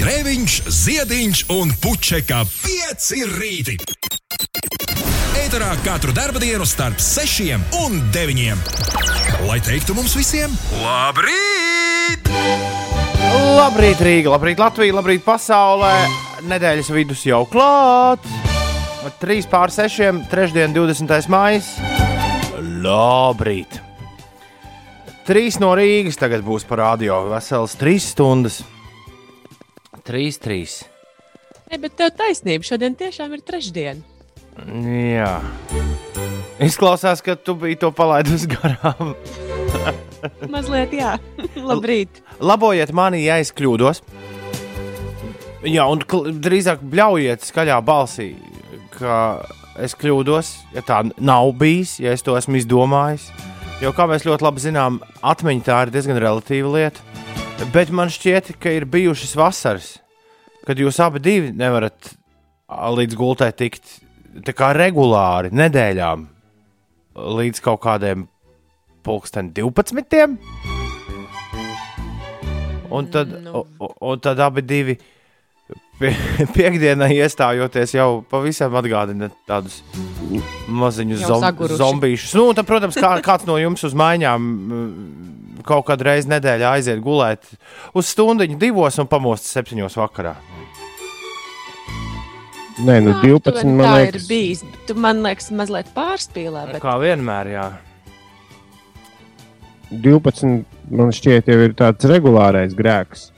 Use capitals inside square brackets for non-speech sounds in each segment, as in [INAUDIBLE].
Grēviņš, Ziediņš un Puķeka 5 rīti. Eterā katru dienu starp 6 un 9. Lai teiktu mums visiem, labrīt! Labrīt, Rīga, labrīt, Latvija, labrīt, pasaulē. Nedēļas vidus jau klāt. 3 pār 6, trešdien, 20. maija. Labrīt! Trīs no Rīgas tagad būs parādījā veselas trīs stundas. Trīs, trīs. Ne, bet tev taisnība, šodien tiešām ir trešdiena. Jā. Izklausās, ka tu biji to palaidus [LAUGHS] garām. Mazliet, jā. [LAUGHS] Labrīt. Labojiet mani, ja es kļūdos. Jā, un drīzāk bļaujiet skaļā balsī, ka es kļūdos, ja tā nav bijis, ja es to esmu izdomājis. Jo, kā mēs ļoti labi zinām, atmiņa tā ir diezgan relatīva lieta. Bet man šķiet, ka ir bijušas vasaras, kad jūs abi nevarat līdz gultai tikt regulāri, nedēļām, līdz kaut kādiem pulksten 12. Un tad, Nu. un, un tad abi divi pie, [LAUGHS] piekdienā iestājoties jau pavisam atgādina tādus maziņus zombīšus. Nu, tad, protams, kā, kāds no jums uz maiņām mm, kaut kādu reizi nedēļā aiziet gulēt uz stundu, divos un pamostas septiņos vakarā. Nē, nu Aptuveni 12 tā man ir liekas. bijis. Tu man liekas, mazliet pārspīlē. Bet... Kā vienmēr, jā. 12 man šķiet, jau ir tāds regulārais grēks.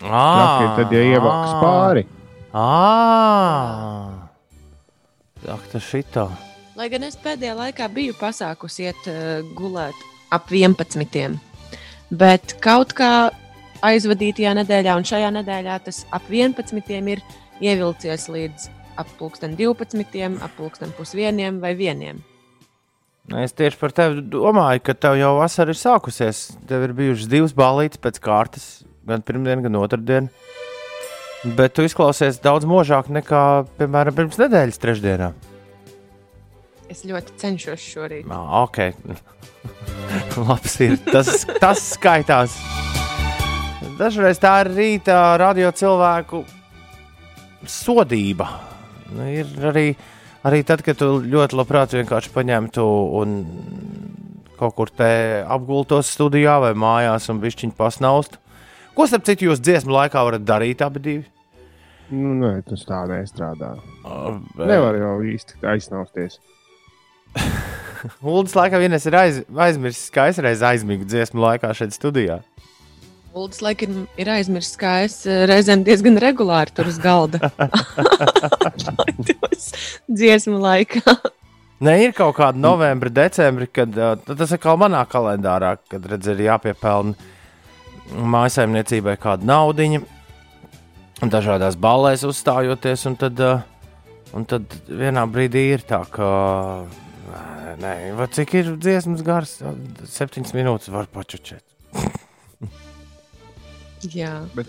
Ah, Traki, tad, ja ievāks pāri, Ah, Ak, tas šitā. Lai gan es pēdējā laikā biju pasākusi iet uh, gulēt ap 11. Bet kaut kā aizvadītajā nedēļā un šajā nedēļā tas ap 11. ir ievilcies līdz ap 12, ap 1 vai 1. Es tieši par tevi domāju, ka tev jau vasara ir sākusies. Tev ir bijušas divas balītas pēc kārtas, gan pirmdien, gan otrdien. Bet tu izklausies daudz možāk nekā, piemēram, pirms nedēļas trešdienā. Es ļoti cenšos šorīt. Ah, ok. [LAUGHS] Labs ir. Tas, tas skaitās. Dažreiz tā ir rīta radio cilvēku sodība. Nu, ir arī, arī tad, kad tu ļoti labprāt vienkārši paņemtu un kaut kur te apgultos studijā vai mājās un višķiņu pasnaustu. Ko starp citu jūs dziesmu laikā varat darīt abi divi? nu, nē, tas tā nestrādā. Uh, Nevar jau īsti aizsnausties. [LAUGHS] Uldis laikam vienreiz ir aiz, aizmirsis, ka es reiz aizmigu dziesmu laikā šeit studijā. Uldis laikam ir aizmirsis, ka es eh, reizēm diezgan regulāri tur uz galda. [LAUGHS] Tos Dziesmu laikā. Nē, ir kaut kāda novembra, decembra, kad uh, tas ir kā manā kalendārā, kad redz, ir jāpiepelna mājasemniecībai kāda naudiņa, dažādās ballēs uzstājoties, un tad, uh, un tad vienā brīdī ir tā, ka. uh, Nē, cik ir dziesmas gars? Septiņas minūtes var pačučēt. [LAUGHS] Jā. Bet,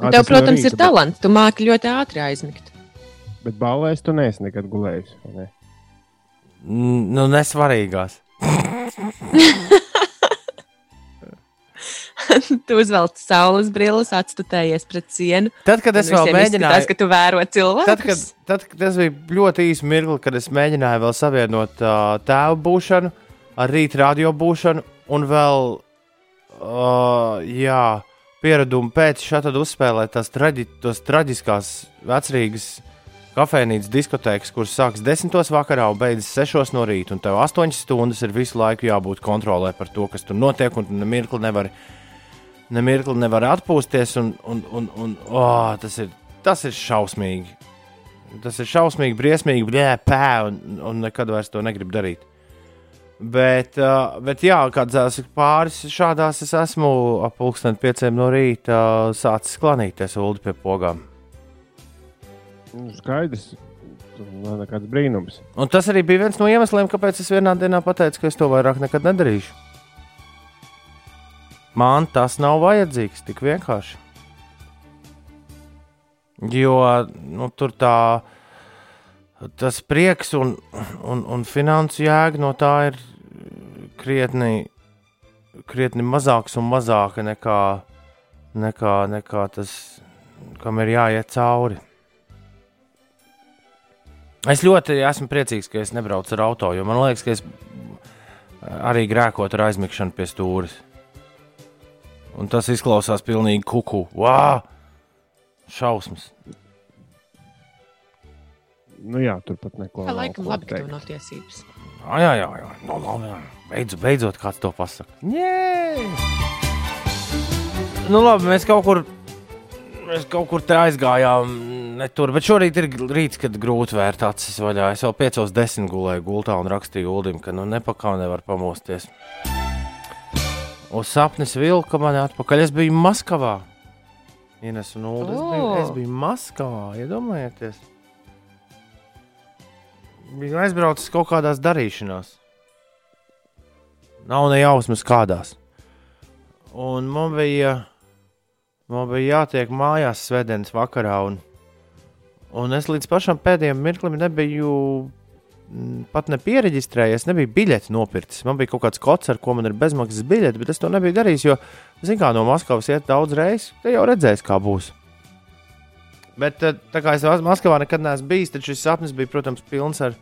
Un Tev, protams, ir talants. Tu māki ļoti ātri aizmigt. Bet, bet balēs tu neesi nekad gulējis. vai Ne? Nu, nesvarīgās. [LAUGHS] [LAUGHS] tu uzvelc saules brilles, atstutējies pret sienu. Tad, kad es vēl mēģināju, izskatās, ka tu vēro cilvēku. Tad, kad, tad, kad tas bija ļoti īsi mirkli, kad es mēģināju vēl savienot uh, tēvu būšanu ar rīta radio būšanu, un vēl uh, jā, pieradumu pēc šāda uzspēlēt tās traģi, traģiskās vecrīgas kafejnīcas diskotēkas, kuras sākas 10. vakarā un beidzas 6. no rīta. Un tev 8 stundas ir visu laiku jābūt kontrolē par to, kas tur notiek, un tu nemirkli nevari, nemirkli nevari atpūsties. Un, un, un, un, oh, tas, ir, tas ir šausmīgi. Tas ir šausmīgi, briesmīgi, blē, pē, un, un nekad vairs to negribu darīt. Bet, uh, bet jā, kādās pāris šādās es esmu ap pulksten pieciem no rīta uh, sācis klanīties ulu pie pogām. Skaidrs. Tas nekāds brīnums. Un tas arī bija viens no iemesliem, kāpēc es vienā dienā pateicu, ka es to vairāk nekad nedarīšu. Man tas nav vajadzīgs tik vienkārši. Jo nu, tur tā, tas prieks un, un, un finansu jēga no tā ir krietni, krietni mazāks un mazāka nekā nekā, nekā tas, kam ir jāiet cauri. Es ļoti esmu priecīgs, ka es nebraucu ar auto, jo man liekas, ka es arī grēkotu ar aizmigšanu pie stūres. Un tas izklausās pilnīgi kuku. Wow! Šausmas. Nu, jā, tur pat neko Tā laikam labi, ka tev nav tiesības. Ah, jā, jā, jā. No, no, jā. Beidz, beidzot, kāds to pasakā. Jē! Nu, labi, mēs kaut kur, mēs kaut kur te aizgājām. Ne tur, bet šorīt ir rīts, kad grūti vērt acis vaļā. Es jau piecos desmit gulēju gultā un rakstīju Ulim, ka nu nepakā nevar pamosties. Uz sapnis vilka mani atpakaļ. Es biju Maskavā. Ines un Ulu. Es, biju, es biju Maskavā, iedomājieties. Biju aizbraucis kaut kādās darīšanās. Nav ne jausmas kādās. Un man bija, man bija jātiek mājās svētdienas vakarā. Un, un es līdz pašam pēdējiem mirklim nebiju pat nepiereģistrējies, nebija biļeti nopircis. Man bija kaut kāds kods, ar ko man ir bezmaksas biļete, bet es to nebiju darījis, jo, zināmā mērā, no Maskavas iet daudz reizes. Te jau redzēs, kā būs. Bet eh, tā kā es Mas- Maskavā nekad neesmu bijis, tad šis sapnis bija, protams, pilns ar,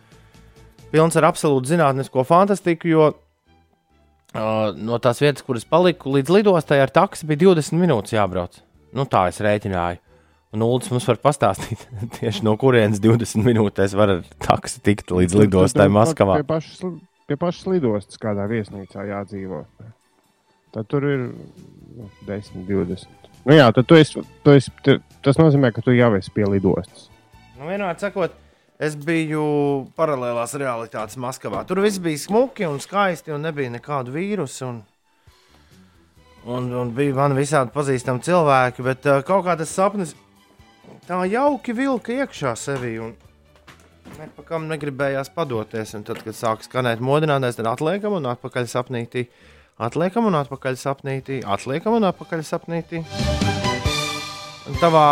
pilns ar absolūtu zinātnisko fantastiku. Jo uh, no tās vietas, kur es paliku, līdz lidostai ar taksi bija 20 minūtes jābrauc. Nu, tā es rēķināju. Un Ulas mums var pastāstīt, [LAUGHS] tieši no kurienes 20 minūtēs var ar taksi tikt līdz lidostai Maskavā. Pie pašas, pie pašas lidostas kādā viesnīcā jādzīvo. Tad tur ir nu, 10, 20. Nu jā, tad tu esi, tu esi, tu, tas nozīmē, ka tu jau esi pie lidostas. Nu, vienmēr sakot, es biju paralēlās realitātes Maskavā. Tur viss bija smuki un skaisti, un nebija nekādu vīrusu. Un, un, un bija man visādi pazīstami cilvēki, bet uh, kaut kā tas sapnis tā jauki vilka iekšā sevī. Un, Nepakam negribējās padoties. Un tad, kad sāk skanēt modinātais, tad atliekam un atpakaļ sapnītī. Atliekam un atpakaļ sapnītī. Atliekam un atpakaļ sapnītī. Un tavā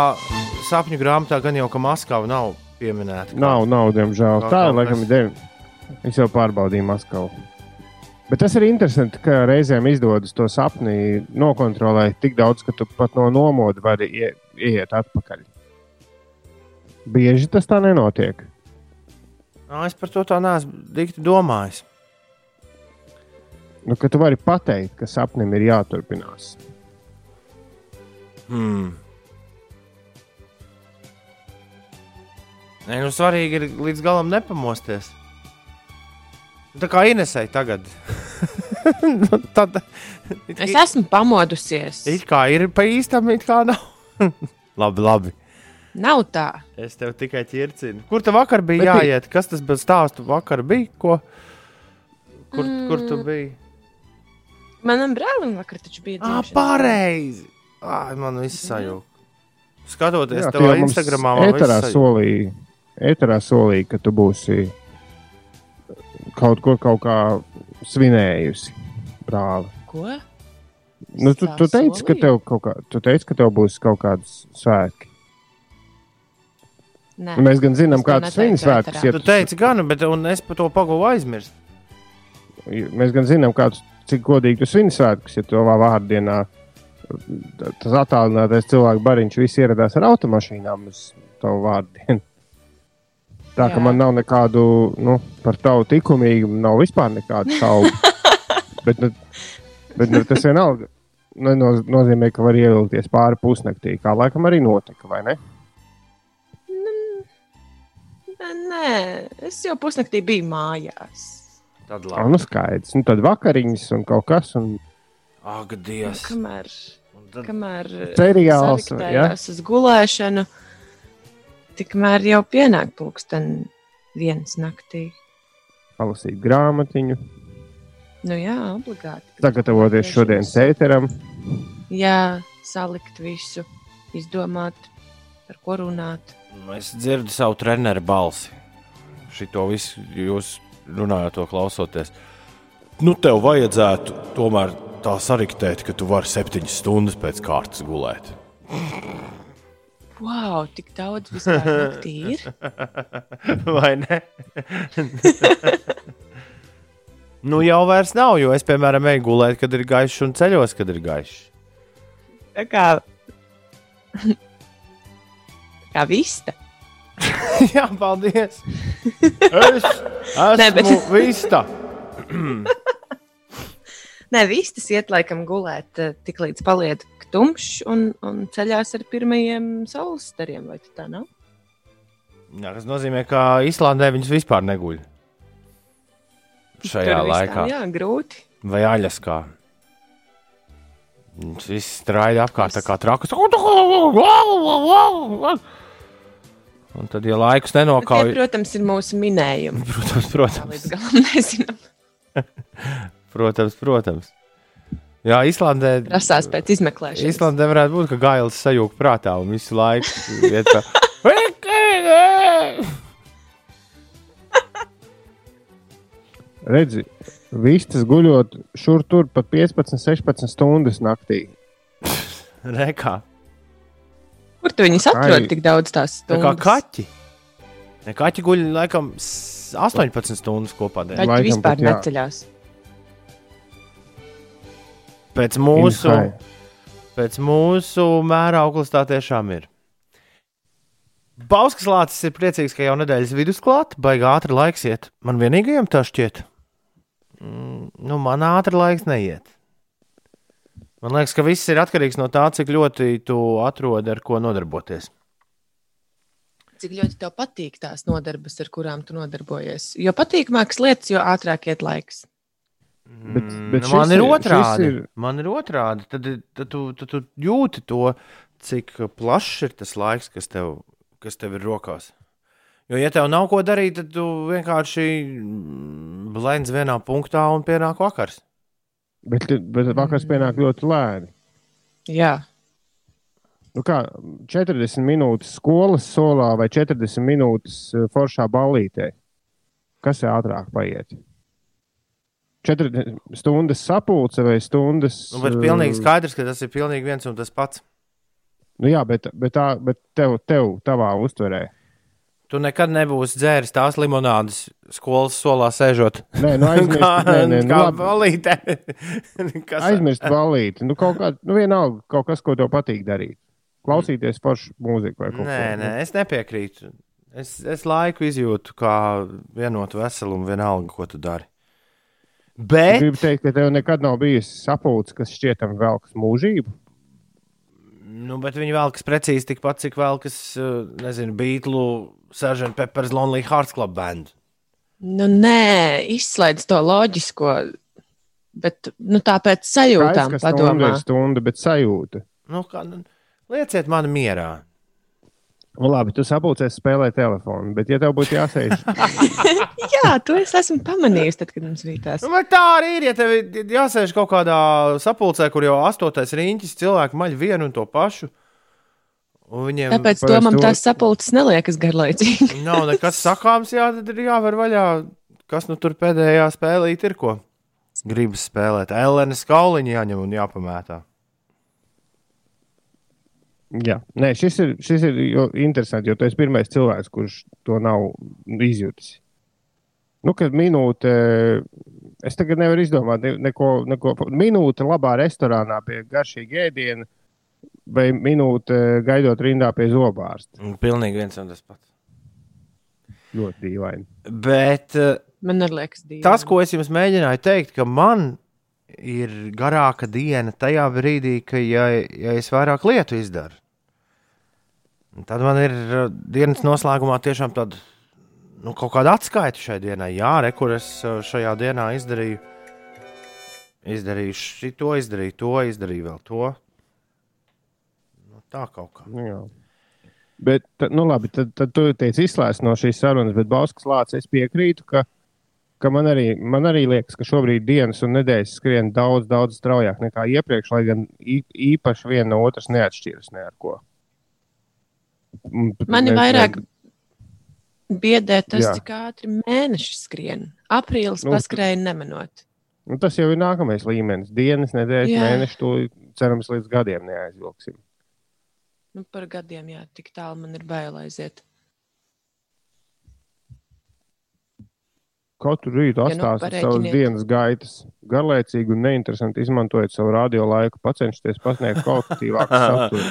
sapņu grāmatā gan jau ka Maskava nav pieminēta. kā- Nav, nav, diemžēl. Kā- Tā, kā laikam, ir devi. Es jau pārbaudīju Maskavu. Bet tas ir interesanti, ka reizēm izdodas to sapni nokontrolēt tik daudz, ka tu pat no nomoda vari ie, iet atpakaļ. Bieži tas tā nenotiek. Ā, Es par to tā neesmu dikti domājis. Nu, ka tu vari pateikt, ka sapnim ir jāturpinās. Hmm. Nē, nu svarīgi ir līdz galam nepamosties. Tā kā Inesai tagad. [LAUGHS] Nu, Tad it, Es esmu pamodusies. it kā ir pa īstam, it kā nav. [LAUGHS] labi, labi. Nav tā. Es tev tikai ķircinu. Kur tev vakar bija Bet bija- jāiet? Kas tas bija stāsts? Vakar bija ko? Kur, mm. kur tu biji? Manam brālim vakar taču bija Ah, pareizi! Ah, man viss sajūta. Skatoties Jā, tev tu jau mums Instagramā, man Eterā solīja, eterā solīja, ka tu būsi kaut ko kaut kā svinējusi. Brāli. Ko? Nu, tu, tu, teici, ka tev kaut kā, tu teici, ka tev būs kaut kādas svētki. Nē. Mēs gan zinām, Es to kādas viņas svētkus ēterā. Tu teici, gan, bet un es par to pagūvu aizmirst. Mēs gan zinām, kādus, cik godīgi tu svin svētkus, ja tavā vārdienā tas attālinātais cilvēku bariņš visi ieradās ar automašīnām uz tavu vārdienu. Tā ka Jā. man nav nekādu, nu, par tavu likumīgumu, nav vispār nekādu šaubu. [LAUGHS] bet, nu, bet nu, tas vienalga neno- nozīmē, ka var ievilkties pāri pusnaktī, kā laikam arī notika, vai ne? Nē, es jau pusnaktī biju mājās. Tad labi. nu skaidrs. Nu, tad vakariņas un kaut kas. Un... Ak, Dievs. Kamēr, Un tad- kamēr Seriāls, saviktējos uz gulēšanu, tikmēr jau pienāk pulksten viens naktī. palasīt grāmatiņu, Nu jā, obligāti. sagatavoties šodienas ēteram. Jā, salikt visu, izdomāt, par ko runāt. Nu, Es dzirdu savu treneru balsi. Šito visu jūs runājat, to klausoties. Nu, tev vajadzētu tomēr tā sariktēt, ka tu vari septiņas stundas pēc kārtas gulēt. Wow, tik daudz vispār naktī ir. [LAUGHS] Vai ne? [LAUGHS] nu, jau vairs nav, jo es, piemēram, eju gulēt, kad ir gaišs un ceļos, kad ir gaišs. Tā kā, kā vista. [LAUGHS] Jā, paldies. Es [LAUGHS] esmu Nē, bet- [LAUGHS] vista. Nē, vistas iet laikam gulēt, eh, tik līdz paliek tumšs un, un ceļās ar pirmajiem saules stariem. Vai tā nav? Jā, tas nozīmē, ka Islandē viņas vispār neguļ. Šajā Tur laikā. Jā, grūti. Vai Aļaskā. Viņš viss strādā apkārt tā kā trakus. Un tad, ja laikus Tie, nenokauj, protams, ir mūsu minējumi. [LAUGHS] protams, Tā protams, līdz galam nezinām. [LAUGHS] protams, protams. Jā, Islandē. Prasās pēc izmeklēšanas. Islandē varētu būt, ka gailis sajūg prātā un visu laiku iet tā. [LAUGHS] Redzi, vistas guļot šur tur pat 15, 16 stundas naktī. Rekā. Kur tu viņus atrod Ai. tik daudz tās Tā kā stundas? kaķi. Ne, kaķi guļ laikam s- 18 stundas kopā. dienā. Kaķi Laikam vispār pat neceļās. Pēc mūsu, pēc mūsu mērauklas tā tiešām ir. Bauskas lācis ir priecīgs, ka jau nedēļas vidus klāt, baigā ātri laiks iet. Man vienīgajam tā šķiet. Mm, nu, man ātri laiks neiet. Man liekas, ka viss ir atkarīgs no tā, cik ļoti tu atrodi ar ko nodarboties. Cik ļoti tev patīk tās nodarbes, ar kurām tu nodarbojies. Jo patīkamākas lietas, jo ātrāk iet laiks. Bet- Mm, bet nu, man ir ir- otrādi. ir- Man ir otrādi. Tad, tad, tu, tad tu jūti to, cik plašs ir tas laiks, kas tev, kas tev ir rokās. Jo, ja tev nav ko darīt, tad tu vienkārši mm, blendzi vienā punktā un pienāk vakars. Bet, bet vakars pienāk ļoti lēni. Jā, Nu kā, 40 minūtes skolas solā vai 40 minūtes eh, foršā ballītē. Kas ir ātrāk paiet? 4 stundas sapulce vai stundas. Nu, bet eh, pilnīgi skaidrs, ka tas ir pilnīgi viens un tas pats. Nu, jā, bet, bet, tā, bet tev, tev tavā uztverē. Tu nekad nebūsi dzēris tās limonādes skolas solā sēžot. Nē, nu aizmirst, kā [LAUGHS] nē, nē, nu, kā balītē. [LAUGHS] Kas- aizmirst ballīti. Nu, kaut kā, nu vienalga, kaut kas, ko tev patīk darīt. Klausīties foršu mūziku vai kaut Nē, ko. nē, es nepiekrītu. Es, es laiku izjūtu kā vienotu veselumu, vienalga, ko tu dari. Es Bet gribu teikt, ka tev nekad nav bijis sapulce, kas šķietam velks mūžību. Nu, bet viņi vēl kas precīzi tikpat, cik vēl kas, uh, nezinu, Beatlu, Sgt. Pepper's Lonely Hearts Club band. nu nē, izslēdz to loģisko. Bet nu, tāpēc sajūtām Skaidrs, ka stunda padomā. ir stunda, bet sajūta. Nu, kā, nu, lieciet mani mierā. Nu, labi, tu sapulcēs spēlēt telefonu, bet, ja tev būtu jāsēž, [LAUGHS] [LAUGHS] Jā, to es esmu pamanījis, tad, kad mums bija tās. Nu, bet tā arī ir. Ja tev jāsēž kaut kādā sapulcē, kur jau astotais riņķis cilvēki maļ vienu un to pašu. Viņiem Tāpēc domam, to- tās sapulces neliekas garlaicīgi. [LAUGHS] nav nekas sakāms, jā, tad ir jāver vaļā. Kas nu tur pēdējā spēlīt ir ko? Gribas spēlēt. Elēna skauliņa jāņem un jāpamētā. jā, Nē, šis ir, šis ir jo, interesanti, jo tu esi pirmais cilvēks, kurš to nav izjutis. Nu, kad minūte, es tagad nevaru izdomāt ne- neko, neko. Minūte labā restorānā pie garšīga ēdiena, vai minūte gaidot rindā pie zobārsta. Un Pilnīgi viens un tas pats. Ļoti dīvaini. Bet eh, Man arī liekas, dīvaini. tas, ko es jums mēģināju teikt, ka man ir garāka diena tajā brīdī, ka ja, ja es vairāk lietu izdaru, tad man ir eh, dienas noslēgumā tiešām tāda nu, kaut kāda atskaita šai dienai. Jā, re, kur es eh, šajā dienā izdarīju. Izdarīju šo, izdarīju to, izdarīju vēl to. Tā kaut kā. Nu, jā. Bet, tad, nu, labi, tad, tad tu teici, izslēdz no šīs sarunas, bet Bauskas lācis es piekrītu, ka, ka man, arī, man arī liekas, ka šobrīd dienas un nedēļas skrien daudz, daudz straujāk nekā iepriekš, lai gan īpaši viena no otras neatšķiras ne ar ko. Un pat Mani ne- vairāk ne- biedē tas, Jā. cik ātri mēneši skrien. Aprīlis Nu, paskrēja nemanot. Nu, tas jau ir nākamais līmenis. Dienas, nedēļas, mēneši, to cerams līdz gadiem neaizvilksim. Nu, par gadiem, jā, tik tālu man ir bail aiziet. Katru rītu Ja nu atstāsiet savas dienas gaitas. Garlaicīgi un neinteresanti izmantojiet savu radio laiku, pacenšieties pasniegt kvalitatīvāku [LAUGHS] saturu.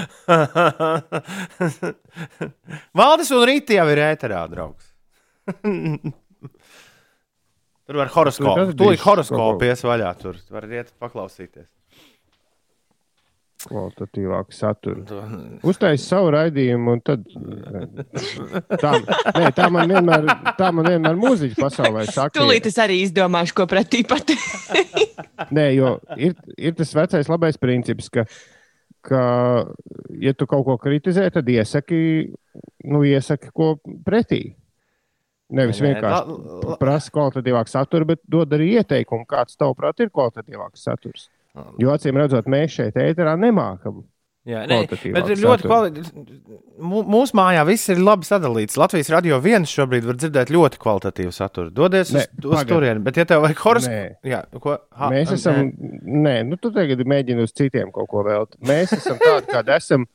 Valdis un Rīta jau ir ēterā, draugs. Tur var horoskopu. Tūlīt horoskopu kaut ko. ies vaļā. Tur var iet paklausīties. Kvalitatīvāku saturu. Uztaisīt savu raidījumu, un tad. Tā, nē, tā man vienmēr, tā man vienmēr mūziķa pasaulē saka. Tūlīt es arī izdomāšu, ko pretī pateikt. [LAUGHS] Nē, jo ir, ir tas vecais labais princips, ka, ka, ja tu kaut ko kritizē, tad iesaki, nu, iesaki ko pretī. Nevis Nē, vienkārši la- prasa kvalitatīvāku saturu, bet dod arī ieteikumu, kāds tavuprāt ir kvalitatīvāks saturs. Jo acīm redzot, mēs šeit ēterā nemākam. Jā, nē, bet ir ļoti kvalitatīvi. Mūsu mājā viss ir labi sadalīts. Latvijas radio viens šobrīd var dzirdēt ļoti kvalitatīvu saturu. Dodies Nē, uz, uz turieni, bet, ja tev vajag horoskopu, Nē. jā, ko, ha, Mēs esam, nē, nu, tu tagad mēģini uz citiem kaut ko vēlēt. Mēs esam tādi, [LAUGHS] kādi esam.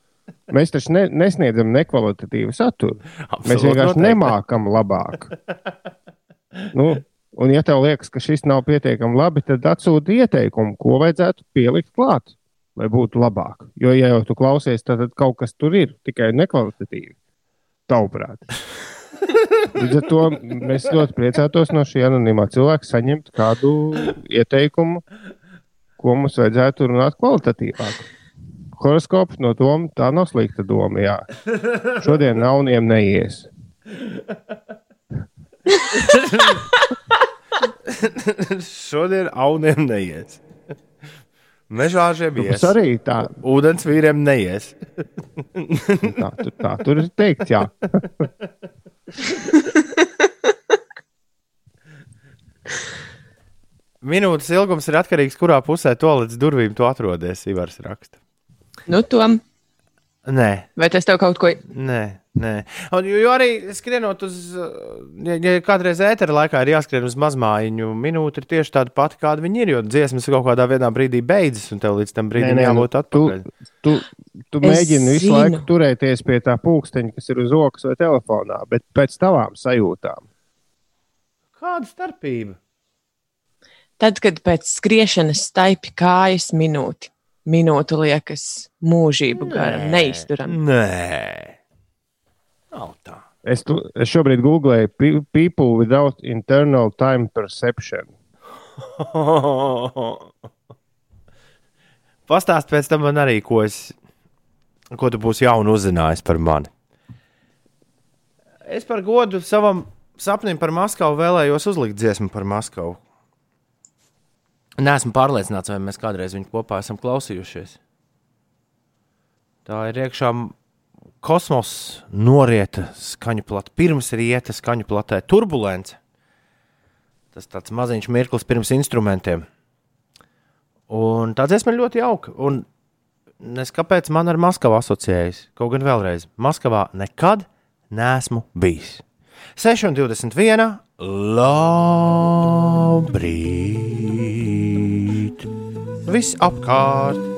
Mēs taču ne, nesniedzam nekvalitatīvu saturu. Mēs Absolūti vienkārši noteikti. nemākam labāk. Nu, [LAUGHS] un, ja tev liekas, ka šis nav pietiekami labi, tad atsūti ieteikumu, ko vajadzētu pielikt klāt, lai būtu labāk. Jo, ja jau tu klausies, tad, tad kaut kas tur ir tikai nekvalitatīvi. Tavuprāt. Līdz ar to mēs ļoti priecātos no šī anonīmā cilvēka saņemt kādu ieteikumu, ko mums vajadzētu runāt kvalitatīvāk. Horoskops no doma tā nav slikta doma. Jā. Šodien nauniem neies. [LAUGHS] Šodien auniem neies. Mežāžiem Tas ies. arī tā, Ūdens vīriem neies. tā, tur, tā tur ir teikts, jā. Minūtes ilgums ir atkarīgs no kurā pusē to līdz durvīm tu atrodies. Ivars raksta. Nu, Tom, Nē, vai tas tev kaut ko nē. Nē. Un, jo, jo arī skrienot uz, ja, ja kādreiz ētera laikā ir jāskrien uz mazmājiņu, minūte ir tieši tāda pati, kāda viņi ir. Jo dziesmas kaut kādā vienā brīdī beidzas, un tev līdz tam brīdim nē, jābūt tu- atpakaļ. Tu, tu Es mēģini visu zinu. laiku turēties pie tā pulksteņa, kas ir uz rokas vai telefonā, bet pēc tavām sajūtām. Kāda starpība? Tad, kad pēc skriešanas staipi kājas minūti, minūte liekas mūžību gara, neizturama. Nē, nav tā. Es, tu, es šobrīd googlēju pe- people without internal time perception. [LAUGHS] Pastāst pēc tam man arī, ko, es, ko tu būsi jaunu uzzinājis par mani. Es par godu savam sapnim par Maskavu vēlējos uzlikt dziesmu par Maskavu. Nesmu pārliecināts, vai mēs kādreiz viņu kopā esam klausījušies. Tā ir iekšā kosmosa norieta skaņu platē, pirms rieta skaņu platē, turbulence. Tas tāds maziņš mirklis pirms instrumentiem. Un tā dziesma ir ļoti jauka. Un es kāpēc man ar Maskavu asociējas? Kaut gan vēlreiz, Maskavā nekad neesmu bijis. 6,21. Labrīt! Viss apkārt!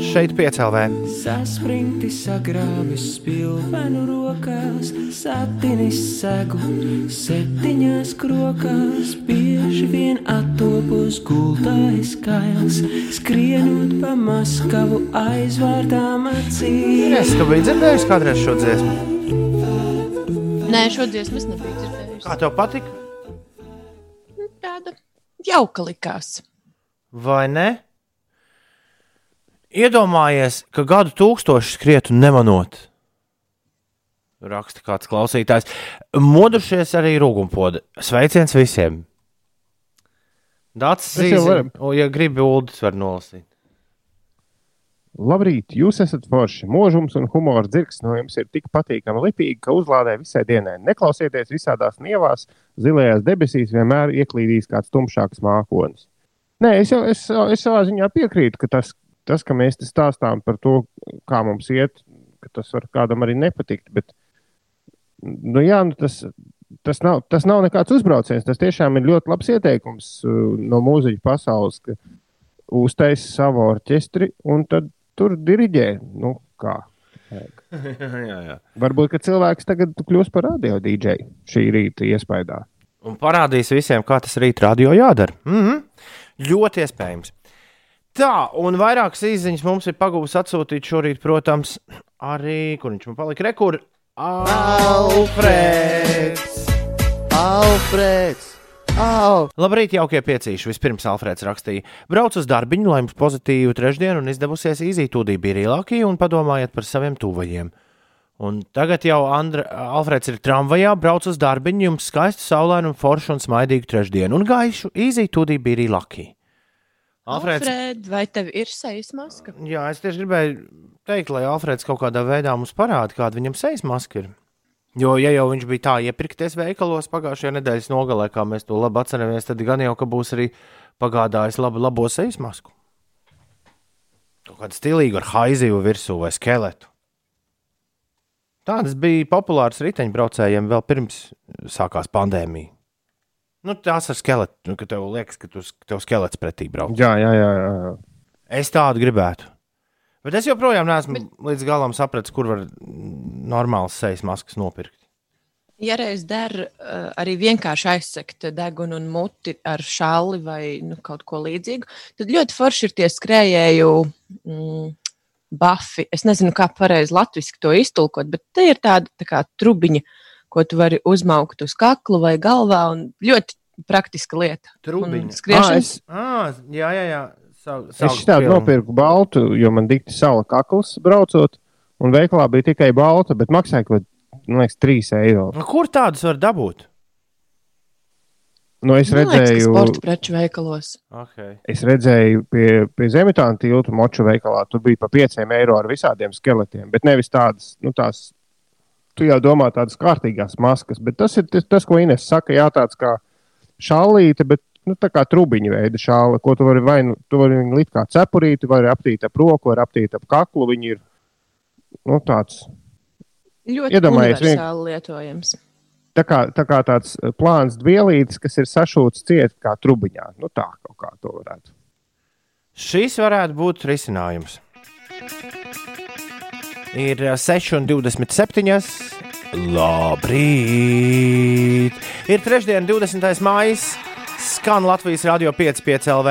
Šeit piecēlēm. Saspringti sagrāvis spilvenu rokās, satinis segu septiņās krokās, bieži vien attopos gultājas kails, skrienot pa Maskavu aizvārtām acīm. Es tu biji dzirdējis kādreiz šo dziesmu. Nē, šo dziesmu es nebiju dzirdējusi. Kā tev patika? Tāda jauka likās. Vai ne? Iedomājies, ka gadu tūkstoši skrietu nemanot. Raksta kāds klausītājs. Modušies arī rūgumpoda. Sveiciens visiem! Dācis un, ja gribi, Uldis var nolasīt. Labrīt, jūs esat forši. Mūžums un humora dzirks no jums ir tik patīkami lipīgi, ka uzlādē visai dienai. Neklausieties visādās nievās, zilajās debesīs vienmēr ieklīdīs kāds tumšāks mākonis. Nē, es jau es, es savā ziņā piekrītu, ka tas, tas, ka mēs te stāstām par to, kā mums iet, ka tas var kādam arī nepatikt. Bet, nu, jā, nu, tas, tas, nav, tas nav nekāds uzbrauciens. Tas tiešām ir ļoti labs ieteikums uh, no mūziķa pasaules, ka uztaisīt savu orķestri un tad tur diriģē. Nu, kā? [LAUGHS] jā, jā. Varbūt, cilvēks tagad kļūs par radio dīdžeju šī rīta iespējā. un parādīs visiem, kā tas rīt radio jādara. Mm -hmm. Ļoti iespējams. Tā, un vairākas īsiņas mums ir pagūs atsūtīt šorīt, protams, arī, kur viņš man palika, rekur, Alfrēds! Alfrēds! Au! Labrīt, jaukie piecīši. Vispirms Alfrēds rakstīja, brauc uz darbiņu, lai jums pozitīvu trešdienu un izdevusies izītūdī bija rīlākī un padomājiet par saviem tuvajiem. Un tagad jau Andra, Alfrēds ir tramvajā, brauc uz darbiņu, jums skaistu, saulainu, foršu un smaidīgu trešdienu un gaišu izītūdī bija rīlākī. Alfrēds, Alfred, vai tev ir sejas maska? Jā, es tieši gribēju teikt, lai Alfrēds kaut kādā veidā mums parāda, kāda viņam sejas maska ir. Jo, ja jau viņš bija tā iepirkties veikalos pagājušajā nedēļas nogalē, kā mēs to labi atceramies, tad gan jau ka būs arī pagādājis labu, labo sejas masku. Kaut kāda stilīga ar haizīvu virsū vai skeletu. Tādas bija populāras riteņbraucējiem vēl pirms sākās pandēmija. Nu, tās ar skeletu, nu, ka tev liekas, ka tu, tev skelets pretī brauc. Jā, jā, jā. jā, jā. Es tādu gribētu. Bet es joprojām neesmu Bet... līdz galam sapratis, kur var normāls sejas maskas nopirkt. Ja reiz der uh, arī vienkārši aizsegt degunu un muti ar šāli vai nu, kaut ko līdzīgu, tad ļoti forši ir tie skrējēju mm, bufi. Es nezinu, kā pareizi latviešu to iztulkot, bet te ir tāda tā kā trubiņa, ko tu vari uzmaukt uz kakla vai galvā. Ļoti praktiska lieta. Trubiņa. Skriešanas. Ah, es, ah, jā, jā, jā. Savu es tādu nopirku baltu, jo man dikti sala kakls braucot, un veikalā bija tikai balta, bet maksāja kaut kādā 3 eiro. Nu, kur tādus var dabūt? Nu, es redzēju, ka sporta preču veikalos. Okay. Es redzēju, pie, pie Zemitāna tilta moču veikalā tur bija pa 5 eiro ar visādiem skeletiem, bet nevis tādas, nu, tās, tu jau domā tādas kārtīgās maskas, bet tas ir tas, tas ko Ines saka, jā, tāds kā šālīte, bet nu, tā kā trubiņu veida šāla, ko tu vari vai nu, tu vari viņu likt kā cepurīti, vai aptīt ap roku, vai aptīt ap kaklu. Viņi ir nu, tāds. Ļoti universāli lietojams. Tā kā, tā kā tāds eh, plāns dvielītis, kas ir sašūts ciet kā trubiņā. Nu, tā kaut kā to varētu. Šis varētu būt risinājums. Ir 6,27. Labrīt! Ir trešdiena, 20. maija skan Latvijas radio 5,5 LV.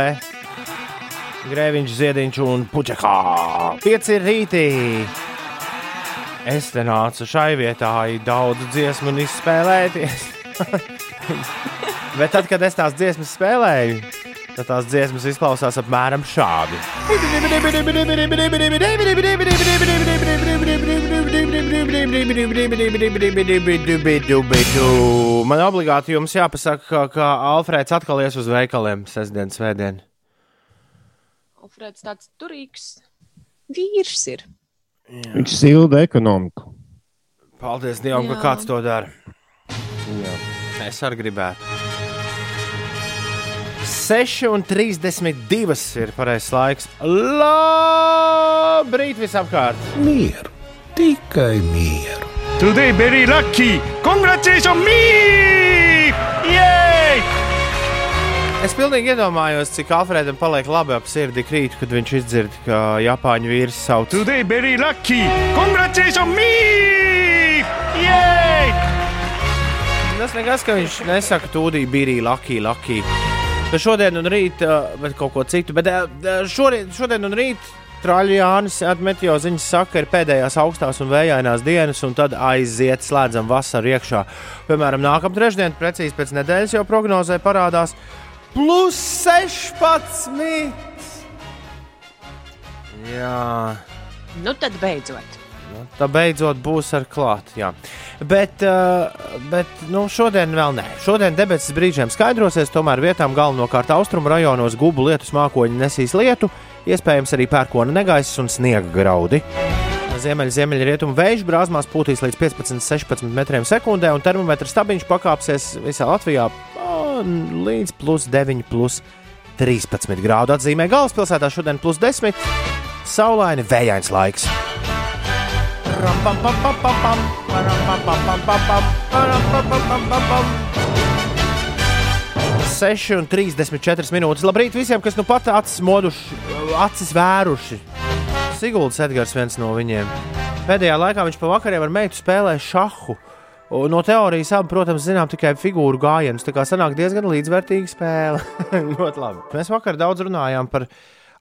Grēviņš, Ziediņš un Puķekā. Pieci ir rītī. Es te nācu šai vietā, daudz dziesmu un izspēlēties. [LAUGHS] Bet tad, kad es tās dziesmas spēlēju, tad tās dziesmas izklausās apmēram šādi. Man obligāti jums jāpasaka, ka, ka Alfrēds atkal ies uz veikaliem sestdien, svētdien. Alfrēds tāds turīgs vīrs ir. Jā. Viņš silda ekonomiku. Paldies Dievam, ka kāds to dara. Jā. Es arī gribētu. 6,32 ir pareizais laiks. Labrīt visapkārt! Mieru! tikai mieru. Today very lucky! Congratulations me! Yay! Es pilnīgi iedomājos, cik Alfredam paliek labi ap sirdi krīt, kad viņš izdzird, ka Japāņu vīrs sauc. Today very lucky! Congratulations me! Yay! Tas nekas, ka viņš nesaka tūdī birī, lucky, lucky. Bet šodien un rīt, bet kaut ko citu. Bet šodien, šodien un rīt Traļu Jānis atmetio ziņas saka, ir pēdējās augstās un vējainās dienas, un tad aiziet slēdzam vasaru iekšā. Piemēram, nākamā trešdiena, precīzi pēc nedēļas jau prognozē parādās plus 16. Jā. Nu tad beidzot. Nu, tā beidzot būs ar klātu. Jā. Bet, uh, bet nu, šodien vēl nē. Šodien debesis brīžiem skaidrosies, tomēr vietām galvenokārt austrumu rajonos gubu lietus mākoņi nesīs lietu iespējams arī pērkona negaiss un sniega graudi. Ziemeļ, ziemeļrietumu vējš brāzmās pūtīs līdz 15-16 metriem sekundē, un termometra stabiņš pakāpsies visā Latvijā līdz plus 9, plus 13 grādu. Atzīmē galvaspilsētā šodien plus 10. Saulaini vējains laiks. 6 un 34 minūtes. Labrīt visiem, kas nu pat acis moduši, acis vēruši. Siguldas Edgars viens no viņiem. Pēdējā laikā viņš pavakarē ar meitu spēlē šahu. No teorijas abi, protams, zinām tikai figūru gājienus. Tā kā sanāk diezgan līdzvērtīga spēle. [LAUGHS] Ļoti labi. Mēs vakar daudz runājām par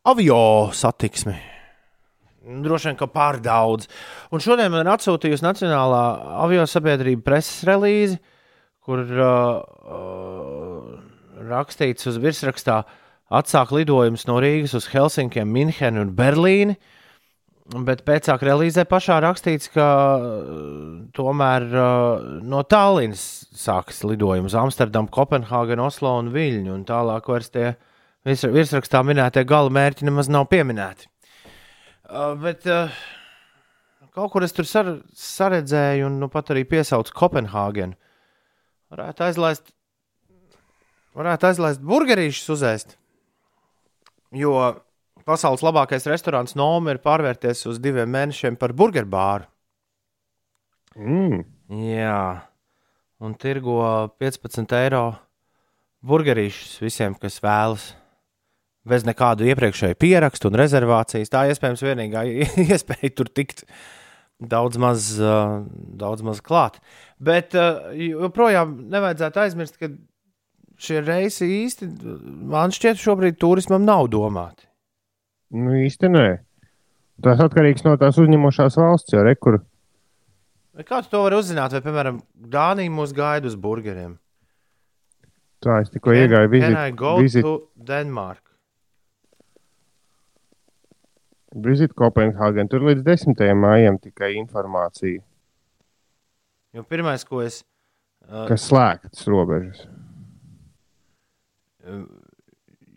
avio satiksmi. Droši vien, ka pār daudz. Un šodien man ir atsūtījusi Nacionālā avio sabiedrība preses relīzi, kur uh, uh, rakstīts uz virsrakstā atsāk lidojums no Rīgas uz Helsinkiem, Minhenu un Berlīni. Bet pēc tam relīzē pašā rakstīts, ka uh, tomēr uh, no Tallinas sākas lidojums uz Amsterdamu, Kopenhāgenu, Oslo un Viļņu. Un tālāk vairs tie virs, virsrakstā minētie gala mērķi nemaz nav pieminēti. Uh, bet uh, kaut kur es tur sar, saredzēju, un nu, pat arī piesaucu Kopenhāgenu. Varētu aizlaist, varētu aizlaist burgerīšus uzēst. Jo pasaules labākais restorāns Noma ir pārvērties uz diviem mēnešiem par burgerbāru. Mm. Jā, un tirgo 15 eiro burgerīšus visiem, kas vēlas. Bez nekādu iepriekšēju pierakstu un rezervācijas. Tā iespējams vienīgā [LAUGHS] iespēja tur tikt daudz maz, daudz maz klāt. Bet joprojām nevajadzētu aizmirst, ka šie reisi īsti, man šķiet, šobrīd turismam nav domāti. Nu, īsti nē. Tas atkarīgs no tās uzņemošās valsts, jo rekur. Kā tu to vari uzzināt? Vai, piemēram, Dānija mūs gaida uz burgeriem? Tā es tikko iegāju Can I vizit, go vizit, to Denmark? Vizit Kopenhāgen. Tur līdz 10. maijam tikai informācija, Jo pirmais, ko es. Uh, kas slēgtas robežas.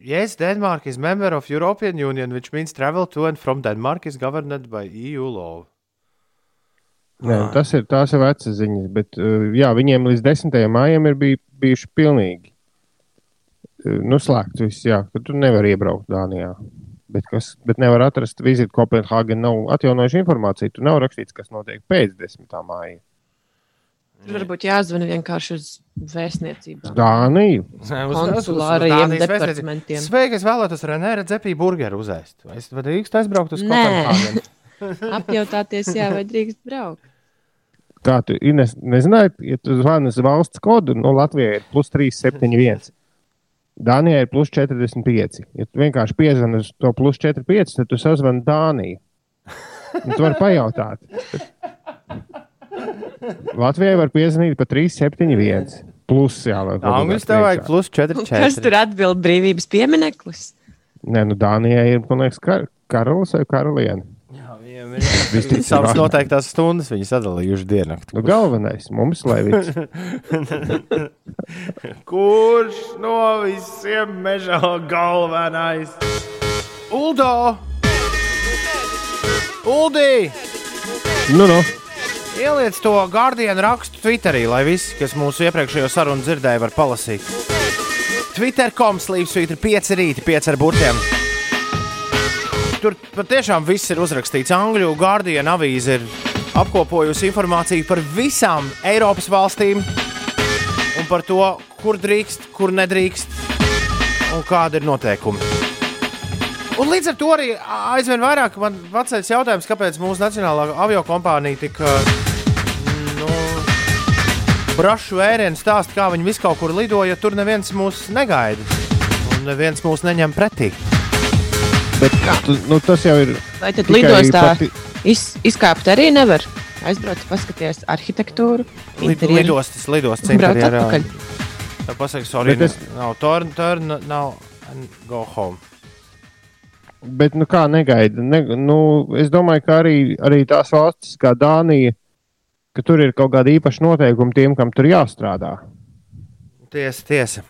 Yes, Denmark is member of European Union, which means travel to and from Denmark is governed by EU law. Nē, Ah. tas ir tās vecas ziņas, bet uh, jā, viņiem līdz 10. maijam ir bij, bijuši pilnīgi uh, nu, slēgts viss. Jā, ka tu nevari iebraukt Dānijā. Bet, kas, bet nevar atrast vizīti Kopenhāgen. Nav atjaunojuši informāciju. Tur nav rakstīts, kas notiek pēc 10. māja. Tur varbūt jāzvana vienkārši uz vēstniecībām. Dāniju. Vēstniecību. departamentiem. Sveiki, es vēlētos Renēra Dzepī burgeru uzēst. Vai es varu drīkst aizbraukt uz. Kopenhāgenu? [LAUGHS] Apjautāties, jā, vai drīkst braukt. Kā tu Ines, nezināji, ja tu zvani uz valsts kodu, no Latvijai ir plus 371. Dānijai ir plus 45. Ja tu vienkārši piezvani uz to plus 45, tad tu sazvani Dāniju. Un tu vari pajautāt. Latvijai var piezvanīt pa 371. Plus jāliek. Angļus tev vajag plus Kas 4. tur atbild brīvības piemineklis? Nē, nu Dānijai ir, man liekas, kar karalis vai karaliene. Viņam savas noteiktās stundas viņi sadalījuši diennakti. Nu, galvenais mums, lai viss. [LAUGHS] Kurš no visiem mežā galvenais? Uldo! Uldī! Nu, nu. Ieliec to Guardian rakstu Twitterī, lai visi, kas mūsu iepriekšējo sarunu dzirdēja, var palasīt. Twitter.com slīpsvītra 5 rīti, 5 ar burtiem. Tur patiešām viss ir uzrakstīts. Angļu Guardian avīze ir apkopojusi informāciju par visām Eiropas valstīm un par to, kur drīkst, kur nedrīkst un kāda ir noteikumi. Un līdz ar to arī aizvien vairāk man paceļas jautājums, kāpēc mūsu nacionālā avio kompānija tik nu, brašu vērienu stāsta, kā viņi visu kaut kur lido, ja tur neviens mūs negaida un neviens mūs neņem pretī. Bet tu, nu, tas jau ir. Vai tad lidostā pati- iz, izkāpt arī nevar? Aizbraukt, paskatīties arhitektūru, lidostas, lidostas interjerā. Tā pasaka, sorry, es... nav turn, turn, nav and go home. Bet, nu, kā negaida? Ne, nu, es domāju, ka arī, arī tās valstis, kā Dānija, ka tur ir kaut kāda īpaša noteikuma tiem, kam tur jāstrādā. Tiesa, tiesa.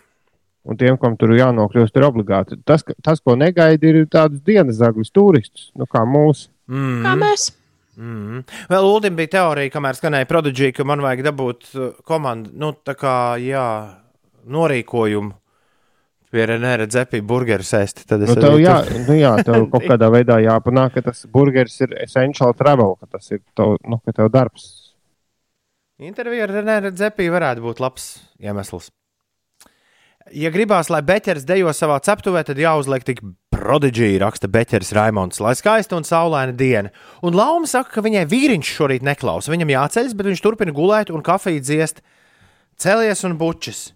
Un tiem, kam tur jānokļūst, ir obligāti. Tas, tas ko negaida, ir tādus dienas zagļus, turistus, nu, kā mūsu. Mm. Kā mēs? Mm. Vēl Ulim bija teorija, kamēr skanēja Prodigy, ka man vajag dabūt uh, komandu, nu, tā kā, jā, norīkojumu pie Renēra Dzepī burgeru sēst. Tad es Nu, tev, jā, tur- nu, jā, tev kaut [LAUGHS] kādā veidā jāpanāk, ka tas burgeris ir essential travel, ka tas ir tev, nu, ka tev darbs. Intervija ar Renēra Dzepī varētu būt labs iemesls. Ja gribās, lai beķers dejo savā ceptuvē, tad jāuzliek tik Prodigy raksta Beķeris Raimons, lai skaista un saulaina diena. Un Lauma saka, ka viņai vīriņš šorīt neklausa. Viņam jāceļas, bet viņš turpina gulēt un kafiju dziest. Celies un bučis.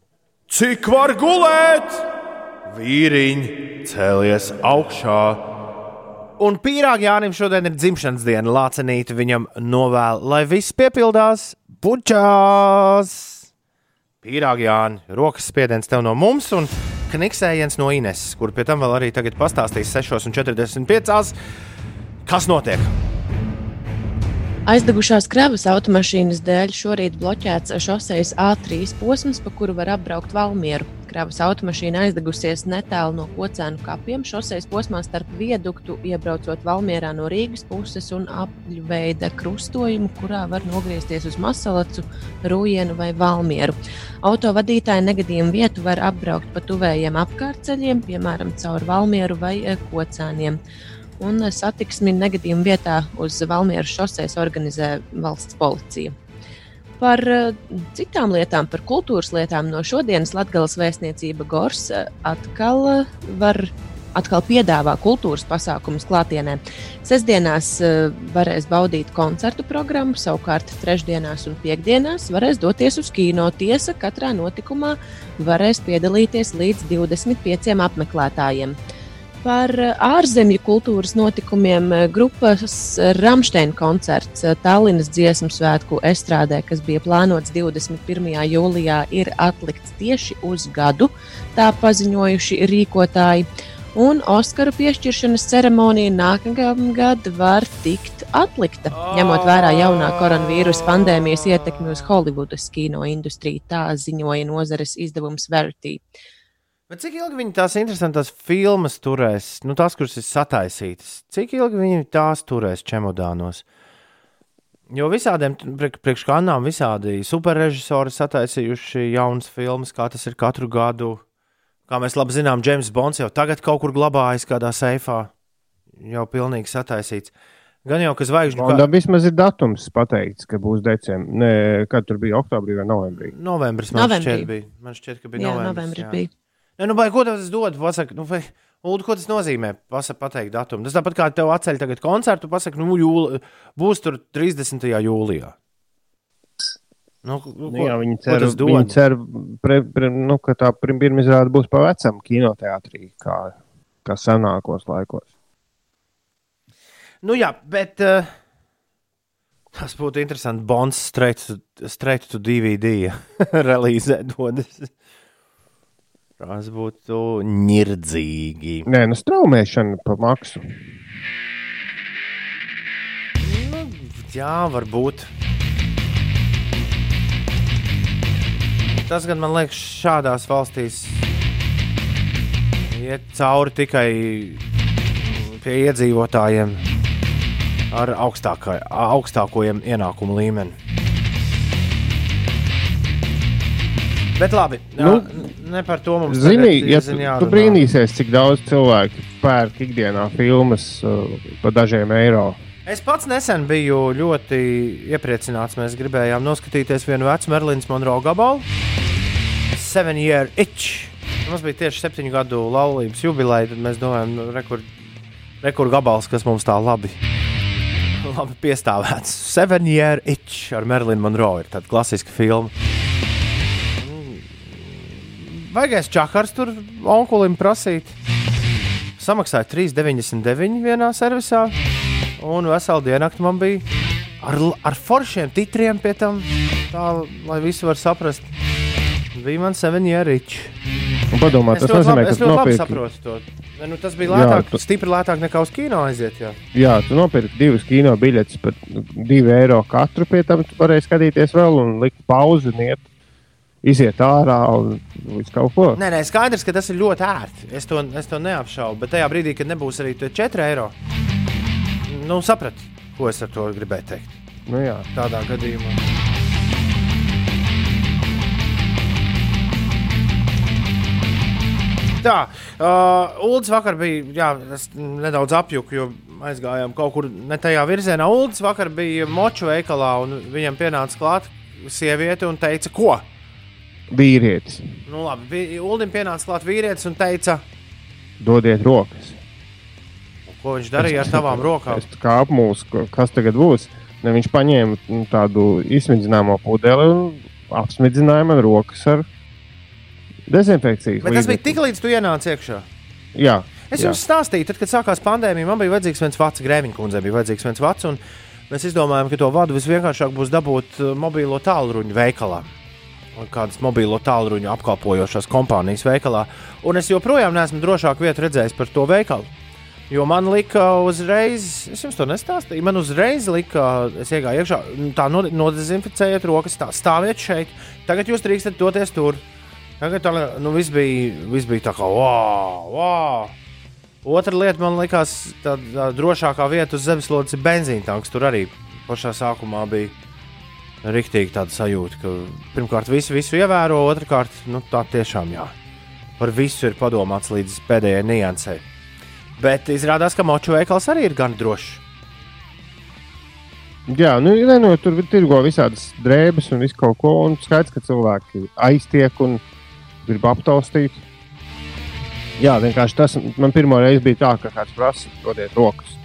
Cik var gulēt? Vīriņ, celies augšā! Un pīrāgi Jānim šodien ir dzimšanas diena. Lācenīti viņam novēl, lai viss piepildās bučās! Pīrāgi Jāni, rokas spiediens tev no mums un kniksējiens no Ines, kur pie tam vēl arī tagad pastāstīs 6,45. Kas notiek? Aizdegušās kravas automašīnas dēļ šorīt bloķēts šoseis A3 posms, pa kuru var apbraukt Valmieru. Kravas automašīna aizdegusies netālu no kocēnu kapiem. Šoseis posmā starp vieduktu iebraucot Valmierā no Rīgas puses un apļveida krustojumu, kurā var nogriezties uz Masalacu, Rūjienu vai Valmieru. Autovadītāji negadījumu vietu var apbraukt pa tuvējiem apkārtceļiem, piemēram, caur Valmieru vai eh, Kocēniem un satiksmi negadījuma vietā uz Valmieras šoseis organizē valsts policija. Par uh, citām lietām, par kultūras lietām no šodienas Latvijas vēstniecība Gors uh, atkal uh, var. Atkal piedāvā kultūras pasākumus klātienē. Sestdienās varēs baudīt koncertu programmu, savukārt trešdienās un piekdienās varēs doties uz kino. Tiesa, katrā notikumā varēs piedalīties līdz 25 apmeklētājiem. Par ārzemju kultūras notikumiem grupas Rāmsteina koncerts Tallinas dziesmu svētku estrādē, kas bija plānots 21. jūlijā, ir atlikts tieši uz gadu. Tā paziņojuši rīkotāji. Un Oskaru piešķiršanas ceremonija nākamgad var tikt atlikta, ņemot vērā jaunā koronavīrusa pandēmijas ietekmi uz Holivudas kino industriju. Tā ziņoja nozares izdevums Verity. Bet cik ilgi viņi tās interesantās filmas turēs, nu, tās, kuras ir sataisītas, cik ilgi viņi tās turēs čemodānos? Jo visādiem priekš kanām, visādi superrežisori sataisījuši jaunas filmas, kā tas ir katru gadu. Kā mēs labi zinām, James Bonds jau tagad kaut kur glabājas kādā seifā, jau pilnīgi sataisīts. Gan jau, ka zvaigžņu kā... Tam vismaz ir datums pateikts, ka būs decembrī. Nē, kad tur bija oktobrī vai novembrī? Novembris man novembrī. šķiet bija. Man šķiet, ka bija jā, novembris. novembris jā. bija. Ne, nu, vai, ko tas dod? Pasaka, nu, vai, Ulu, ko tas nozīmē? Pasaka, pateikt datumu. Tas tāpat kā tev atceļ tagad koncertu, pasaka, nu, jūli, būs tur 30. jūlijā. Nu, nu, ko, jā, viņi cer, viņi cer pre, pre, nu, ka tā pirmā izrāde būs pa vecam kinoteātrī, kā, kā senākos laikos. Nu, jā, bet uh, tas būtu interesanti. Bonds straight to, straight to DVD [LAUGHS] relīzē dodas. Tas būtu nirdzīgi. Nē, nu straumēšana pa maksu. Nu, jā, varbūt. Tas gan man liekas, šādās valstīs iet cauri tikai pie iedzīvotājiem ar augstākā, augstāko ienākumu līmeni. Bet labi, nu, ne par to mums Zini, ja tu, tu brīnīsies, cik daudz cilvēku pērk ikdienā filmas uh, par dažiem eiro. Es pats nesen biju ļoti iepriecināts. Mēs gribējām noskatīties vienu vecu Merlīnas Monroe gabalu. Seven Year Itch. Mums bija tieši septiņu gadu laulības jubileja. Tad mēs domājam, nu, rekur, rekur gabals, kas mums tā labi, labi piestāvēts. Seven Year Itch ar Merlīnu Monroe ir tāda klasiska filma. Baigais čakars tur onkulim prasīt. Samaksāja 3,99 vienā servisā, un veselu diennakti man bija ar, ar foršiem titriem pie tam, tā, lai visi var saprast. Bija man seviņi ierīči. Padomā, tas nozīmē, labi, ka tu nopirki... saproti to. Nu, tas bija lētāk, jā, tu... stipri lētāk nekā uz kino aiziet. Jā, jā tu nopirki divas kino biļetes par 2 eiro katru. Pie tam tu varēji skatīties vēl un likt pauzi un iet iziet ārā un visu kaut ko. Nē, nē, skaidrs, ka tas ir ļoti ērti. Es to, es to neapšaubu. Bet tajā brīdī, kad nebūs arī 4 eiro, nu, saprat, ko es ar to gribēju teikt. Nu, jā. Tādā gadījumā. Tā, uh, Ulas vakar bija, jā, nedaudz apjuku, jo aizgājām kaut kur ne tajā virzienā. Ulas vakar bija moču veikalā, un viņam pienāca klāt sieviete un teica, ko? Vīrietis. Nu, labi, Ulim pienāca klāt vīrietis un teica, dodiet rokas. Ko viņš darīja ar tavām rokām? Es kā apmūsu, kas tagad būs. Ne, viņš paņēma nu, tādu izsmidzināmo pudeli un apsmidzināja man rokas ar dezinfekcijas Bet tas bija tik līdz tu ienāci iekšā. Jā, Es jā. jums stāstīju, tad, kad sākās pandēmija, man bija vajadzīgs viens vats, Grēviņa kundzei bija vajadzīgs viens vats. un Mēs izdomājām, ka to vadu visvienkāršāk būs dabūt uh, mobilo tālruņu veikalā. Kādas mobilo tālruņu apkalpojošās kompānijas veikalā. Un es joprojām neesmu drošāk vietu redzējis par to veikalu. Jo man lika uzreiz, es jums to nestāstīju, man uzreiz lika, es iegāju iekšā, tā no- nodezinficējiet rokas, tā stāviet šeit. Tagad jūs drīkstat doties tur. Tagad tā, nu, viss bija, viss bija tā kā wow, wow. Otra lieta man likās, tā, tā drošākā vieta uz zemeslodes ir benzīna tanks. Tur arī pašā sākumā bija rīktīgi tāda sajūta, ka pirmkārt visu, visu ievēro, otrkārt nu, tā tiešām jā. Par visu ir padomāts līdz pēdējai niansei. Bet izrādās, ka moču veikals arī ir gan drošs. Jā, nu, ne, nu, tur tirgo visādas drēbes un visu kaut ko. Un skaidrs, ka cilvēki aiztiek un grib aptaustīt. Jā, vienkārši tas man pirmo reizi bija tā, ka kāds prasa, dodiet rokas.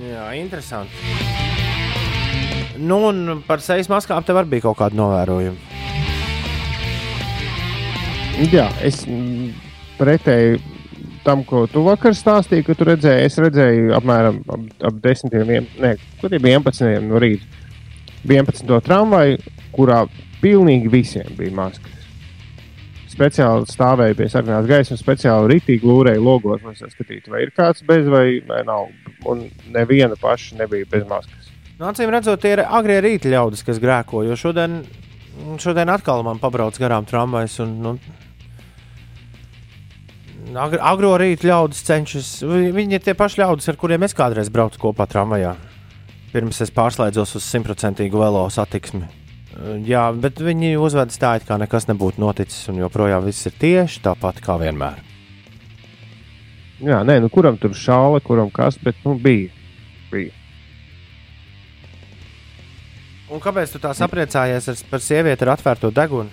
Jā, interesanti. Nu, un par sejas maskām tev arī bija kaut kāda novērojuma. Jā, es pretēji tam, ko tu vakar stāstīji, ka tu redzēji, es redzēju apmēram ap, ap 10, vien- ne, kur bija 11 no rīta. 11. tramvaju, kurā pilnīgi visiem bija maskas. Speciāli stāvēja pie sarkanās gaismas, speciāli rītīgi lūrēja logos, lai saskatītu, vai ir kāds bez vai, vai nav. Un neviena paša nebija bez maskas. Nu, acīm redzot, tie ir agrie rīta ļaudis, kas grēko. Jo šodien, šodien atkal man pabrauc garām tramvajs. Un, nu, agri, agro rīta ļaudis cenšas. vi- Viņi ir tie paši ļaudis, ar kuriem es kādreiz braucu kopā tramvajā. Pirms es pārslēdzos uz simtprocentīgu velo satiksmi. Uh, Jā, bet viņi uzvedas tā, it kā nekas nebūtu noticis, un joprojām viss ir tieši tāpat kā vienmēr. Jā, nē, nu kuram tur šāla, kuram kas, bet nu, bija. Un kāpēc tu tā sapriecājies ar, par sievieti ar atvērto degunu?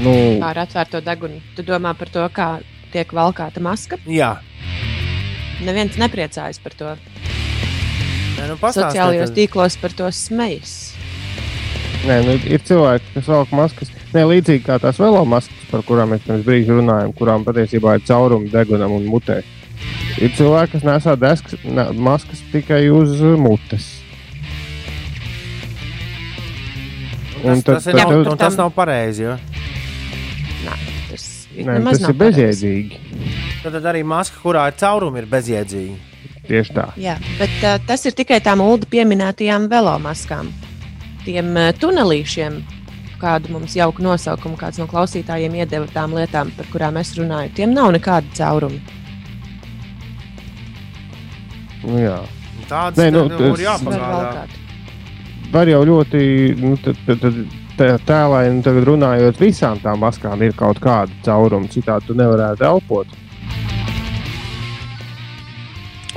Nu, Kā ar atvērto degunu. Tu domā par to, kā tiek valkāta maska? Jā, Neviens nepriecājas par to. Nē, nu, Sociālajos tīklos par to smejas. Nē, nu, ir cilvēki, kas velk maskas. Ne līdzīgi kā tās velo maskas, par kurām mēs pirms brīža runājām, kurām patiesībā ir caurumi degunam un mutē. Ir cilvēki, kas nesā desks, ne, maskas tikai uz uh, mutes. Tas, tas, ir, Jā, nav, un tas nav pareizi. Jo. Nē, tas, Nē, tas nav ir bezjēdzīgi. Tad, tad arī maska, kurā ir caurumi, ir bezjēdzīga. Tieši tā. Jā, bet uh, tas ir tikai tām ULDA pieminētajām velomaskām. Tiem uh, tunelīšiem, kādu mums jauku nosaukumu kāds no klausītājiem iedeva tām lietām, par kurām es runāju, tiem nav nekāda cauruma. Nu, jā. Tāds Nē, nu, ir tas- jāpagādā. Var jau ļoti nu, tad- tad- tad tā- tēlaini tagad runājot, visām tām maskām ir kaut kāda cauruma, citādi tu nevarētu elpot.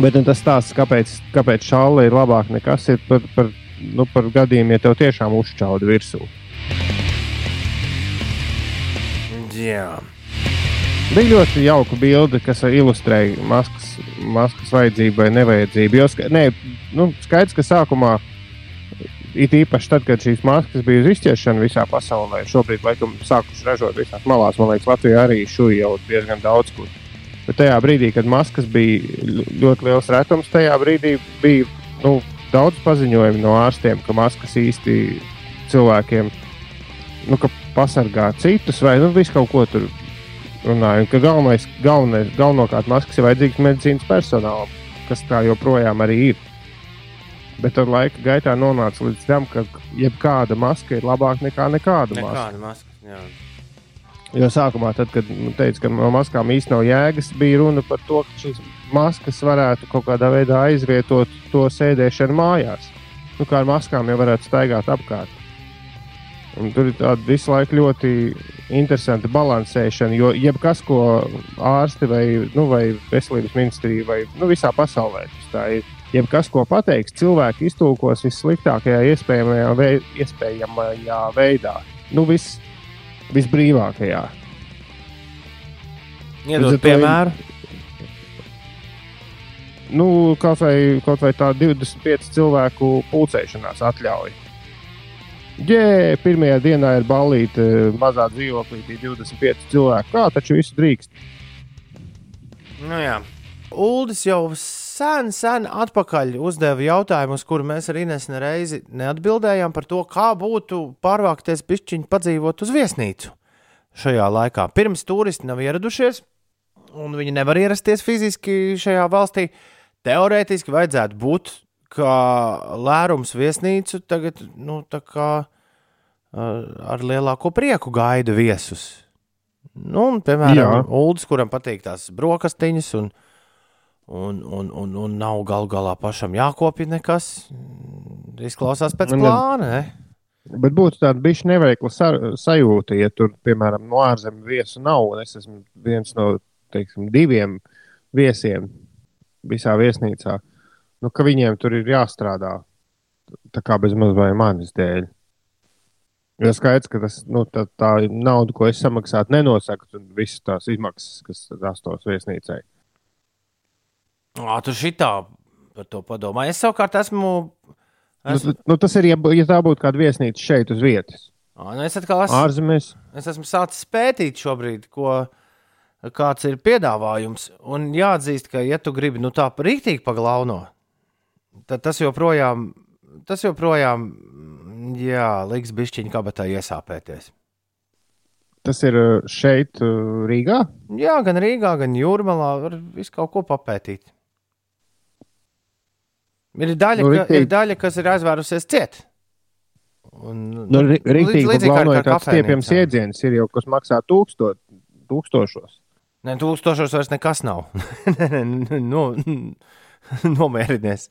Bet nu, tas stāsts, kāpēc, kāpēc šāda ir labāka nekā tas, ir par, par, nu, par gadījumiem, ja tev tiešām uzšķauda virsū. Jā. Bija ļoti jauka bilde, kas ilustrēja maskas, maskas vajadzību vai nevajadzību. Jo ska, ne, nu, skaidrs, ka sākumā, it īpaši tad, kad šīs maskas bija uz izķeršanu visā pasaulē, šobrīd, laikam, sākuši ražot visās malās, man liekas, Latvijā arī šūja jau diezgan daudz. Kur. Bet tajā brīdī, kad maskas bija ļoti liels retums, tajā brīdī bija nu, daudz paziņojumu no ārstiem, ka maskas īsti cilvēkiem nu, pasargā citus vai nu, visu kaut ko tur runāju, ka galvenais, galvenais, galvenokārt maskas ir vajadzīgas medicīnas personālam, kas tā joprojām arī ir. Bet ar laika gaitā nonāca līdz tam, ka jebkāda maska ir labāka nekā nekāda maska. Nekāda maska. Jā. Jo sākumā, tad, kad teica, ka no maskām īstenībā nav jēgas, bija runa par to, ka šīs maskas varētu kaut kādā veidā aizvietot to sēdēšanu mājās. Nu, kā ar maskām jau varētu staigāt apkārt. Un tur ir tāda visu laiku ļoti interesanta balansēšana, jo jebkas, ko ārsti vai, nu, vai veselības ministrija vai nu, visā pasaulē tas ir, jebkas, ko pateiks, cilvēki iztulkos vissliktākajā iespējamajā, vei, iespējamajā veidā. Nu, vis, visbrīvākajā. Iedod piemēru. Nu, kaut vai, kaut vai tā 25 cilvēku pulcēšanās atļauja. Jē, pirmajā dienā ir balīti mazā dzīvoklī, 25 cilvēku. Kā taču viss drīkst? Nu, jā. Uldis jau sen, sen atpakaļ uzdeva jautājumu, uz kuru mēs arī nesne reizi neatbildējām par to, kā būtu pārvākties pišķiņu padzīvot uz viesnīcu šajā laikā. Pirms turisti nav ieradušies, un viņi nevar ierasties fiziski šajā valstī. Teorētiski vajadzētu būt kā lērums viesnīcu tagad, nu, kā uh, ar lielāko prieku gaida viesus. Nu, un, piemēram. Uldis, kuram patīk tās brokastiņas, un, un, un, un, un nav gal galā pašam jākopja nekas. Izklausās pēc plāna. Ne? Bet būtu tāda bijusi neveikla sa sajūta, ja tur, piemēram, no ārzemju viesu nav. Es esmu viens no teiksim, diviem viesiem visā viesnīcā. Nu, ka viņiem tur ir jāstrādā tā kā bez maz vai manis dēļ. Jo skaidrs, ka tas, nu, tā, tā nauda, ko es samaksātu, nenosaka un visas tās izmaksas, kas rastos viesnīcai. Ā, tu šitā par to padomā. Es savukārt esmu. Nu, esmu t- nu, tas ir, ja, ja tā būtu kāda viesnīca šeit uz vietas. Ā, nu es atkal esmu. Ārzemēs. Es esmu sācis pētīt šobrīd, ko, kāds ir piedāvājums. Un jāatzīst, ka, ja tu gribi nu, tā rīktīgi paglauno, tad tas joprojām, tas joprojām jā, liks bišķiņu kabatā iesāpēties. Tas ir uh, šeit, uh, Rīgā. Jā, gan Rīgā, gan Jūrmalā var visu kaut ko papētīt. Ir daļa, Nu, nu, ka, ir daļa kas ir aizvērusies ciet. Un, Nu, ri- Rīktīgi, līdzīgi kā- plānoja kā tāds stiepjams kafejnīcā. iedziens, ir jau kas maksā tūkstot, tūkstošos. Nē, tūkstošos vairs nekas nav. [LAUGHS] no, [LAUGHS] nomierinies.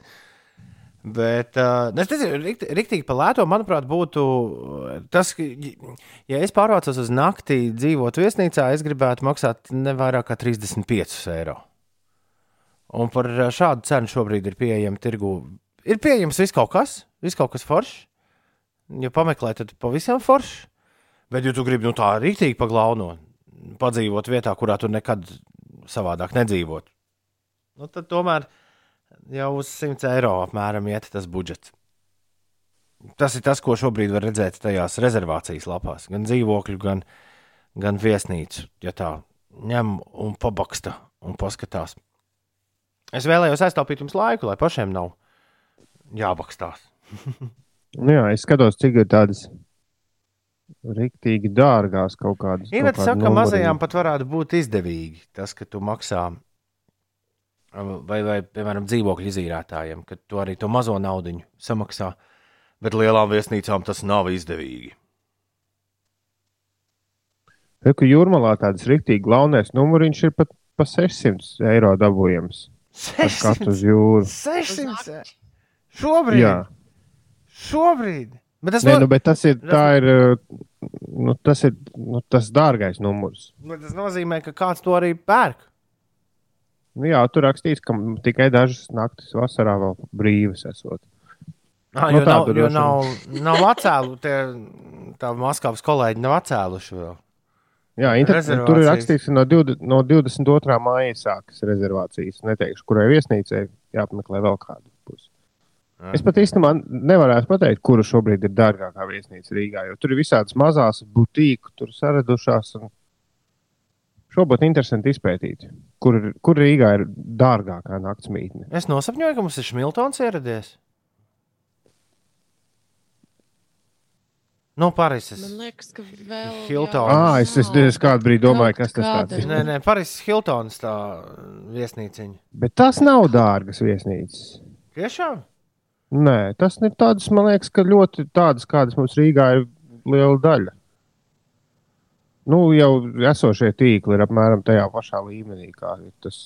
Bet uh, es teicu, rikt, riktīgi par lēto, manuprāt, būtu tas, ka, ja es pārvācos uz naktī dzīvot viesnīcā, es gribētu maksāt ne vairāk kā 35 eiro. Un par šādu cenu šobrīd ir pieejama tirgu. Ir pieejams viss kaut kas, viss kaut kas foršs. Ja pameklē, tad pavisam foršs. Bet, ja tu gribi nu, tā rīktīgi paglaunot, padzīvot vietā, kurā tu nekad savādāk nedzīvot, nu, tad tomēr jau uz 100 eiro apmēram iet tas budžets. Tas ir tas, ko šobrīd var redzēt tajās rezervācijas lapās. Gan dzīvokļu, gan, gan viesnīcu. Ja tā ņem un pabaksta un paskatās. Es vēlējos aiztaupīt jums laiku, lai pašiem nav jābakstās. Nu, jā, es skatos, cik ir tādas rīktīgi dārgās kaut kādas. kādi saka, ka mazajām pat varētu būt izdevīgi tas, ka tu maksā. Vai, vai, piemēram, dzīvokļu izīrētājiem, ka tu arī to mazo naudu samaksā, bet lielām viesnīcām tas nav izdevīgi. Re, ka jūrmalā tādas rīktīgi launēs numuriņš ir pat pa 600 eiro dabūjams. Ar skatu uz jūru. 600 šobrīd! Jā, Šobrīd! Bet tas, Nē, no... nu, bet tas ir, tā ir, nu, tas ir nu, tas dārgais numurs. nu, tas nozīmē, ka kāds to arī pērk. Nu, jā, tur rakstīts, ka tikai dažas naktis vasarā vēl brīvas esot. Ah, Nu, jo tā nav, jo droši nav, nav atcēlu, tie, tā Maskavas kolēģi nav atcēluši vēl. Jā, inter... Rezervācijas. tur ir rakstīts, ka no, 20, no 22. māja sākas rezervācijas. Neteikšu, kurai viesnīcai jāapmeklē vēl kādu pusi. Jā. Es pat īstenībā nevarētu pateikt, kura šobrīd ir dārgākā viesnīca Rīgā. Jo tur ir visādas mazas butīku, tur saradušās. Un... Šo būtu interesanti izpētīt, kur, kur Rīgā ir dārgākā naktsmītne. Es nosapņoju, ka mums ir Šmiltons ieradies. No Parīzes. Man liekas, ka vēl. Hiltons. Ah, es, es, es kādu brīdi domāju, kas tas kāda. tāds ir. Nē, nē, Parīzes Hiltons tā viesnīciņa. Bet tas nav dārgas viesnīcas. Tiešām? Nē, tas ir tādas, man liekas, ka ļoti tādas, kādas mums Rīgā ir liela daļa. Nu, jau esošie tīkli ir apmēram tajā pašā līmenī, kā ir tas.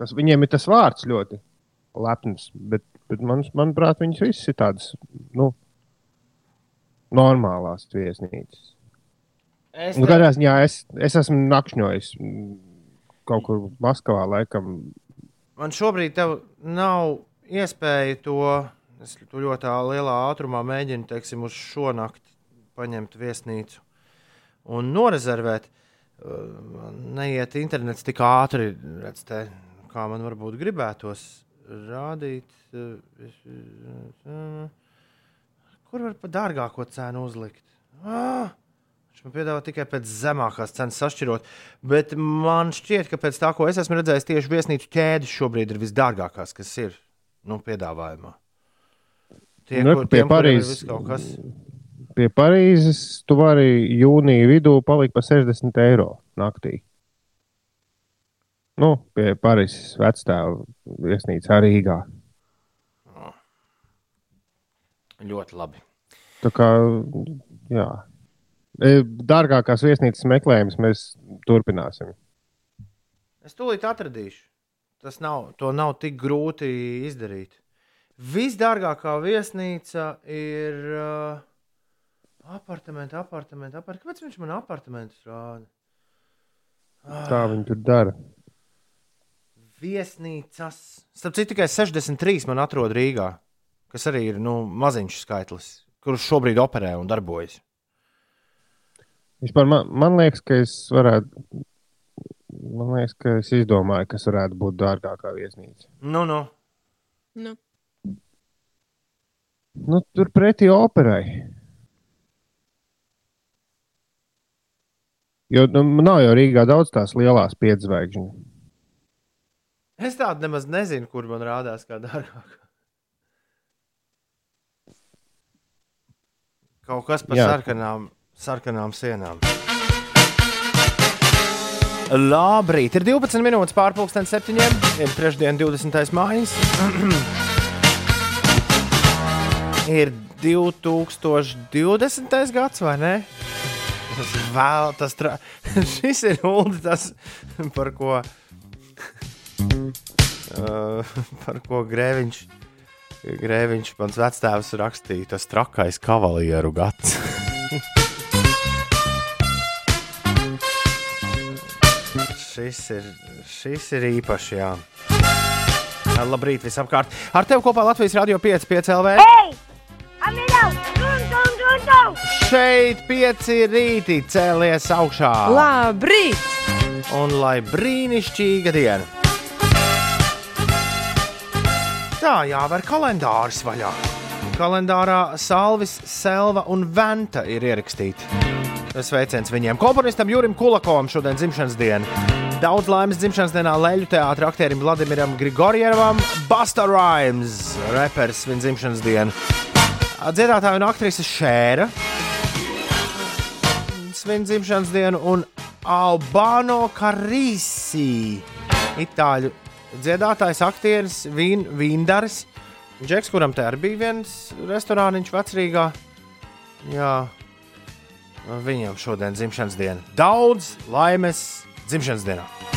tas viņiem ir tas vārds ļoti lepns, bet, bet man, manuprāt, viņas visas ir tādas, nu, normālās viesnīcas. Es Nu, kādā ziņā es, es esmu nakšņojis mm, kaut kur Maskavā, laikam, Man šobrīd nav iespēja to, es to ļoti lielā ātrumā mēģinu, teiksim, uz šo nakti paņemt viesnīcu un norezervēt. uh, neiet internets tik ātri, redz, te, kā man varbūt gribētos rādīt. uh, uh, Kur var par dārgāko cenu uzlikt? Ah! Viņš man piedāvā tikai pēc zemākās cenas sašķirot, bet man šķiet, ka pēc tā, ko es esmu redzējis, tieši viesnīcu ķēdes šobrīd ir visdārgākās, kas ir nu, piedāvājumā. Tie, Nu, kur, pie tiem, ir Parīzes- kas. Pie Parīzes tu vari jūnija vidū palikt par 60 eiro naktī. Nu, pie Parīzes vectēva viesnīcā Rīgā. Ļoti labi. Tā kā, jā. E, Dārgākās viesnīcas meklējumus mēs turpināsim. Es tūlīt atradīšu. Tas nav, nav tik grūti izdarīt. Visdārgākā viesnīca ir uh, apartaments, apartaments, apartaments. Kāpēc viņš man apartamentus rāda? Tā viņi tur dara. Viesnīcas. Starp citu, tikai 63 man atrod Rīgā, kas arī ir nu, maziņš skaitlis, kurš šobrīd operē un darbojas. Vispār man, man liekas, ka es varētu. Man liekas, ka es izdomāju, kas varētu būt dārgākā viesnīca. Nu, nu. Nu, Nu, tur pretī operai. Jo nu, nav jau Rīgā daudz tās lielās piedzvaigžņu. Es tādu nemaz nezinu, kur man rādās kā dārgāk. Kaut kas par Jā. sarkanām, sarkanām sienām. Labrīt, ir 12 minūtes pārpusdienas septiņiem. Ir trešdiena, 20. mājas. [CLEARS THROAT] ir 2020. gads, vai ne? Tas vēl tas tra... [LAUGHS] Šis ir Uldi, tas, par ko, uh, [LAUGHS] par ko Grēviņš, Grēviņš mans vectēvs rakstīja, tas trakais kavalieru gads. [LAUGHS] šis, ir, šis ir īpašs, jā. Labrīt visapkārt. Ar tevi kopā Latvijas Rādio 5, 5 LV. Šeit pieci rīti cēlies augšā. labrīt! Un lai brīnišķīga diena! Tā jāver kalendārs vaļā. Kalendārā Salvis, Selva un Venta ir ierakstīti. Sveiciens viņiem. Komponistam Jurim Kulakovam šodien dzimšanas diena. Daudz laimes dzimšanas dienā Leļu teātra aktierim Vladimiram Grigorjevam, Basta Rhymes, reperis viņa dzimšanas diena. Dziedātāja un aktrise Šēra. Svin dzimšanas dienu un Albano Karīsī. Itāļu dziedātājs, aktieris, vīn, vīndaris. Džeks, kuram te arī bija viens restorāniņš vecrīgā. Jā, viņam šodien dzimšanas diena. Daudz laimes dzimšanas dienā.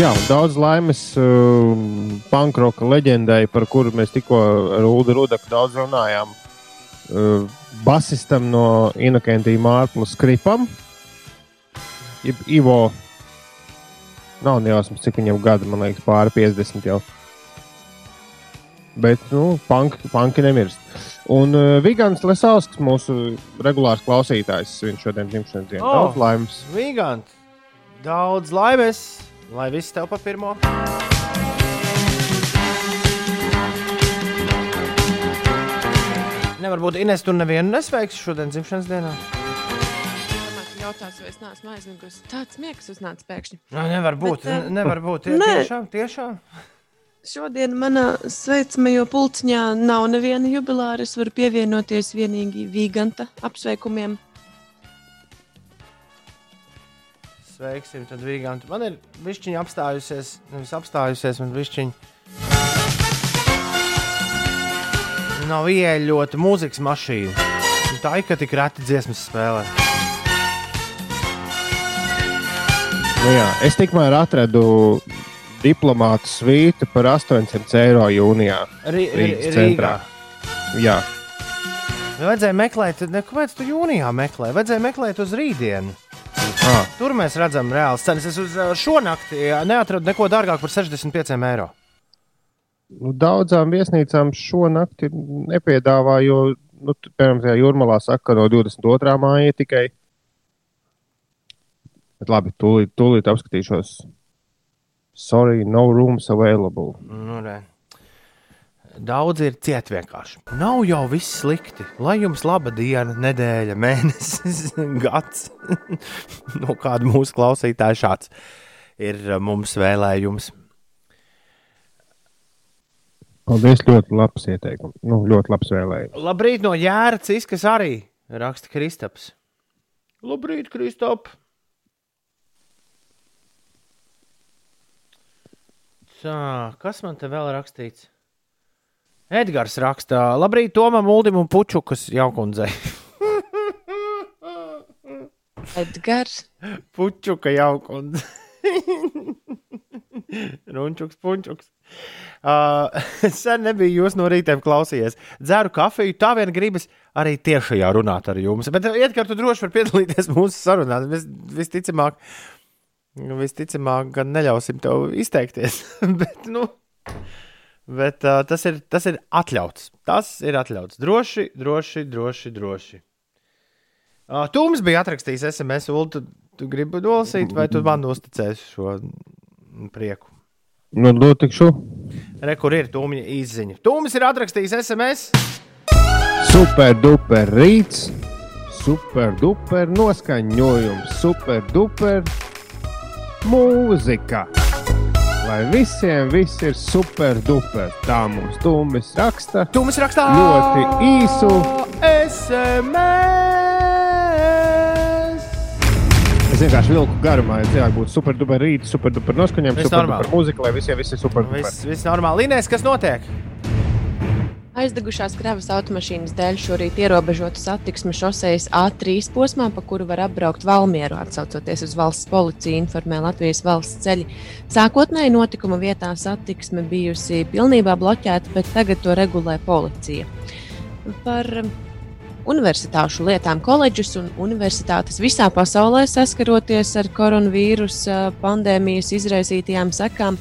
Jā, daudz laimes uh, pankroka leģendai, par kuru mēs tikko ar Ulu Rudaku daudz runājām. Uh, basistam no Inokentija Mārpla skripam, Ivo. Nav nejausmas, cik viņam gadu, man liekas, pāri 50 jau. Bet, nu, panki, panki nemirst. Un uh, Vigants Lesauskis, mūsu regulārs klausītājs, viņš šodien dzimšanas dienā. Oh. Daudz laimes! Vigant, daudz laimes, lai viss tev pa pirmo. Nevar būt Ines, tu nevienu nesveiksi šodien dzimšanas dienā. Jautās, vai es neesmu aizmigusi. Tāds miegs uznāca pēkšņi. Nē, nevar būt. Bet, eh, Bet, nevar būt. Tie, nē. tiešām, tiešām. Šodien manā sveicamajā pulciņā nav neviena jubilāra. Es varu pievienoties vienīgi Viganta apsveikumiem. Sveiksim, tad Vigantu. Man ir višķiņa apstājusies, nevis apstājusies, man višķiņa. Nav ieeļota mūzikas mašīna. Tā ir, ka tik reti dziesmas spēlē. Nu jā, es tikmēr atradu diplomātu svītu par 800 eiro jūnijā. Rī- Rīgas Rī- centrā. Jā, Vajadzēja meklēt, ne, kāpēc tu jūnijā meklē? Vajadzēja meklēt uz rītdienu. Ah, Tur mēs redzam reāls cenas. Es uz uh, šo nakti jā, neatradu neko dārgāku par 65 eiro. nu, daudzām viesnīcām šo nakti nepiedāvā, jo nu, piemēram, tajā jūrmalā saka, ka no 22. māja tikai. Bet labi, tūlīt, tūlīt apskatīšos. Sorry, no rooms available. Nu, re. Daudz ir ciet vienkārši. Nav jau viss slikti. Lai jums laba diena, nedēļa, mēnesis, [LAUGHS] gads. [LAUGHS] no kāda mūsu klausītāja šāds ir uh, mums vēlējums. Paldies, ļoti labs ieteikums. Nu, ļoti labs vēlējums. Labrīt no Jēras, kas arī raksta Kristaps. Labrīt, Kristap! Tā, kas man te vēl rakstīts? Edgars raksta, labrīt, Tomam, Uldim un Pučukas jaukundzei. [LAUGHS] Edgars. Pučuka jaukundze. [LAUGHS] Runčuks, punčuks. Uh, [LAUGHS] sen nebija jūs no rītiem klausījies. Dzeru kafiju, tā vien gribas arī tiešajā runāt ar jums. Bet, Edgars, tu droši vari piedalīties mūsu sarunās. Vis, visticamāk, visticamāk, gan neļausim tev izteikties. bet, nu, bet uh, tas, ir, tas ir atļauts. Tas ir atļauts. Droši, droši, droši. droši. Uh, Tūms bija atrakstījis SMS, Ulu, tu, tu gribi nolasīt, vai tu man uzticēsi šo prieku? Nu, dotikšu. Re, kur ir Tūmija izziņa? Tūmis ir atrakstījis SMS. Super duper rīts, super duper noskaņojums, super duper mūzika. Lai visiem viss ir super duper. Tā mums Tūmis raksta. Tūmis rakstā ļoti īsu. SMS. Es vienkārši vilku garumā, ja cilvēki būtu super duper rīts, super duper noskaņojums, Viss super normāli. duper mūzika, lai visiem viss ir super duper. Viss, viss normāli. Linēs, kas notiek? Aizdegušās kravas automašīnas dēļ šorīt ierobežota satiksme šoseis A3 posmā, pa kuru var apbraukt Valmieru, atsaucoties uz valsts policiju, informē Latvijas valsts ceļi. Sākotnēji notikuma vietā satiksme bijusi pilnībā bloķēta, bet tagad to regulē policija. Par universitāšu lietām koledžas un universitātes visā pasaulē saskaroties ar koronavīrusa pandēmijas izraisītajām sekām,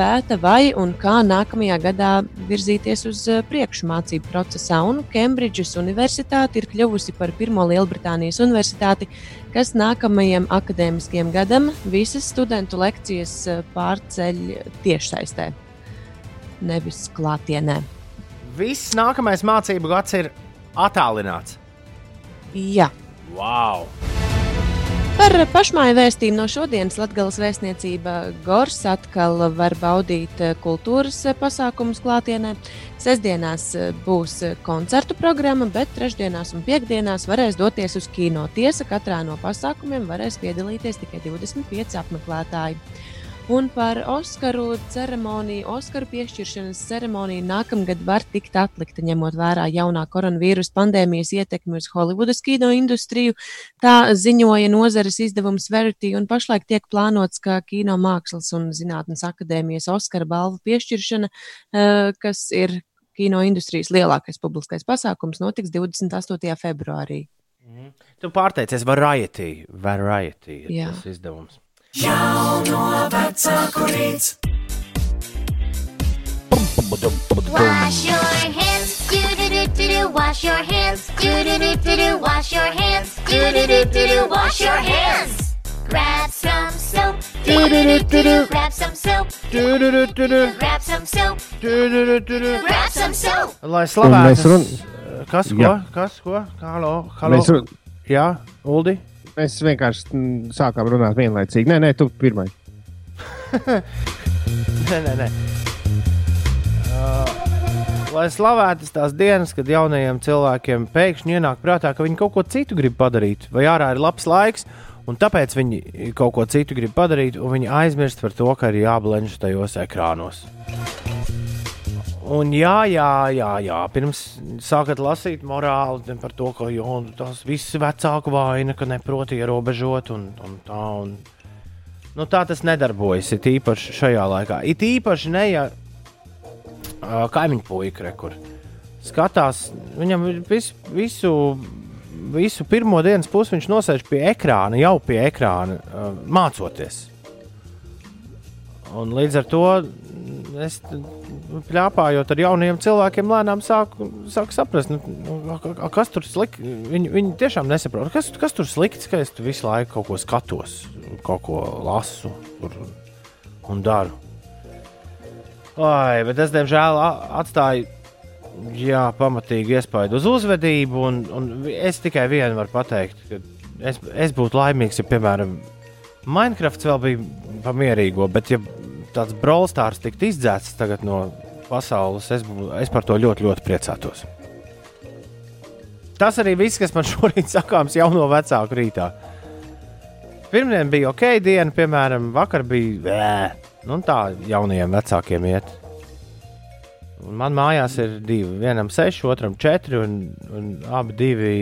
pēta, vai un kā nākamajā gadā virzīties uz eh, priekšu mācību procesā. Un Kembridžas Universitāte ir kļuvusi par pirmo Lielbritānijas universitāti, kas nākamajam akadēmiskajam gadam visas studentu lekcijas eh, pārceļ tiešsaistē, nevis klātienē. Viss nākamais mācību gads ir attālināts. Jā. Wow! Par pašmāju vēstījumu no šodienas Latvijas vēstniecība Gors atkal var baudīt kultūras pasākumus klātienē. Sestdienās būs koncertu programma, bet trešdienās un piekdienās varēs doties uz kino. Tiesa, katrā no pasākumiem varēs piedalīties tikai 25 apmeklētāji. Un par Oskaru ceremoniju, Oskaru piešķiršanas ceremoniju nākamgad var tikt atlikta, ņemot vērā jaunā koronavīrusa pandēmijas ietekmi uz Holivudas kino industriju. Tā ziņoja nozares izdevums Verity, un pašlaik tiek plānots, ka Kino mākslas un zinātnes akadēmijas Oskara balvu piešķiršana, eh, kas ir kino industrijas lielākais publiskais pasākums, notiks 28. februārī. Tu pārteicies, variety. variety ir Jā. tas izdevums. Jauno vecāku rīts. Wash your hands, do do do do do. Wash your hands, do do do do do. Wash your hands, do do do do do. Wash your hands. Grab some soap, do do do do do. Grab some soap, Du-du-du-du-du. grab some soap, Du-du-du-du-du. grab some soap. Lai mēs slavētas. run- Kas, ko? Jā. Kas, ko? Halo, halo. Mēs, ru- Jā, Uldi. Mēs vienkārši mm, sākām runāt vienlaicīgi. Nē, nē, tu pirmais. [LAUGHS] Nē, nē, nē. Uh, lai slavētas tās dienas, kad jaunajiem cilvēkiem pēkšņi ienāk prātā, ka viņi kaut ko citu grib padarīt, vai ārā ir labs laiks, un tāpēc viņi kaut ko citu grib padarīt, un viņi aizmirst par to, ka ir jāblenž tajos ekrānos. Un jā, jā, jā, jā, pirms sākat lasīt morāli par to, ka jo, tas viss ir vecāku vaina, ka neprot ierobežot un, un tā. Un, nu, tā tas nedarbojas. It īpaši šajā laikā. It īpaši ne ja uh, kaimiņu puika, re, kur skatās, viņam vis, visu, visu pirmo dienas pusi viņš nosēž pie ekrāna, jau pie ekrāna, uh, mācoties. Un līdz ar to es plāpājot ar jauniem cilvēkiem, lēnām sāku, sāku saprast, nu, nu, kas tur slikti. Viņi, viņi tiešām nesaprot, kas, kas tur slikts, ka es visu laiku kaut ko skatos, kaut ko lasu tur, un daru. Ai, bet es, diemžēl, atstāju jā, pamatīgi iespaidu uz uzvedību, un, un es tikai vienu varu pateikt, ka es, es būtu laimīgs, ja, piemēram, Minecraft vēl bija pamierīgo, bet ja tāds brolstārs tiktu izdzēsts tagad no pasaules, es, es par to ļoti, ļoti priecātos. Tas arī viss, kas man [LAUGHS] šorīt sakāms jauno vecāku rītā. Pirmdien bija ok, diena, piemēram, vakar bija vē, nu tā jaunajiem vecākiem iet. Un man mājās ir divi. Vienam seši, otram četri, un, un abi divi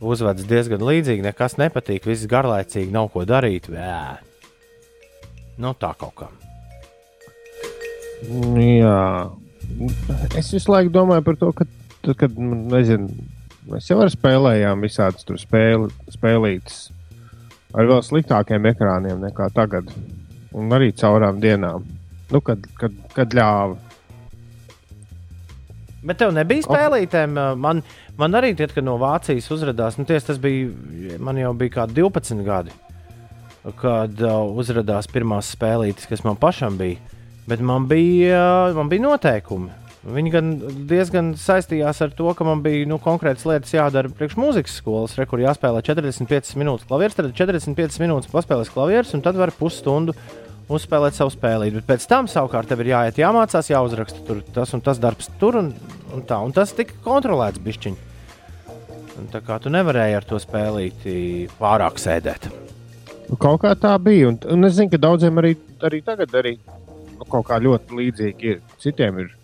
uzvedas diezgan līdzīgi. Nekas nepatīk, viss garlaicīgi, nav ko darīt. Vē. Nu, tā kaut kā. Jā, es visu laiku domāju par to, ka, tad, kad nu, nezinu, mēs jau spēlējām visādas tur spēli, spēlītas ar vēl sliktākiem ekrāniem nekā tagad. Un arī caurām dienām, nu, kad, kad, kad ļāva. Bet tev nebija spēlītēm. Man, man arī, tiet, kad no Vācijas uzrādījās, nu, ties, tas bija, man jau bija kā 12 gadi, kad uh, uzrādījās pirmās spēlītes, kas man pašam bija. Bet man bija, uh, man bija noteikumi. Viņi gan diezgan saistījās ar to, ka man bija nu, konkrētas lietas jādara priekš mūzikas skolas, re, kur jāspēlē 45 minūtes klavieres, tad 45 minūtes paspēlēs klavieres, un tad var pusstundu uzspēlēt savu spēli. Bet pēc tam savukārt tev ir jāiet, jāmācās, jāuzraksta tur tas un tas darbs tur un, un tā. Un tas tika kontrolēts bišķiņ. Un tā kā tu nevarēji ar to spēlīt pārāk sēdēt. Nu, Kaut kā tā bija. Un, un es zinu, ka daudziem arī, arī tagad arī, nu, kaut kā ļoti līdzīgi ir. Citiem ir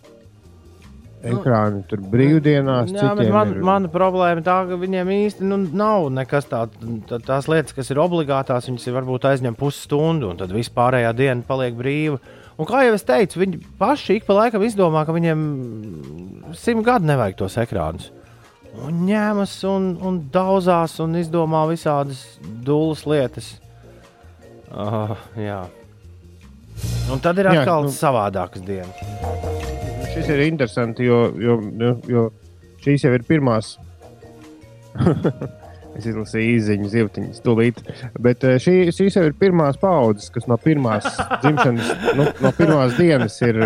ekrāni, tur brīvdienās. Jā, bet man, ir... mana problēma tā, ka viņiem īsti nu, nav nekas tāds. Tā, tās lietas, kas ir obligātās, viņas ir varbūt aizņem pusstundu, un tad viss pārējā diena paliek brīva. Un kā jau es teicu, viņi paši ik pa laikam izdomā, ka viņiem simt gadu nevajag tos ekrānus. Un ņemas un, un daudzās un izdomā visādas dūlas lietas. Uh, jā. Un tad ir Jā, atkal nu- nu... savādākas dienas. Šis ir interesanti, jo, jo, jo, jo šīs jau ir pirmās. [LAUGHS] es izlasīju īsiņu, zivtiņas, tūlīt. Bet eh, šī, šīs jau ir pirmās paudzes, kas no pirmās [LAUGHS] dzimšanas, nu, no pirmās dienas ir.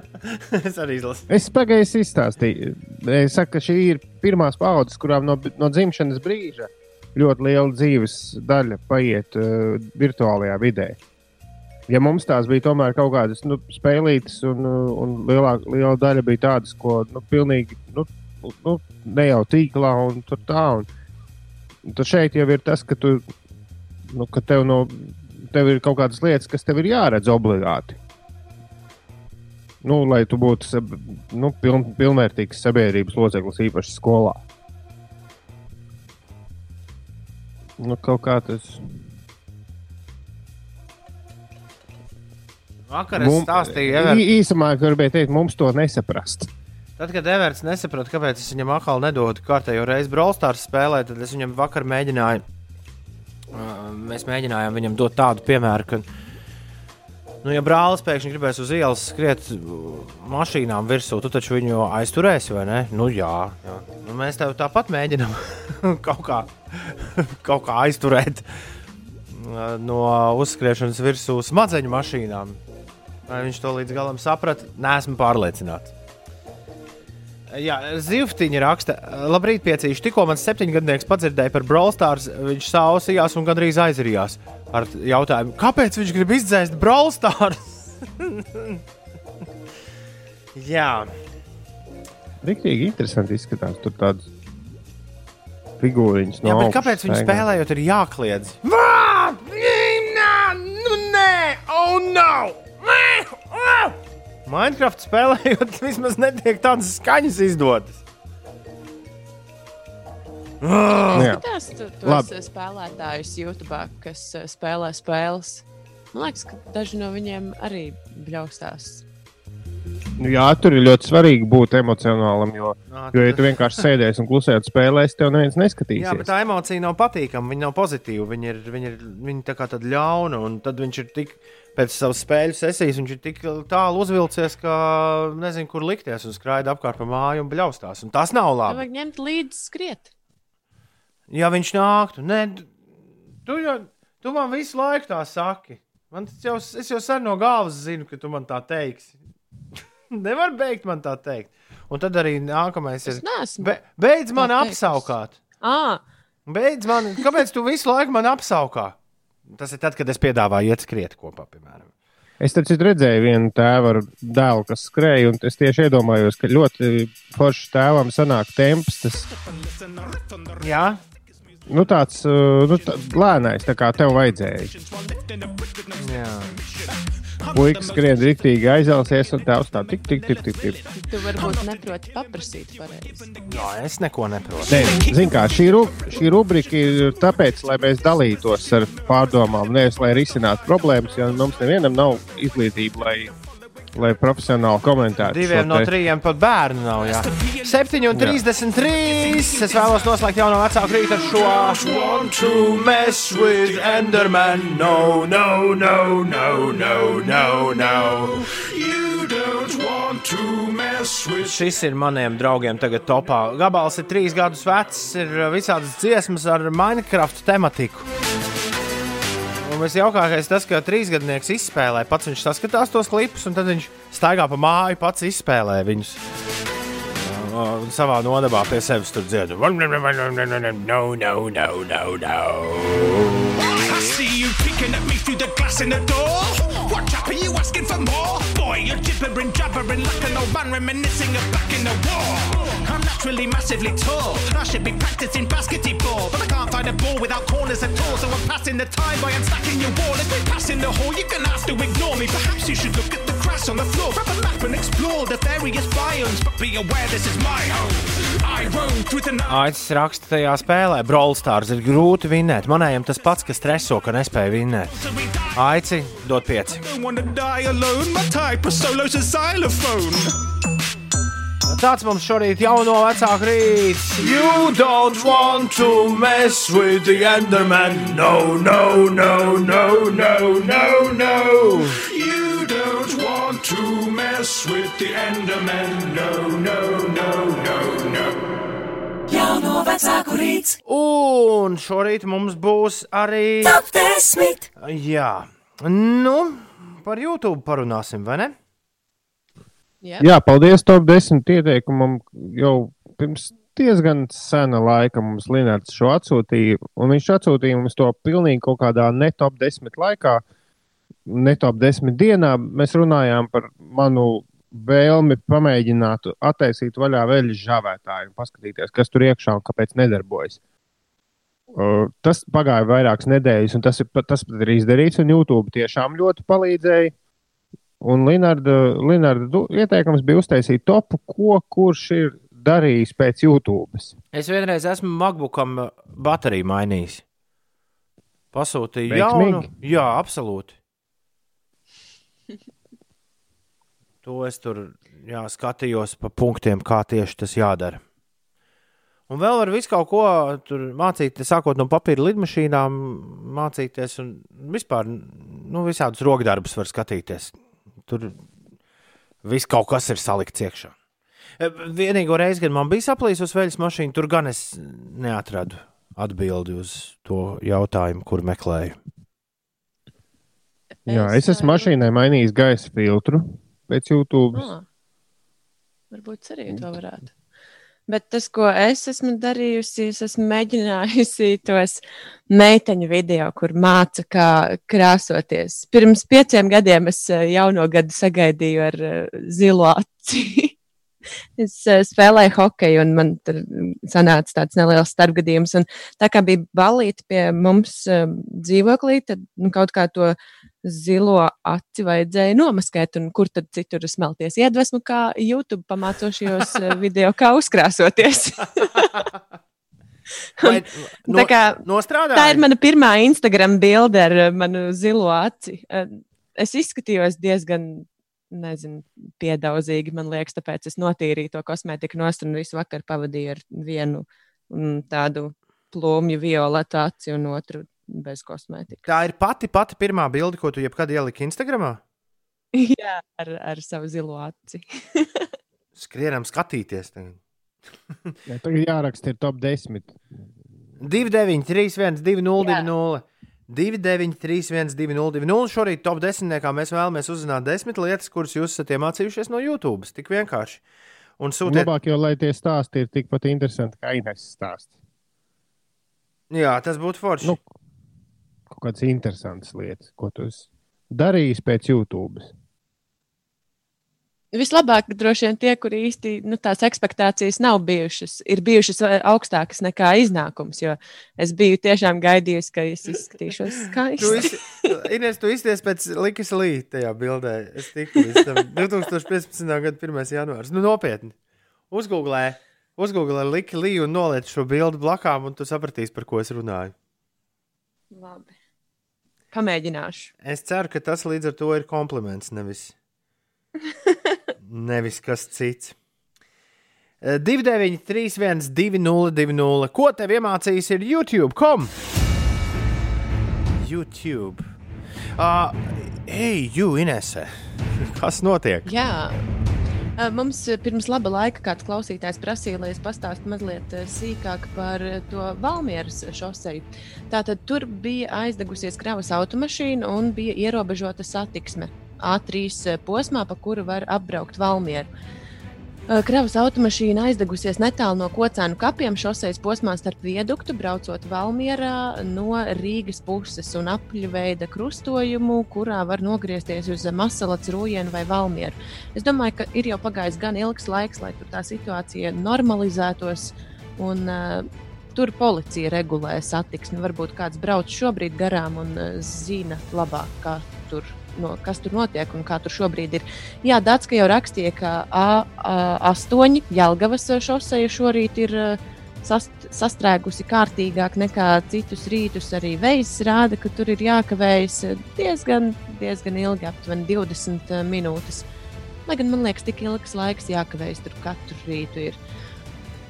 [LAUGHS] es arī izlasīju. Es pagaidu izstāstīju. Es saku, ka šī ir pirmās paudzes, kurām no, no dzimšanas brīža ļoti liela dzīves daļa paiet uh, virtuālajā vidē. Ja mums tās bija tomēr kaut kādas nu, spēlītas, un, uh, un lielā, liela daļa bija tādas, ko nu, pilnīgi nu, nu, ne jau tīklā un tur tā. Un, tad šeit jau ir tas, ka, tu, nu, ka tev, no, tev ir kaut kādas lietas, kas tev ir jāredz obligāti. Nu, lai tu būtu nu, piln, pilnvērtīgs sabiedrības loceklis, īpaši skolā. Nu, kaut kā tas. Vakar es stāstīju, Ī- Ever, īsumā, gribēju teikt, mums to nesaprast. tad, kad Everts nesaprot, kāpēc es viņam atkal nedodu kārtējo reizi Braulstars spēlēt, tad es viņam vakar mēģināju. uh, Mēs mēģinājām viņam dot tādu piemēru, ka, nu, ja brālis pēkšņi gribēs uz ielas skriet uh, mašīnām virsū, tu taču viņu aizturēsi, vai ne? Nu, jā, jā. Nu, mēs tev tāpat mēģinām [LAUGHS] kaut kā, [LAUGHS] kaut kā aizturēt uh, no uzskriešanas virsū smadzeņu mašīnām. Vai viņš to līdz galam saprata? Nē, esmu pārliecināts. Jā, Zivtiņa raksta, labrīt, piecīši. Tikko mans septiņgadnieks padzirdēja par Brawl Stars, viņš sausījās un gandrīz aizrījās ar jautājumu, kāpēc viņš grib izdzēst Brawl Stars? [LAUGHS] Jā, Riktīgi interesanti izskatās. Tur tādas figūriņas no Jā bet augšas kāpēc viņi spēlējot, ir jākliedz? Vā! Nē, nu nē, oh no! Minecraft spēlējot, [LAUGHS] vismaz netiek tādas skaņas izdotas. Jā. Tas tu, Labi. tos spēlētājus YouTube, kas eh, spēlē spēles. Man liekas, ka daži no viņiem arī bļaustās. Nu, jā, tur ir ļoti svarīgi būt emocionālam, jo, Nā, jo ja tas- tu vienkārši sēdēsi un klusēsi spēlēs, tev neviens neskatīsies. Jā, bet tā emocija nav patīkama. Viņa nav pozitīva. Viņa ir, viņa ir viņa tā kā tāda ļauna. Un tad viņš ir tik pēc savas spēļu sesijas, viņš ir tik tālu uzvilcies, ka nezinu, kur likties un skraida apkārt pa māju un bļaustās. Un tas nav labi. vajag ņemt līdzi skriet. Ja viņš nāktu, nē, tu, jau, tu man visu laiku tā saki. Man jau, es jau sen no galvas zinu, ka tu man tā teiksi. [LAUGHS] Nevar beigt man tā teikt. Un tad arī nākamais Es ir. Be, beidz man tā teikusi. apsaukāt! À, Beidz man, kāpēc tu visu laiku man apsaukā? Tas ir tad, kad es piedāvāju iet skriet kopā, piemēram. Es taču redzēju vienu tēvu ar dēlu, kas skrēja, un es tieši iedomājos, ka ļoti foršs tēvam sanāk temps. Tas Jā, nu, tāds nu, tā, lēnais, tā kā tev vajadzēja. jā. Puikas skrien rīktīgi aizelsies, un tēvs tā tik, tik, tik, tik. tik. tu varbūt neproti paprasīt pareizi. jā es neko neprotu. Nē, zin kā, šī, ru, šī rubrika ir tāpēc, lai mēs dalītos ar pārdomām, nevis lai risinātu problēmas, jo mums nevienam nav izglītība, lai, lai profesionāli komentētu. Diviem no trījiem pat bērnu nav. Jā. 7,33. Es vēlos noslēgt jauno vecāku rītu ar šo. Mess with Enderman? No, no, no, no, no, no, no. You don't want to mess with Šis ir maniem draugiem tagad topā. Gabals ir trīs gadus vecs, ir visādas dziesmas ar Minecraft tematiku. Un visjaukākais tas, ka trīsgadnieks izspēlē, pats viņš saskatās tos klipus, un tad viņš staigā pa māju, pats izspēlē viņus. Un savā nodabā pie sevis tur dzied. No, no, no, no, no, no. I see you peeking at me through the glass in the door. Are you asking for more? Boy, you're gibbering, jabbering like an old man reminiscing of back in the war. I'm naturally massively tall. I should be practicing basketball, but I can't find a ball without corners at all. So I'm passing the time by unstacking your wall. If we pass in the hall, you're gonna have to ignore me. Perhaps you should look at grass on the floor, grab a map and explore the various biomes. But be aware, this is my home. Aicis raksta tajā spēlē, Brawl Stars ir grūti vinnēt. Manējam tas pats, kas streso, ka nespēja die. Aici, dod pieci. Tāds mums šorīt jauno vecāku rīts. You don't want to mess with the Enderman. No, no, no, no, no, no, no. You don't want to mess with the Enderman. No, no, no, no, no. Jauno vecāku rīts, Un šorīt mums būs arī. top desmit. Jā, nu, par YouTube parunāsim, vai ne? Jā. Jā, paldies top 10 ieteikumam. Jau pirms diezgan sena laika mums Linnards šo atsūtīja, un viņš atsūtīja mums to pilnīgi kaut kādā ne top 10 laikā, ne top 10 dienā. Mēs runājām par manu vēlmi pamēģināt attaisīt vaļā veļas žāvētāju un paskatīties, kas tur iekšā un kāpēc nedarbojas. Uh, tas pagāja vairākas nedēļas, un tas, ir, tas pat ir izdarīts. Un YouTube tiešām ļoti palīdzēja. Un du- ieteikums bija uztaisīt topu, ko kurš ir darījis pēc YouTube. Es vienreiz esmu MacBookam uh, bateriju mainījis. Pasūtīju Veiksmīgi? jaunu. Jā, absolūti. [LAUGHS] To es tur jā, skatījos pa punktiem, kā tieši tas jādara. Un vēl var visu kaut ko tur mācīt, sākot no papīra lidmašīnām, mācīties. Un vispār nu, visādus rokdarbus var skatīties. Tur viss kaut kas ir salikts iekšā. E, Vienīgo reizi, kad man bija saplīsus veļas mašīna, tur gan es neatradu atbildi uz to jautājumu, kur meklēju. Jā, es esmu mašīnai mainījis gaisa filtru pēc YouTube. Ah, varbūt arī to varētu. Bet tas, ko es esmu darījusi, es esmu mēģinājusi tos meiteņu video, kur māca, kā krāsoties. Pirms pieciem gadiem es eh, jauno gadu sagaidīju ar eh, zilo aci. [LAUGHS] Es eh, spēlēju hokeju, un man tur sanāca tāds neliels starpgadījums. Un tā kā bija balīti pie mums dzīvoklī, tad nu, kaut kā to zilo aci vajadzēja nomaskēt, un kur tad citur smelties iedvesmu, kā YouTube pamācošajos eh, [LAUGHS] video, kā uzkrāsoties. [LAUGHS] Vai, Tā kā nostrādāja? Tā ir mana pirmā Instagram bilde ar eh, manu zilo aci. Eh, Es izskatījos diezgan nezinu, piedaudzīgi, man liekas, tāpēc es notīrīju to kosmētiku nost un visu vakaru pavadīju ar vienu mm, tādu plūmju violetu aci un otru bez kosmētikas. Tā ir pati, pati pirmā bilde, ko tu jebkad ieliki Instagramā. [LAUGHS] Jā, ar, ar savu zilo aci. [LAUGHS] Skrienam skatīties. tagad. [LAUGHS] Jā, tagad jāraksta ir top 10. 29, 3, 1, 2, 0, 2, 0. 2, 9, 3, 1, 2, 0, 2, 0. Šorīt top 10. mēs vēlamies uzzināt desmit lietas, kuras jūs esat iemācījušies no YouTube. Tik vienkārši. Un sūtiet, Labāk jau, lai tie stāsti ir tikpat interesanti kā Ines stāsts. jā, tas būtu forši. Nu, kaut kādas interesantas lietas, ko tu esi darījis pēc YouTube. Vislabāk droši vien tie, kuri īsti nu, tās expectācijas nav bijušas, ir bijušas augstākas nekā iznākums. Jo es biju tiešām gaidījusi, ka es izskatīšos skaisti. Ines, tu izties pēc Likas Līta tajā bildē. Es tiku līdz tam [LAUGHS] 2015. gada 1. janvārs. Nu, nopietni. Uzgooglē, uzgooglē Lika Līju un noliec šo bildi blakām, un tu sapratīsi, par ko es runāju. Labi. Pamēģināšu. Es ceru, ka tas līdz ar to ir kompliments, nevis, [LAUGHS] nevis kas cits. Eh, 29, 3, 1, 2, 0, 2, 0. Ko tev iemācījis ir YouTube? Kom! YouTube. Uh, Ej, Jū, Inese! [LAUGHS] Kas notiek? Jā. Mums pirms laba laika kāds klausītājs prasīja, lai es pastāstītu mazliet sīkāk par to Valmieras šoseju. Tātad tur bija aizdegusies kravas automašīna un bija ierobežota satiksme A3 posmā, pa kuru var apbraukt Valmieru. Ā, Kravas automašīna aizdegusies netālu no kocēnu kapiem šoseis posmā starp vieduktu, braucot Valmierā no Rīgas puses un apļveida krustojumu, kurā var nogriezties uz Masalats, Rūjienu vai Valmieru. Es domāju, ka ir jau pagājis gan ilgs laiks, lai tā situācija normalizētos. Un, uh, tur policija regulē satiksmi. Varbūt kāds brauc šobrīd garām un uh, zina labāk, kā tur, no, kas tur notiek un kā tur šobrīd ir. Jā, Dārts jau rakstīja, ka A8 Jālgavas šoseja šorīt ir. Uh, sast, sastrēgusi kārtīgāk nekā citus rītus. Arī veids rāda, ka tur ir jākavējas diezgan, diezgan ilgi, aptuveni 20 minūtes. Lai gan man liekas, tik ilgs laiks jākavējas tur katru rītu. Ir.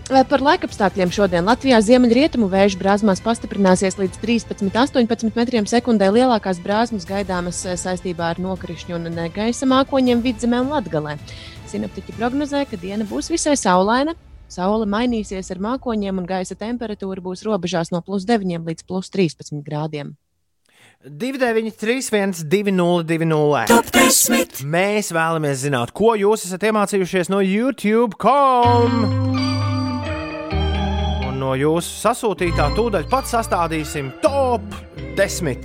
Vai Par laikapstākļiem šodien Latvijā ziemeļrietumu vēju brāzmās pastiprināsies līdz 13-18 metriem sekundē. Lielākās brāzmas gaidāmas eh, saistībā ar nokrišņu un negaisa mākoņiem vidzemē un latgalē. Sinoptiķi prognozē, ka diena būs visai saulaina. Saule mainīsies ar mākoņiem, un gaisa temperatūra būs robežās no plus 9 līdz plus 13 grādiem. 29, 3, 1, 2, 0, 2, 0. Mēs vēlamies zināt, ko jūs esat iemācījušies no YouTube.com. Un no jūsu sasūtītā tūdaļ pat sastādīsim top 10.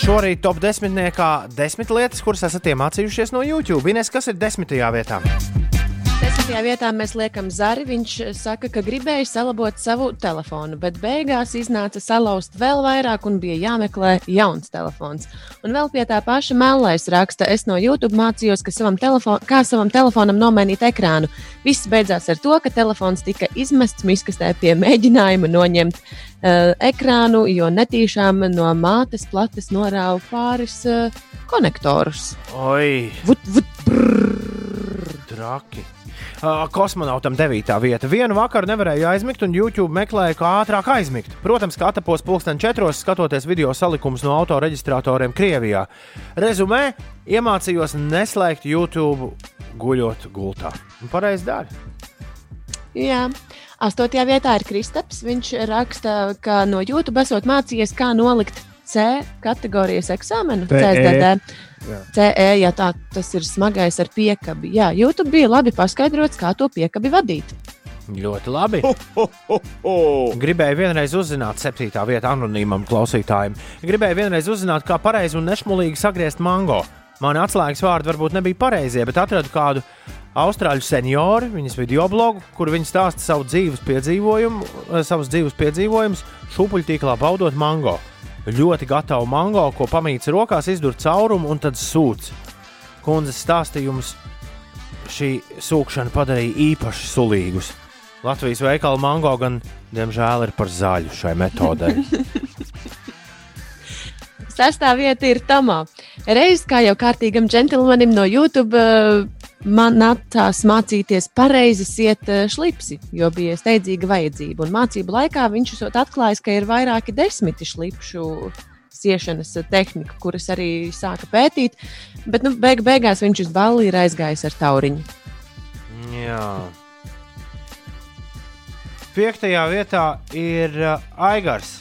Šorīt top 10. desmit lietas, kuras esat iemācījušies no YouTube. Ines, kas ir desmitajā vietā? Desmitajā vietā mēs liekam zari. Viņš saka, ka gribēja salabot savu telefonu, bet beigās iznāca salauzt vēl vairāk un bija jāmeklē jauns telefons. Un vēl pie tā paša melnais raksta, es no YouTube mācījos, savam telefon, kā savam telefonam nomainīt ekrānu. Viss beidzās ar to, ka telefons tika izmests miskastē pie mēģinājuma noņemt uh, ekrānu, jo netīšām no mātes plates norāva pāris uh, konektorus. Oi, Vut, vut, traki! Uh, kosmonautam 9. vieta. Vienu vakaru nevarēja aizmigt, un YouTube meklēja, kā ātrāk aizmigt. Protams, ka atapos pulksten četros, skatoties video salikumus no autoreģistratoriem Krievijā. Rezumē, iemācījos neslēgt YouTube guļot gultā. Pareizi dara. Jā. Astotajā vietā ir Kristaps. Viņš raksta, ka no YouTube esot mācījies, kā nolikt C kategorijas eksāmenu. CE. CSDD. Jā. CE, ja tā tas ir smagais ar piekabi. Jā, YouTube bija labi paskaidrots, kā to piekabi vadīt. Ļoti labi. Gribēju vienreiz uzzināt, septītā vietā anonīmam klausītājam. Gribēju vienreiz uzzināt, kā pareizi un nešmulīgi sagriezt mango. Mani atslēgas vārdi varbūt nebija pareizie, bet atradu kādu austrāļu senioru, viņas video blogu, kur viņi stāsta savu dzīves piedzīvojumu, eh, savus dzīves piedzīvojumus, šūpuļtīklā baudot mango. Ļoti gatavu mango, ko pamīts rokās, izdur caurumu un tad sūc. Kundzes stāstījums šī sūkšana padarīja īpaši sulīgus. Latvijas veikala mango gan, diemžēl, ir par zaļu šai metodei. [LAUGHS] Sestā vieta ir Tamā. Reiz kā jau kārtīgam džentlmenim no YouTube eh, man nācās mācīties pareizi siet eh, šlipsi, jo bija steidzīga vajadzība. Un mācību laikā viņš esot atklājis, ka ir vairāki desmiti šlipšu siešanas tehnika, kuras arī sāka pētīt. Bet nu, beig beigās viņš uz balli ir aizgājis ar tauriņu. Jā. Piektajā vietā ir uh, Aigars,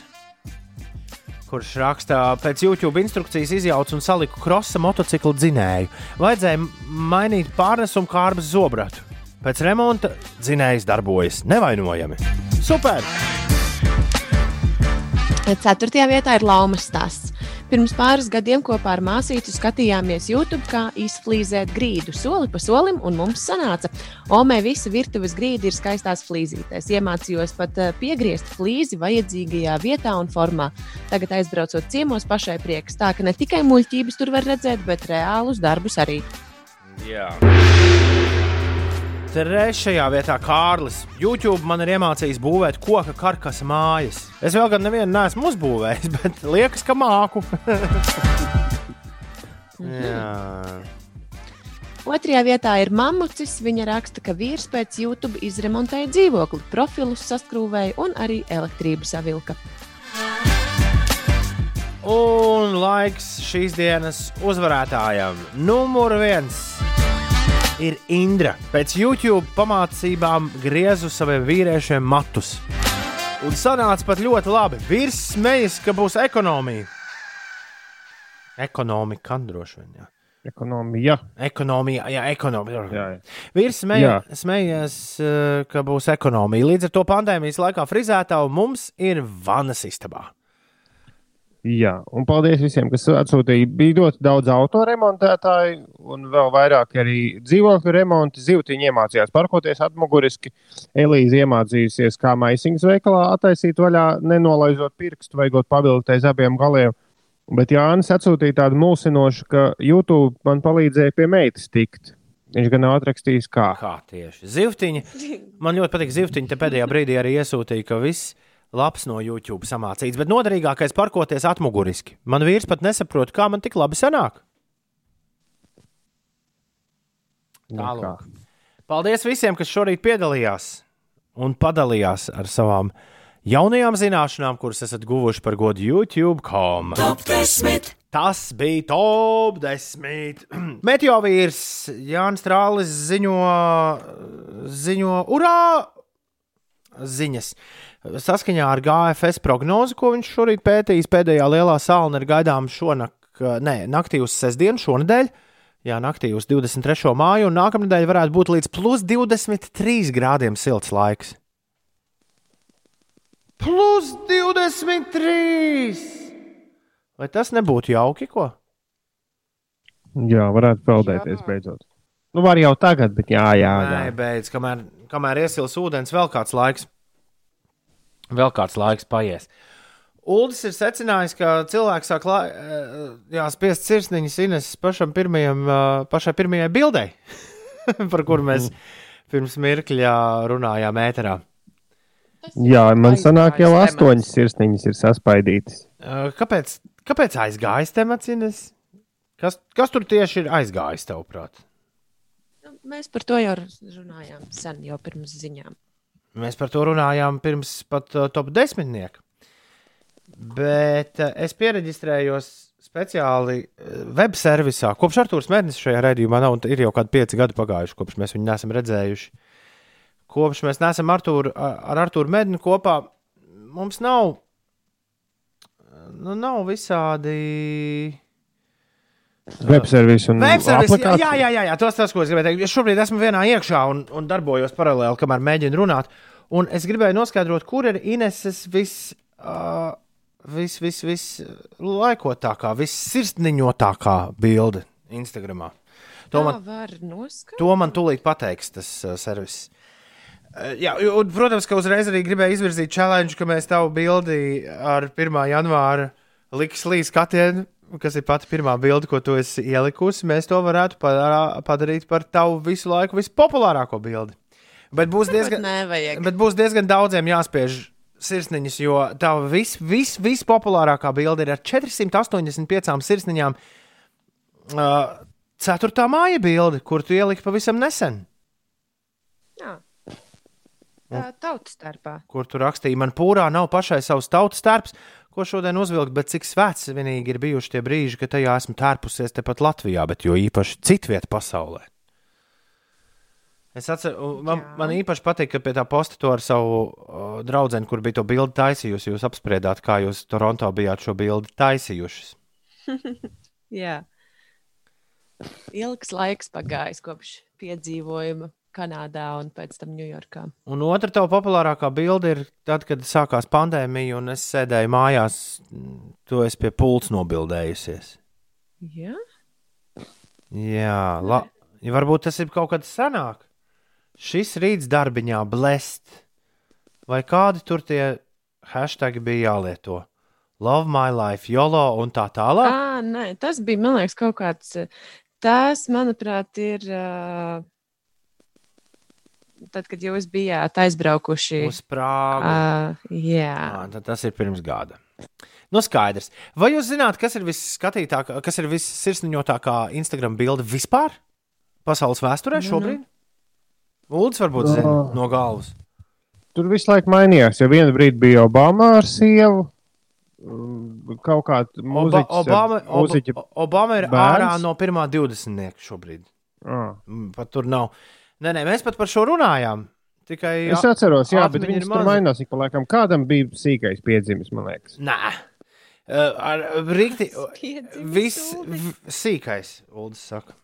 kurš raksta, pēc YouTube instrukcijas izjaucu un saliku krosa motociklu dzinēju. Vajadzēja mainīt pārnesumu kārbas zobratu. Pēc remonta dzinējs darbojas nevainojami. Super! Ceturtajā vietā ir Laumas stāsts. Pirms pāris gadiem kopā ar māsīcu skatījāmies YouTube, kā izflīzēt grīdu soli pa solim, un mums sanāca. Omē visa virtuves grīda ir skaistās flīzītēs. Iemācījos pat eh, piegriezt flīzi vajadzīgajā vietā un formā. Tagad aizbraucot ciemos pašai prieks, tā ka ne tikai muļķības tur var redzēt, bet reālus darbus arī. Jā. Trešajā vietā Kārlis. YouTube man ir iemācījis būvēt koka karkas mājas. Es vēl gan nevienu neesmu uzbūvējis, [LAUGHS] bet liekas, ka māku. [LAUGHS] Jā. Otrajā vietā ir mamucis. Viņa raksta, ka vīrs pēc YouTube izremontēja dzīvokli, profilus saskrūvēja un arī elektrību savilka. Un laiks šīs dienas uzvarētājam. Numur viens ir Indra. Pēc YouTube pamācībām griezu saviem vīriešiem matus. Un sanāca pat ļoti labi. Vīrs smejas, ka būs ekonomija. Ekonomika, droši vien. Jā. Ekonomija. Ekonomija, jā, ekonomija. Jā, jā. Vīrs smeja, smejas, eh, ka būs ekonomija. Līdz ar to pandēmijas laikā frizētā mums ir vanas istabā. Jā, un paldies visiem, kas atsūtīja. Bija ļoti daudz autoremontētāju, un vēl vairāk arī dzīvokļu remonti. Zīvtiņi iemācījās parkoties atmuguriski. Elīze iemācījusies, kā maisiņas veikalā attaisīt vaļā, nenolaizot pirkstu, vajag pavilkt aiz abiem galiem. Bet Jānis atsūtīja tādu mulsinošu, ka YouTube man palīdzēja pie meitas tikt. Viņš gan nav atrakstījis, kā. Kā tieši? Zivtiņi. Man ļoti patīk zivtiņi. Te pēdējā brīdī arī iesūtīja, ka viss labs no YouTube samācīts. Bet noderīgākais parkoties atmuguriski. Man vīrs pat nesaprot, kā man tik labi sanāk. Tālāk. Paldies visiem, kas šorīt piedalījās un padalījās ar savām jaunajām zināšanām, kuras esat guvuši par godu YouTube.com. Tas bija top 10. [CLEARS THROAT] Meteorīds Jānis Strālis ziņo, ziņo, urā! Ziņas. Saskaņā ar GFS prognozi, ko viņš šorīt pētījis, pēdējā lielā salna ir gaidāma šonakt, ne, naktī uz sestdienu, šonadēļ. Jā, naktī uz 23. māju, un nākamnedēļ varētu būt līdz plus 23 grādiem silts laiks. Plus 23! Vai tas nebūtu jauki, ko? Jā, varētu peldēties beidzot. Nu, var jau tagad, bet jā, jā. jā. Nē, beidz, kamēr, kamēr iesils ūdens, vēl kāds laiks. Vēl kāds laiks paies. Uldis ir secinājis, ka cilvēks sāk eh, spiest sirsniņas Ines pašam pirmajam, eh, pašai pirmajai bildei, [LAUGHS] par kuru mēs pirms mirkļa runājām ēterā. Jā, man sanāk, jau astoņas sirsniņas ir saspaidītas. Eh, Kāpēc, kāpēc aizgājis temats, Ines? Kas, kas tur tieši ir aizgājis, tavuprāt? Nu, Mēs par to jau runājām sen, jau pirms ziņām. Mēs par to runājām pirms pat uh, top desmitnieka. Bet uh, es pieregistrējos speciāli uh, web servisā. Kopš Arthurs Mērnis šajā raidījumā nav, un ir jau kādi pieci gadi pagājuši, kopš mēs viņu neesam redzējuši. Kopš mēs neesam Arthur, ar Arthuru Mērnu kopā, mums nav, nu, nav visādi. Webservis un Webservis, jā, jā, jā, jā, jā, tas tas, ko es gribēju teikt. Es šobrīd esmu vienā iekšā un, un darbojos paralēli, kamēr mēģinu runāt. Un es gribēju noskaidrot, kur ir Ineses vis, uh, vis, vis, vis laikotākā, vissirsniņotākā bilde Instagramā. To man, Tā var noskaidrot. to man tūlīt pateiks tas uh, servis. Uh, Jā, un, protams, ka uzreiz arī gribēju izvirzīt challenge, ka mēs tavu bildi ar 1. janvāra liks līdz skatienu, kas ir pati pirmā bilde, ko tu esi ielikusi. Mēs to varētu padarīt par tavu visu laiku vispopulārāko bildi. Bet būs diezgan, bet būs diezgan daudziem jāspiež sirsniņas, jo tā vis, vis, vispopulārākā bilde ir ar 485 sirsniņām. Uh, ceturtā māja bilde, kur tu ieliki pavisam nesen, Jā. Tā tautas starpā. kur tu rakstīji, man pūrā nav pašai savs tautas tērps, ko šodien uzvilkt, bet cik svēts vienīgi ir bijuši tie brīži, kad tajā esmu tērpusies tepat Latvijā, bet jo īpaši citviet pasaulē. Es atceros, man, Jā. man īpaši patīk, ka pie tā posta to ar savu uh, draugu, kur bija to bildi taisījusi. Jūs apspriedāt, kā jūs Toronto bijāt šo bildi taisījušas. [LAUGHS] Jā. Ilgs laiks pagājis kopš piedzīvojuma Kanādā un pēc tam Ņujorkā. Un otra tā populārākā bilde ir tad, kad sākās pandēmija, un es sēdēju mājās, to es pie pults nobildējusies. Jā, Jā, la, varbūt tas ir kaut kad senāk. Šis rīts darbiņā blest. Vai kādi tur tie hashtagi bija jālieto? Love my life, YOLO un tā tālāk. à, nē, tas bija, man liekas, kaut kāds. eh, Tas, manuprāt, ir. Uh, tad, kad jūs bijāt aizbraukuši. Uz Prāgu. Uh, jā, À, tad tas ir pirms gada. Nu, skaidrs. Vai jūs zināt, kas ir visskatītākā, kas ir vissirsniņotākā Instagram bilde vispār? Pasaules vēsturē šobrīd? Uldis varbūt zina Oh. no galvas. Tur visu laiku mainījās. Ja vienu brīdi bija Obama ar sievu, mm, kaut kāda mūziķa. Obama, mūziķa... Oba, Obama ir bērns? ārā no pirmā 20. šobrīd. Ah. Mm, Pat tur nav. Nē, nē, mēs pat par šo runājām. Tikai Es atceros, jā, bet viņš tur mainās ik pa laikam. Kādam bija sīkais piedzimis, man liekas. Nē, uh, ar rīkti. Viss sīkais, Uldis saka.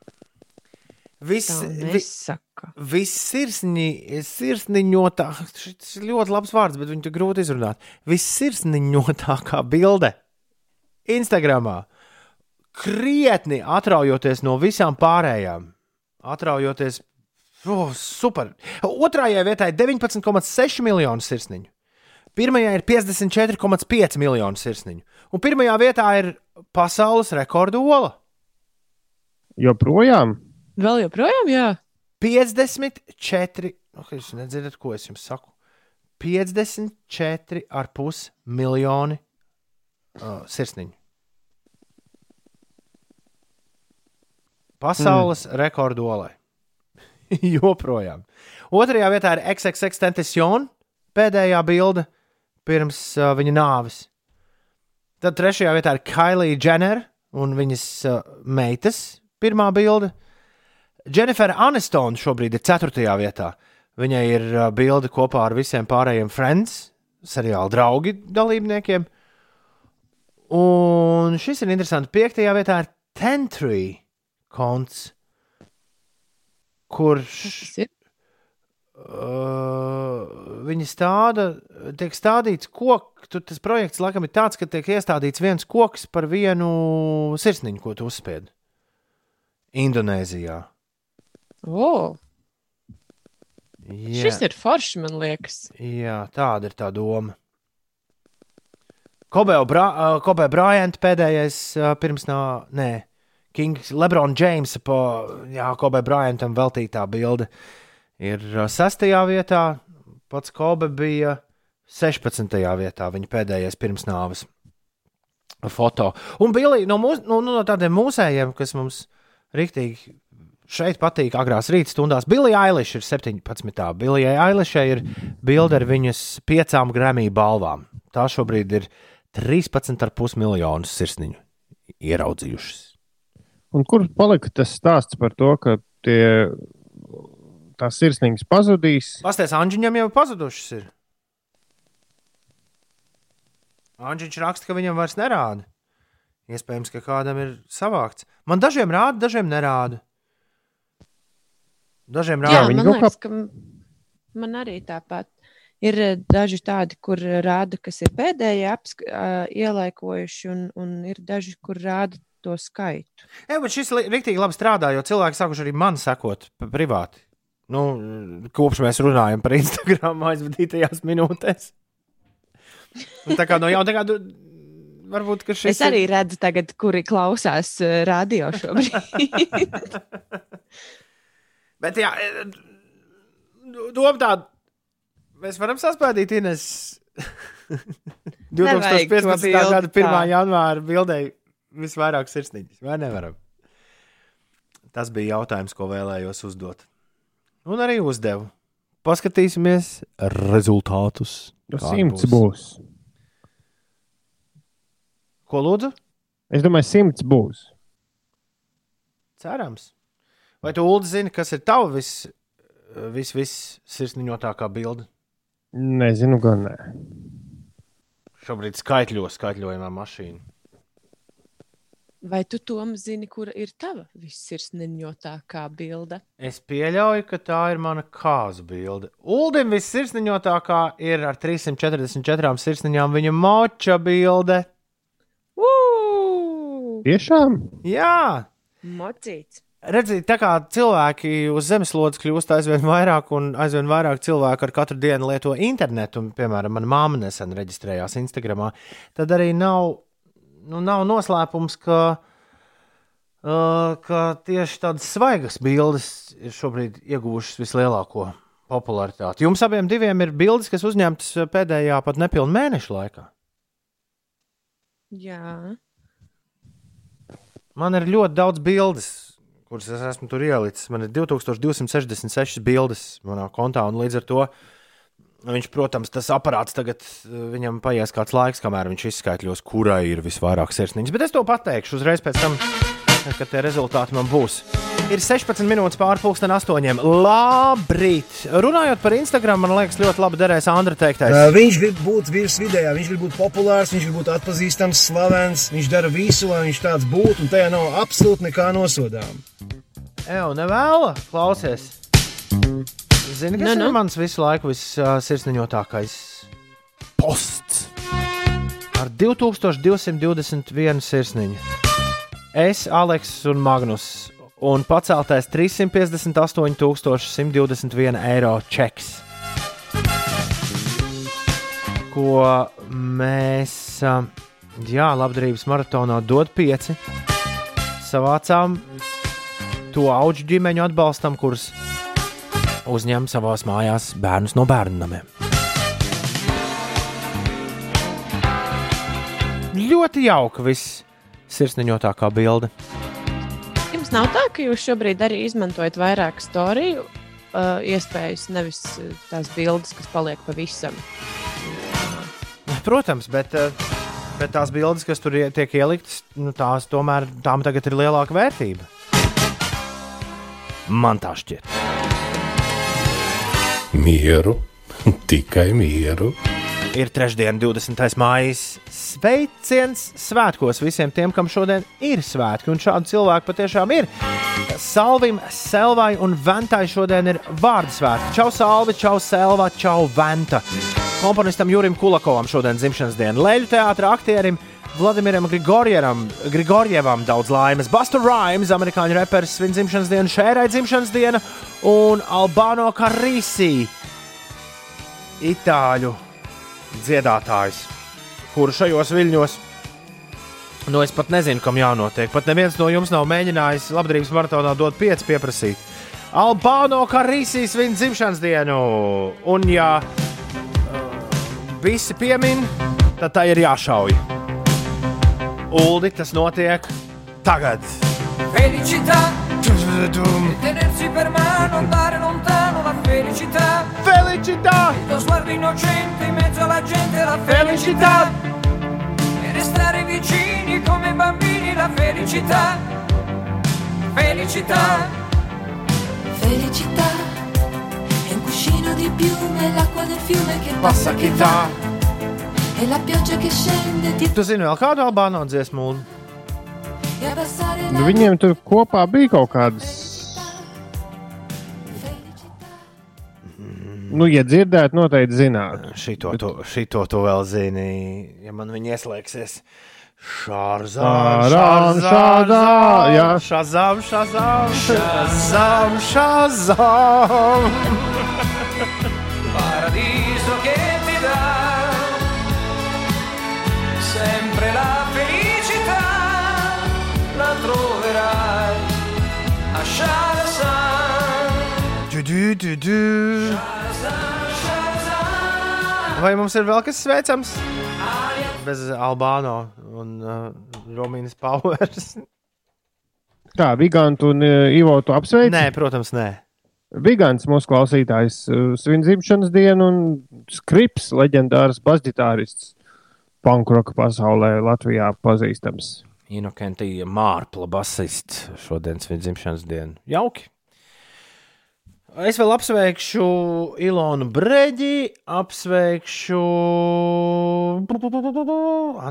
Viss, tā vi, nesaka. Vissirsni, sirsniņotā, šis ir ļoti labs vārds, bet viņu grūti izrunāt. Vissirsniņotākā bilde Instagramā. Krietni atraujoties no visām pārējām. Atraujoties, oh, super. Otrajai vietai ir 19,6 miljonu sirsniņu. Pirmajā ir 54,5 miljonu sirsniņu. Un pirmajā vietā ir pasaules rekorda ola. Joprojām? Vēl joprojām, jā. 54, nu, jūs nedzirdat, ko es jums saku. 54,5 miljoni uh, sirsniņu. Pasaules mm. rekordolai. [LAUGHS] Joprojām. Otrajā vietā ir XXX Tentacion, pēdējā bilde pirms uh, viņa nāves. Tad trešajā vietā ir Kailija Jenner un viņas uh, meitas pirmā bilde. Jennifer Anistona šobrīd ir 4. vietā. Viņai ir uh, bilde kopā ar visiem pārējiem Friends, seriāla draugi dalībniekiem. Un šis ir interesants. 5. vietā ir Tentrī konts, kurš uh, viņi stāda, tiek stādīts koks. Tur tas projekts laikam ir tāds, ka tiek iestādīts viens koks par vienu sirsniņu, ko tu uzspied Indonēzijā. O, Jā. šis ir foršs, man liekas. Jā, tāda ir tā doma. Kobē Bryant pēdējais uh, pirms nā, nē, Kings Lebron James po, jā, Kobē Bryantam veltītā bilde ir uh, sastajā vietā, pats Kobe bija 16. vietā, viņa pēdējais pirms nāves foto. Un Billy, no, mūs, no, no tādiem mūsējiem, kas mums riktīgi šeit patīk agrās rīta stundās. Billy Eilish ir 17. Billy Eilish ir bilde ar viņas piecām Grammy balvām. Tā šobrīd ir 13,5 miljonus sirsniņu ieraudzījušas. Un kur palika tas stāsts par to, ka tie, tās sirsniņas pazudīs? Pastāvēs, Anģiņam jau pazudušas ir. Anģiņš raksta, ka viņam vairs nerāda. Iespējams, ka kādam ir savākts. Man dažiem rāda, dažiem nerāda. Dažiem Jā, rāda. viņi man liekas, ka man arī tāpat. Ir eh, daži tādi, kur rāda, kas ir pēdējie apsk- ā, ielaikojuši, un, un ir daži, kur rāda to skaitu. Jā, bet šis riktīgi labi strādā, jo cilvēki sākuši arī man sekot privāti. Nu, kopš mēs runājam par Instagram [LAUGHS] aizvadītajās minūtēs. Un Tā kā no jauna, tā kā varbūt šis Es arī redzu, tagad, kuri klausās ā, radio šobrīd. [LAUGHS] Bet, jā, e, doma tāda, mēs varam saspēlēt Ines [LAUGHS] Nevajag to 2015. bildi gada 1. tā. janvāra bildē visvairāk sirsniņas. Vai nevaram? Tas bija jautājums, ko vēlējos uzdot. Un arī uzdevu. Paskatīsimies rezultātus. Kādi Simts būs. Ko lūdzu? Es domāju, simts būs. Cerams. Vai tu, Ulu, zini, kas ir tava vis, vis, vis sirsniņotākā bilde? Nezinu, gan nē. Šobrīd skaitļos, skaitļojamā mašīna. Vai tu tom zini, kura ir tava vissirsniņotākā bilde? Es pieļauju, ka tā ir mana kāzu bilde. Uldim vissirsniņotākā ir ar 344 sirsniņām viņa moča bilde. Ugh! Tiešām? Jā, Mocīts. redziet, tā kā cilvēki uz zemeslodes kļūst aizvien vairāk, un aizvien vairāk cilvēku ar katru dienu lieto internetu, un, piemēram, mana māma nesen reģistrējās Instagram, tad arī nav, nu, nav noslēpums, ka, uh, ka tieši tādas svaigas bildes ir šobrīd ieguvušas vislielāko popularitāti. Jums abiem diviem ir bildes, kas uzņemtas pēdējā pat nepilnu mēnešu laikā. Jā. Man ir ļoti daudz bildes, kuras es esmu tur ielicis. Man ir 2266 bildes manā kontā, un līdz ar to viņš, protams, tas aparāts tagad eh, viņam paies kāds laiks, kamēr viņš izskaidros, kurai ir visvairāk sirsniņas. Bet es to pateikšu uzreiz pēc tam, kad tie rezultāti man būs. Ir 16 minūtes pāri pusdien astoņiem. Labrīt! Runājot par Instagram, man liekas, ļoti labi derēs Andra teiktais. Viņš grib būt virs vidējā, viņš grib būt populārs, viņš grib būt atpazīstams, slavens. Viņš dara visu, lai viņš tāds būtu, un tajā nav absolūti nekā nosodām. Evo, nevēla, klausies. Zini, kas Nu, nu, ir mans visu laiku vissirsniņotākais posts? Ar 2221 sirsniņu. Es, Aleks un Magnus. Un paceltais 358,121 eiro čeks. Ko mēs, jā, labdarības maratonā dod pieci. Savācām to augu ģimeņu atbalstam, kurus uzņem savās mājās bērnus no bērnu namiem. Ļoti jauka viss sirsniņotākā bilde. Jums nav tā, ka jūs šobrīd arī izmantojat vairāk storiju uh, iespējas, nevis uh, tās bildes, kas paliek pavisam. Protams, bet, eh, bet tās bildes, kas tur ie- tiek ieliktas, nu, tās tomēr tām tagad ir lielāka vērtība. Man tā šķiet. Mieru, [LAUGHS] tikai mieru. Ir trešdiena, 20. maija. Sveiciens svētkos visiem tiem, kam šodien ir svētki. Un šādu cilvēku patiešām ir. Salvim, Selvai un Ventai šodien ir vārdu svētki. Čau, Salvi, čau, Selva, čau, Venta. Komponistam Jurim Kulakovam šodien dzimšanas diena. Leļu teātra aktierim Vladimiram Grigorjevam, daudz laimes. Buster Rhymes, amerikāņu reperis, svin dzimšanas dienu, Šērai dzimšanas diena un Albano Carisi, itāļu dziedātājs, kuru šajos viļņos. Nu, es pat nezinu, kam jānotiek. Pat neviens no jums nav mēģinājis labdarības maratonā dot pieci pieprasīt. Albāno Karīsīs viņa dzimšanas dienu. Un, ja uh, visi piemin, tad tā ir jāšauj. Uldi, tas notiek tagad. Felicità, tenersi per mano, andare lontano, la felicità. Felicità! Il tuo sguardo innocente in mezzo alla gente, la felicità. E restare vicini come bambini, la felicità. Felicità. Felicità è un cuscino di piume, l'acqua del fiume che passa che va. E la pioggia che scende di Tu zini vēl kādu Albāno dziesmu? E Nu, viņiem tur kopā bija kaut kādas. Nu, ja dzirdētu, noteikti zinātu. Šito, to, šito to vēl zini, ja man viņa ieslēgsies. Šārzā, šādā, jā. šāzām, šāzām, šāzām, šāzām. Du, du, du, vai mums ir vēl kas sveicams? Bez Albāno un uh, Romīnas Powers. [LAUGHS] Tā, Vigants un uh, Ivo, tu apsveic? Nē, protams, nē. Vigants, mūsu klausītājs, uh, svin dzimšanas dienu un skrips, leģendārs basģitārists, pankroka pasaulē Latvijā pazīstams. Inokentija Mārpla basists šodien svin dzimšanas dienu. Jauki! Es vēl apsveikšu Ilonu Breģi, apsveikšu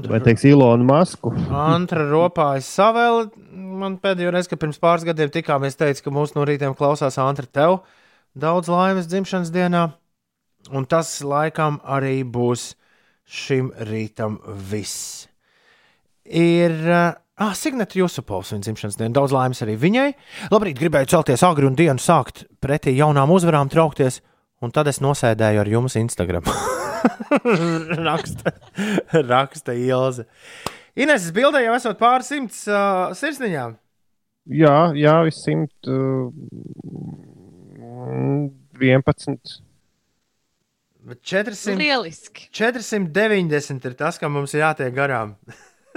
Vai teiks Ilonu Masku? Antra Ropājas Savela. Man pēdējo reizi, kad pirms pāris gadiem tikāmies, teica, ka mūsu no rītiem klausās Antra tev. Daudz laimes dzimšanas dienā. Un tas laikam arī būs šim rītam viss. Ir Ah, Signēta Jusupovs viņa dzimšanas diena. Daudz laimes arī viņai. Labrīt, gribēju celties agri un dienu sākt pretī jaunām uzvarām, traukties, un tad es nosēdēju ar jums Instagram. [LAUGHS] raksta, raksta Ilze. Ines, bildē jau esot pāris simts uh, sirsniņām. Jā, jā, viss simt uh, 11. Bet 400, Lieliski. 490 ir tas, kam mums ir jātiek garām.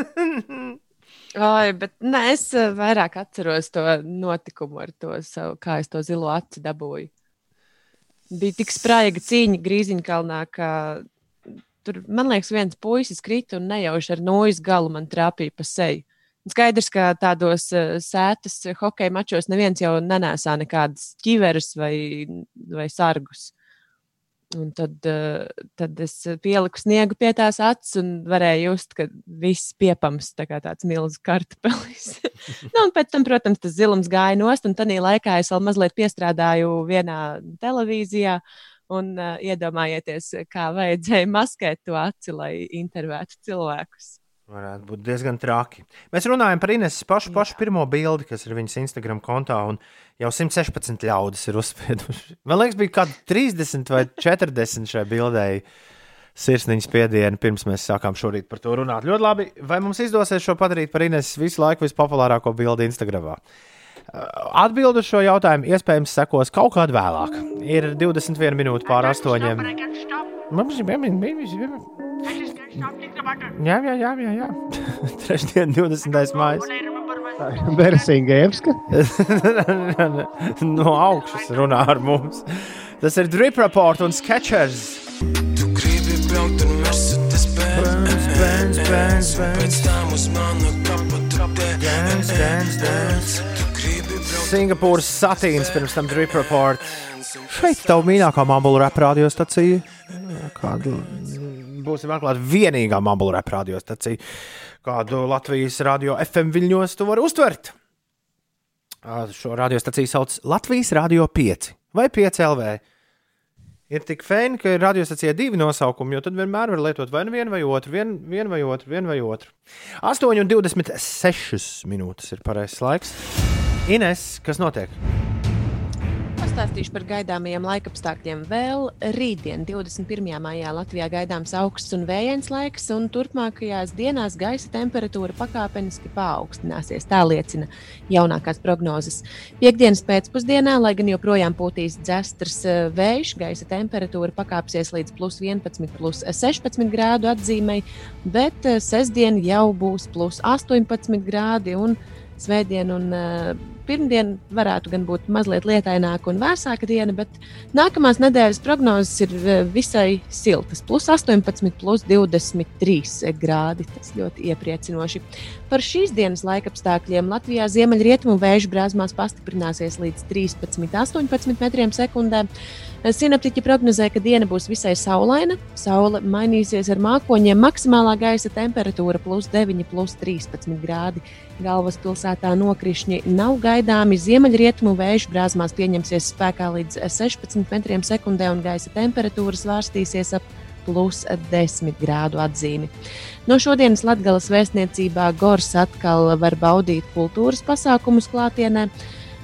[LAUGHS] Ai, bet nē, es eh, vairāk atceros to notikumu ar to savu, kā es to zilo aci dabūju. Bija tik spraiga cīņa Grīziņkalnā, ka tur, man liekas, viens puisis krita un nejauši ar nojas galu man trāpīja pa seju. Skaidrs, ka tādos uh, sētas hokeja mačos neviens jau nenēsā nekādas ķiveres vai, vai sargus. Un tad, uh, tad es pieliku sniegu pie tās acis un varēju just, ka viss piepams tā kā tāds milzīgs kartupelis. [LAUGHS] nu, un pēc tam, protams, tas zilums gāja nost, un tajā laikā es vēl mazliet piestrādāju vienā televīzijā. Un uh, iedomājieties, kā vajadzēja maskēt to aci, lai intervētu cilvēkus. Varētu būt diezgan traki. Mēs runājam par Ineses pašu, pašu pirmo bildi, kas ir viņas Instagram kontā, un jau 116 ļaudis ir uzspieduši. Man liekas, bija kaut kādi 30 vai 40 šai bildei. Sirsniņas piedienu, pirms mēs sākām šorīt par to runāt. Ļoti labi. Vai mums izdosies šo padarīt par Ineses visu laiku vispopulārāko bildi Instagram? Atbildu šo jautājumu iespējams sekos kaut kādā vēlāk. Ir 21 minūtes pār astoņiem. Mums ir jāmēģina. Jā, jā, jā, jā. jā. [LAUGHS] Trešdien, 20. maija. Bersingēvska. no augšas runā ar mums. Tas ir Drip Report un Sketchers. Tu gribi braukt ar Mercedes Benz, Benz, Benz, Benz. Pēc tam uz mana kapa trapē. Dance, dance, dance. Singapūras satīns pirms tam Drip Report. Šeit tev mīļākā mobila rap radiostacija. Kādu būsim atklāti vienīgā mobila rap radiostacija, kādu Latvijas radio FM viļņos tu vari uztvert. Šo radiostaciju sauc Latvijas Radio 5 vai 5 LV. Ir tik fēni, ka ir radiostacijā divi nosaukumi, jo tad vienmēr var lietot vai nu vienu vai otru, vienu vien vai otru, vienu vai otru. 8,26 minūtes ir pareizais laiks. Ines, kas notiek? Pastāstīšu par gaidāmajiem laikapstākļiem. Vēl rītdien, 21. maijā, Latvijā gaidāms augsts un vējains laiks, un turpmākajās dienās gaisa temperatūra pakāpeniski paaugstināsies. Tā liecina jaunākās prognozes. Piektdienas pēcpusdienā, lai gan joprojām pūtīs dzestras eh, vējš, gaisa temperatūra pakāpsies līdz plus 11, plus 16 grādu atzīmei, bet eh, sestdien jau būs plus 18 grādi. Svētdien un uh, pirmdien varētu gan būt mazliet lietaināka un vēsāka diena, bet nākamās nedēļas prognozes ir uh, visai siltas. Plus 18, plus 23 grādi. Tas ļoti iepriecinoši. Par šīs dienas laikapstākļiem Latvijā ziemeļrietumu vēju brāzmās pastiprināsies līdz 13, 18 metriem sekundē. Sinaptiķi prognozē, ka diena būs visai saulaina. Saule mainīsies ar mākoņiem. Maksimālā gaisa temperatūra plus 9, plus 13 grādi. Galvaspilsētā nokrišņi nav gaidāmi. Ziemeļrietumu vēju brāzmās pieņemsies spēkā līdz 16 metriem sekundē, un gaisa temperatūra svārstīsies ap plus 10 grādu atzīmi. No šodienas Latvijas vēstniecībā Gors atkal var baudīt kultūras pasākumus klātienē.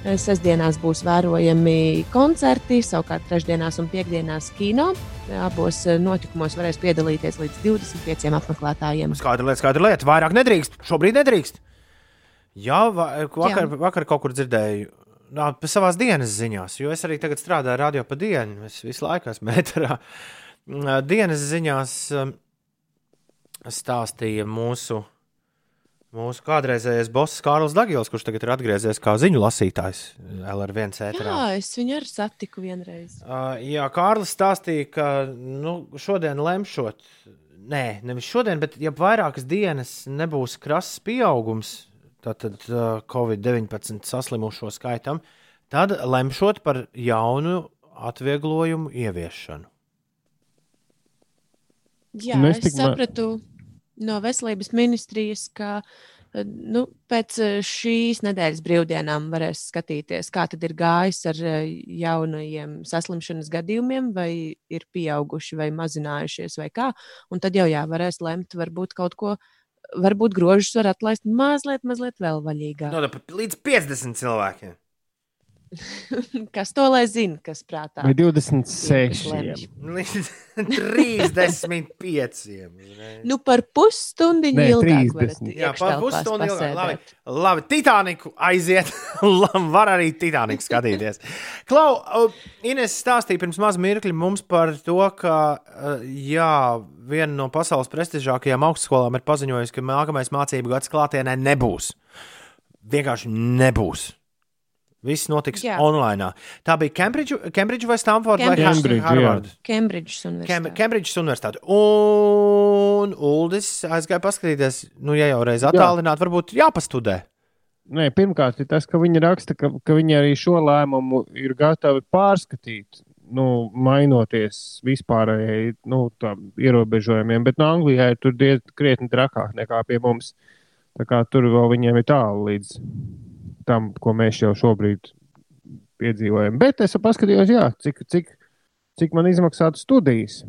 Sestdienās būs vērojami koncerti, savukārt trešdienās un piekdienās kino. Abos notikumos varēs piedalīties līdz 25 apmeklētājiem. Skaidra lieta, skaidra lieta. Vairāk nedrīkst. Šobrīd nedrīkst. Jā, va- vakar, Jā. vakar kaut kur dzirdēju. Nā, pa savās dienas ziņās, jo es arī tagad strādāju radio pa dienu. Es visu laiku esmu [LAUGHS] metrā. dienas ziņās um, stāstīja mūsu, mūsu kādreizējais boss Kārls Dagils, kurš tagad ir atgriezies kā ziņu lasītājs LR1 ēterā. Jā, es viņu arī satiku vienreiz. Uh, jā, Kārlis stāstīja, ka nu, šodien lemšot, nē, nevis šodien, bet ja vairākas dienas nebūs krasts pieaugums, tātad uh, Covid-19 saslimušo skaitam, tad lemšot par jaunu atvieglojumu ieviešanu. Jā, Nu, es es, sapratu no veselības ministrijas, ka eh, nu, pēc eh, šīs nedēļas brīvdienām varēs skatīties, kā tad ir gājis ar eh, jaunajiem saslimšanas gadījumiem, vai ir pieauguši vai mazinājušies, vai kā. Un tad jau jā, varēs lemt, varbūt kaut ko, varbūt grožus var atlaist mazliet, mazliet vēl vaļīgāk. No, nu, līdz 50 cilvēkiem. [LAUGHS] kas to lai zina, kas prātā? Vai Tiem, 26? kas lemj. Līdz 35. Nu, par pusstundiņu Nē, ilgāk varat 30. Jā, par pusstundu ilgāk. Labi, labi Titaniku aiziet. [LAUGHS] Var arī Titaniku skatīties. Klau, Ines stāstīja pirms maz mirkļa mums par to, ka uh, jā, viena no pasaules prestižākajām augstskolām ir paziņojusi, ka nākamais mācību gads klātienē nebūs. Vienkārši nebūs. Viss notiks Jā. online. Tā bija Cambridge, Cambridge vai Stanford vai Cambridge, jā. Harvard? Kem, universitāte. Kembridžas Universitāte. Un Uldis aizgāja paskatīties, nu, ja jau reiz attālināt, varbūt jāpastudē. Nē, pirmkārt, ir tas, ka viņi raksta, ka, ka viņi arī šo lēmumu ir gatavi pārskatīt, nu, mainoties vispārējai nu, ierobežojumiem. Bet no Anglijā ir tur diezgan krietni trakāk nekā pie mums. Tā kā tur vēl viņiem ir tālu līdz tam, ko mēs jau šobrīd piedzīvojam. Bet es paskatījos, jā, cik, cik, cik man izmaksātu studijas.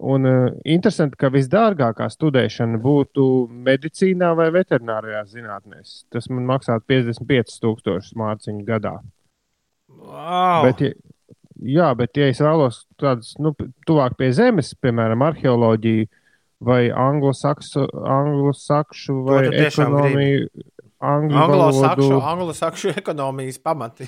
Un uh, interesanti, ka visdārgākā studēšana būtu medicīnā vai veterinārijās zinātnēs. Tas man maksātu 55,000 mārciņu gadā. Wow. Bet, ja, jā, bet, ja es vēlos tādus nu, tuvāk pie zemes, piemēram, arheoloģiju vai anglo-saksu, anglo-sakšu vai ekonomiju, angļu Anglo-sakšu, anglo-sakšu ekonomijas pamati.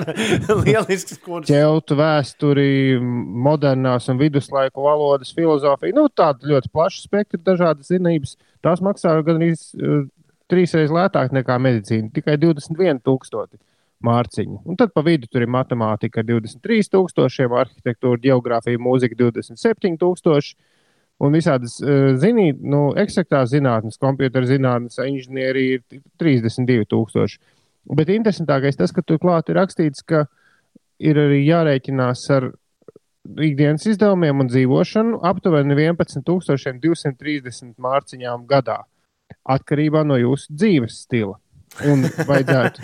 [LAUGHS] Lielisks kurs. ķeltu vēsturi, modernās un viduslaiku valodas filozofiju. Nu, tāda ļoti plaša spektra, dažādas zinības. Tās maksā gan arī uh, trīsreiz lētāk nekā medicīna, tikai 21,000 mārciņu. Un tad pa vidu tur ir matemātika ar 23,000, arhitektūra, geogrāfija, mūzika 27,000. Un visādas uh, zinīt, nu, eksaktās zinātnes, kompjuterzinātnes, inženierija ir 32,000. Bet interesantākais tas, ka turklāt ir rakstīts, ka ir arī jārēķinās ar ikdienas izdevumiem un dzīvošanu aptuveni 11,230 mārciņām gadā. Atkarībā no jūsu dzīves stila. Un vajadzētu.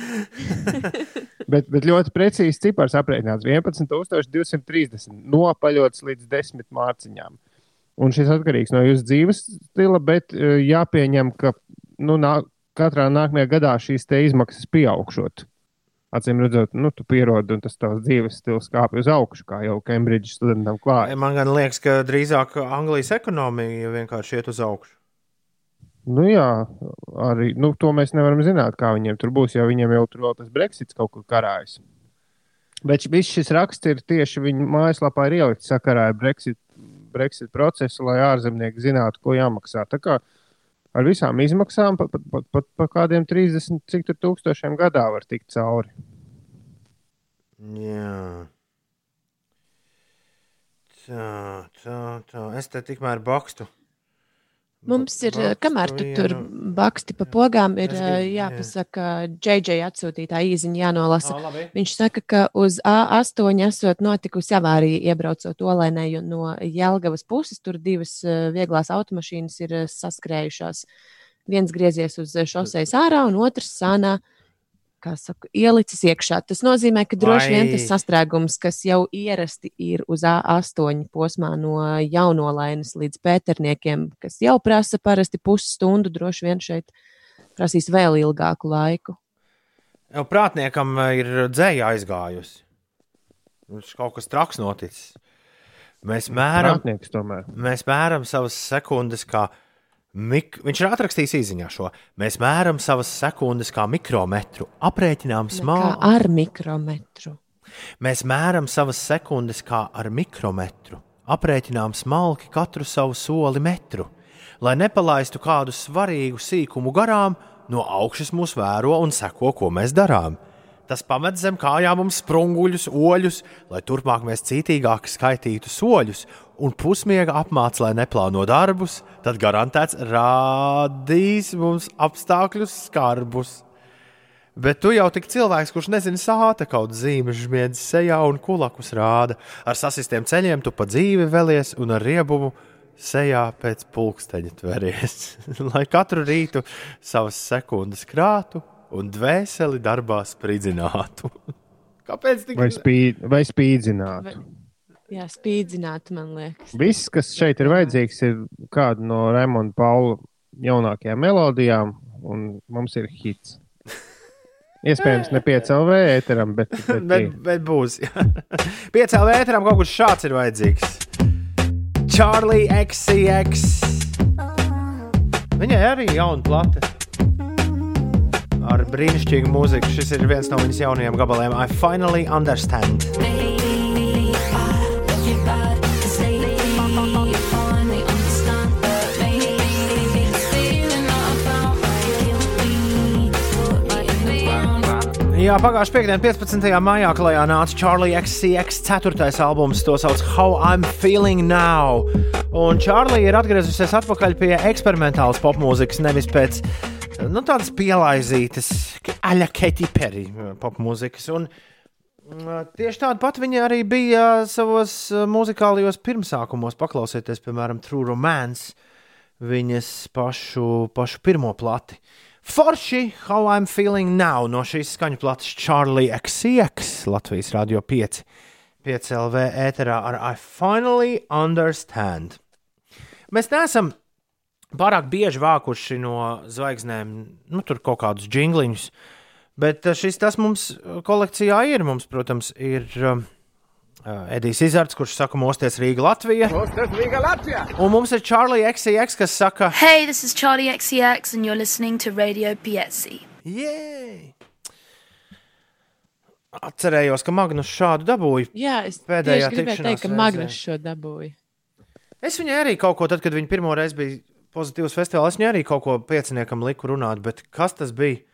[LAUGHS] bet, bet ļoti precīzi cipars aprēķināts 11,230 nopaļots līdz 10 mārciņām. Un šis atkarīgs no jūsu dzīves stila, bet eh, jāpieņem, ka nu, nā, katrā nākamajā gadā šīs te izmaksas pieaugšot. Acīm redzot, nu, tu pierodi un tas tavs dzīves stils kāpj uz augšu, kā jau Cambridge studentam klāja. Man gan liekas, ka drīzāk Anglijas ekonomija vienkārši iet uz augšu. Nu, jā, arī nu, to mēs nevaram zināt, kā viņiem tur būs, jo viņiem jau tur vēl tas Brexits kaut kur karājas. Bet viss šis raksts ir tieši viņu mājaslapā ielikts sakarā ar Brexit, Brexit procesu, lai ārzemnieki zinātu, ko jāmaksā. Tā kā ar visām izmaksām pat pat, pat, pat pa kādiem 30 cik tur tūkstošiem gadā var tikt cauri. Jā. Tā, tā, tā. Es te tikmēr bakstu. Mums ir, Bakstu kamēr tu tur baksti pa pogām, ir gribu- jā. jāpasaka, JJ atsūtītā īziņa jānolasa. Ā, labi. Viņš saka, ka uz A8 esot notikusi avārija iebraucot olēnē jo no Jelgavas puses. Tur divas eh, vieglās automašīnas ir eh, saskrējušās. Viens griezies uz šoseis ārā, un otrs sānā. Kā saka, ielicis iekšā. Tas nozīmē, ka droši vien tas sastrēgums, kas jau ierasti ir uz A8 posmā no jaunolainas līdz pēterniekiem, kas jau prasa parasti pusstundu, droši vien šeit prasīs vēl ilgāku laiku. Jau prātniekam eh, ir dzēja aizgājusi. Viņš kaut kas traks noticis. Mēs mēram, mēs mēram savas sekundes, kā mik... viņš ir atrakstījis īsiņā šo. Mēs mēram savas sekundes kā mikrometru, aprēķinām Kā smālu. ar mikrometru. Mēs mēram savas sekundes kā ar mikrometru, aprēķinām smalki katru savu soli metru, lai nepalaistu kādu svarīgu sīkumu garām, no augšas mūs vēro un seko, ko mēs darām. Tas pamet zem kājām mums sprunguļus, oļus, lai turpmāk mēs cītīgāk skaitītu soļus, un pusmiega apmāca, lai neplāno darbus, tad garantēts rādīs mums apstākļus skarbus. Bet tu jau tik cilvēks, kurš nezina sāta kaut zīmes, žmiedz sejā un kulakus rāda. Ar sasistiem ceļiem tu pa dzīvi velies un ar riebumu sejā pēc pulksteņa tveries. [LAUGHS] Lai katru rītu savas sekundes krātu un dvēseli darbā spridzinātu. [LAUGHS] Kāpēc tik Vai, spīd, vai spīdzinātu? Jā, spīdzināt, man liekas. Viss, kas šeit ir vajadzīgs, ir kāda no Raimonda Paula jaunākajām melodijām, un mums ir hits. Iespējams, ne 5 LV ēteram, bet, [LAUGHS] bet, bet, bet būs. [LAUGHS] Piecā vētram kaut kas šāds ir vajadzīgs. Charlie XCX. Viņai arī jauna plate. Ar brīnišķīgu mūziku. Šis ir viens no viņas jaunajiem gabaliem. I finally understand. Jā, pagājušā piekdienā, 15. maijā, klajā nāca Charlie XCX 4. albums, to sauc How I'm Feeling Now. Un Charlie ir atgriezusies atpakaļ pie eksperimentālas popmūzikas, nevis pēc nu, tādas pielaizītas, aļa Katy Perry popmūzikas. Un, mm, Tieši tāda pati viņa arī bija savos uh, muzikālajos pirmsākumos. Paklausieties, piemēram, True Romance, viņas pašu, pašu pirmo plati. Forši, how I'm feeling now no šīs skaņu plates Charlie XCX Latvijas Rādio 5. 5 LV ēterā ar I finally understand. Mēs neesam pārāk bieži vākuši no zvaigznēm, nu, tur kaut kādus jingliņus, bet uh, šis tas mums kolekcijā ir. Mums, protams, ir um, Edijs Izards, kurš saka, mosties Rīga Latvija. Mosties Rīga Latvija! Un mums ir Charlie XCX, kas saka, Hey, this is Charlie XCX, and you're listening to Radio Pietzi. Yay! Atcerējos, ka Magnus šādu dabūja. Jā, es Pēdējā gribēju teikt, ka. Magnus šo dabūja. Es viņai arī kaut ko, tad, kad viņa pirmo reizi bija pozitīvs festivāls, es viņai arī kaut ko pieciniekam liku runāt, bet kas tas bija?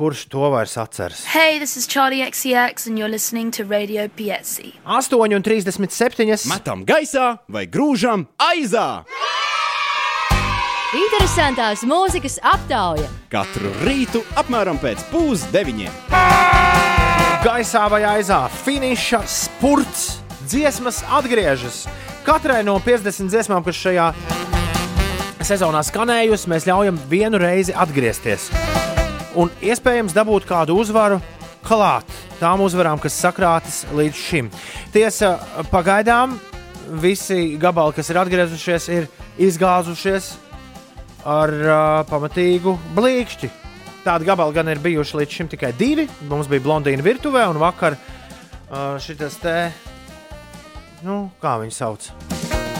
Kurš to vairs atceras? Hey, this is Charlie XCX, and you're listening to Radio Pietzi. 8,37. Metam gaisā vai grūžam aizā! Interesantās mūzikas aptauja. Katru rītu apmēram pēc pusdeviņiem. Gaisā vai aizā, finiša spurts, dziesmas atgriežas. Katrai no 50 dziesmām, kas šajā sezonā skanējusi, mēs ļaujam vienu reizi atgriezties. Un iespējams dabūt kādu uzvaru klāt tām uzvarām, kas sakrātas līdz šim. Tiesa, pagaidām visi gabali, kas ir atgriezušies, ir izgāzušies ar uh, pamatīgu blīkšķi. Tādi gabali gan ir bijuši līdz šim tikai divi. Mums bija blondīna virtuvē, un vakar uh, šis te, nu, kā viņi sauc?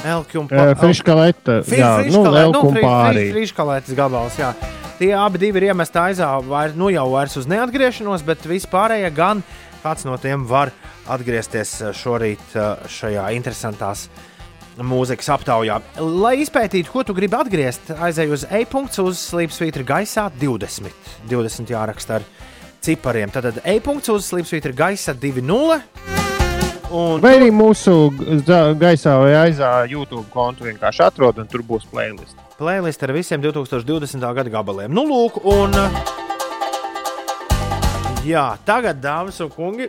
Elki un Eh, friškalete, jā, nu, elku un pārī. Friškalētas gabals, jā. Tie abi ir iemesti aizā, vair, nu jau vairs uz neatgriešanos, bet vispārējie gan kāds no tiem var atgriezties eh, šorīt eh, šajā interesantās mūzikas aptaujā. Lai izpētītu, ko tu gribi atgriezt, aizej uz e-punkts uz slīpsvītra gaisā 20. 20 jāraksta ar cipariem. Tad e-punkts uz slīpsvītra gaisa 2.0. Un Vai arī mūsu gaisā vai aizā YouTube kontu vienkārši atrod, un tur būs playlist. Playlist ar visiem 2020. gada gabaliem. Nu, lūk, un. Jā, tagad, dāmas un kungi,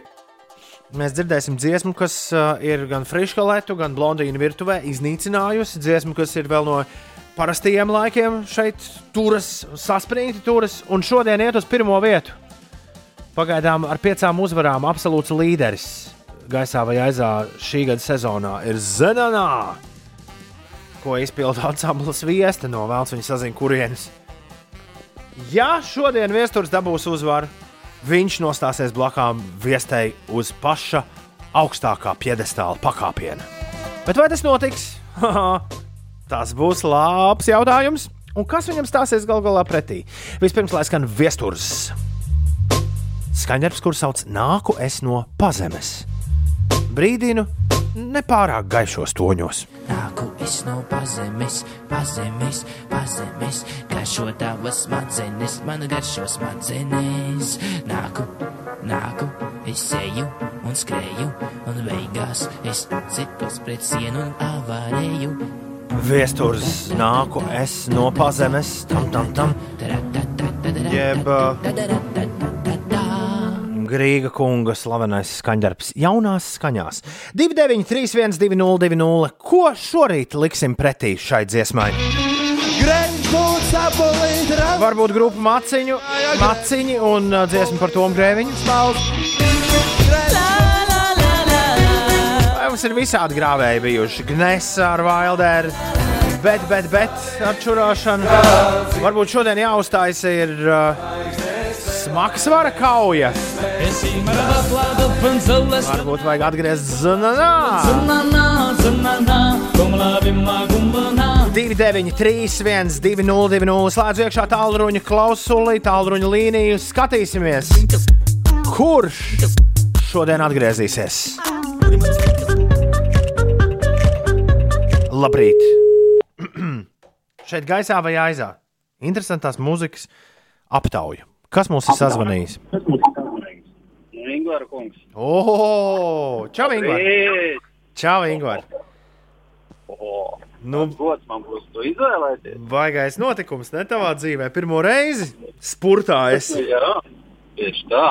mēs dzirdēsim dziesmu, kas uh, ir gan friškalētu, gan blondīnu virtuvē iznīcinājusi. Dziesmu, kas ir vēl no parastajiem laikiem šeit, turas, saspringti turas, un šodien iet uz pirmo vietu. Pagaidām ar piecām uzvarām absolūts līderis gaisā vai aizā šī gada sezonā ir Zenanā ko izpildīja ansamblis Viesta no Vēlns. Viņa sazina, kurienes. Ja šodien viesturs dabūs uzvaru, viņš nostāsies blakām viestei uz paša augstākā piedestāla pakāpiena. Bet vai tas notiks? [LAUGHS] tas būs labs jautājums. Un kas viņam stāsies gal galā pretī? Vispirms, lai skan viesturs. Skaņdarbs, kurš sauc Nāku es no pazemes. Brīdinu, nepārāk gaišos toņos. Nāku es no pazemes, pazemes, pazemes, garšo tavas smadzenes, man garšo smadzenes. Nāku, nāku, es eju un skrēju, un beigās es citos pret sienu un avarēju. Viesturs nāku es no pazemes, tam tam tam. Jeb Grīga kunga slavenais skaņdarbs jaunās skaņās. 293, 202, ko šorīt liksim pretī šai dziesmai? Varbūt grupa maciņu, maciņi un uh, dziesma par Tomu Grēviņu. Vai mums ir visādi grāvēji bijuši? Gnesa ar Wilderu, bet, bet, bet ar čurāšanu. Varbūt šodien jāuzstājas ir uh, smagsvara kauja. Varbūt vajag atgriezt zananā. 293, 202, slēdz iekšā tālruņa klausuli, tālruņa līniju. Skatīsimies, kurš šodien atgriezīsies. Labrīt! [CLEARS THROAT] Šeit gaisā vai aizā? Interesantās mūzikas aptauja. Kas mums ir sazvanījis? Ingūna kungs. Oh, čau! Labrīt! Čau, Ingūna! Oh, Nu, gods man būs to izvēlēties. baigais notikums, ne tavā dzīvē. Pirmo reizi spurtā es. Jā, tieši tā.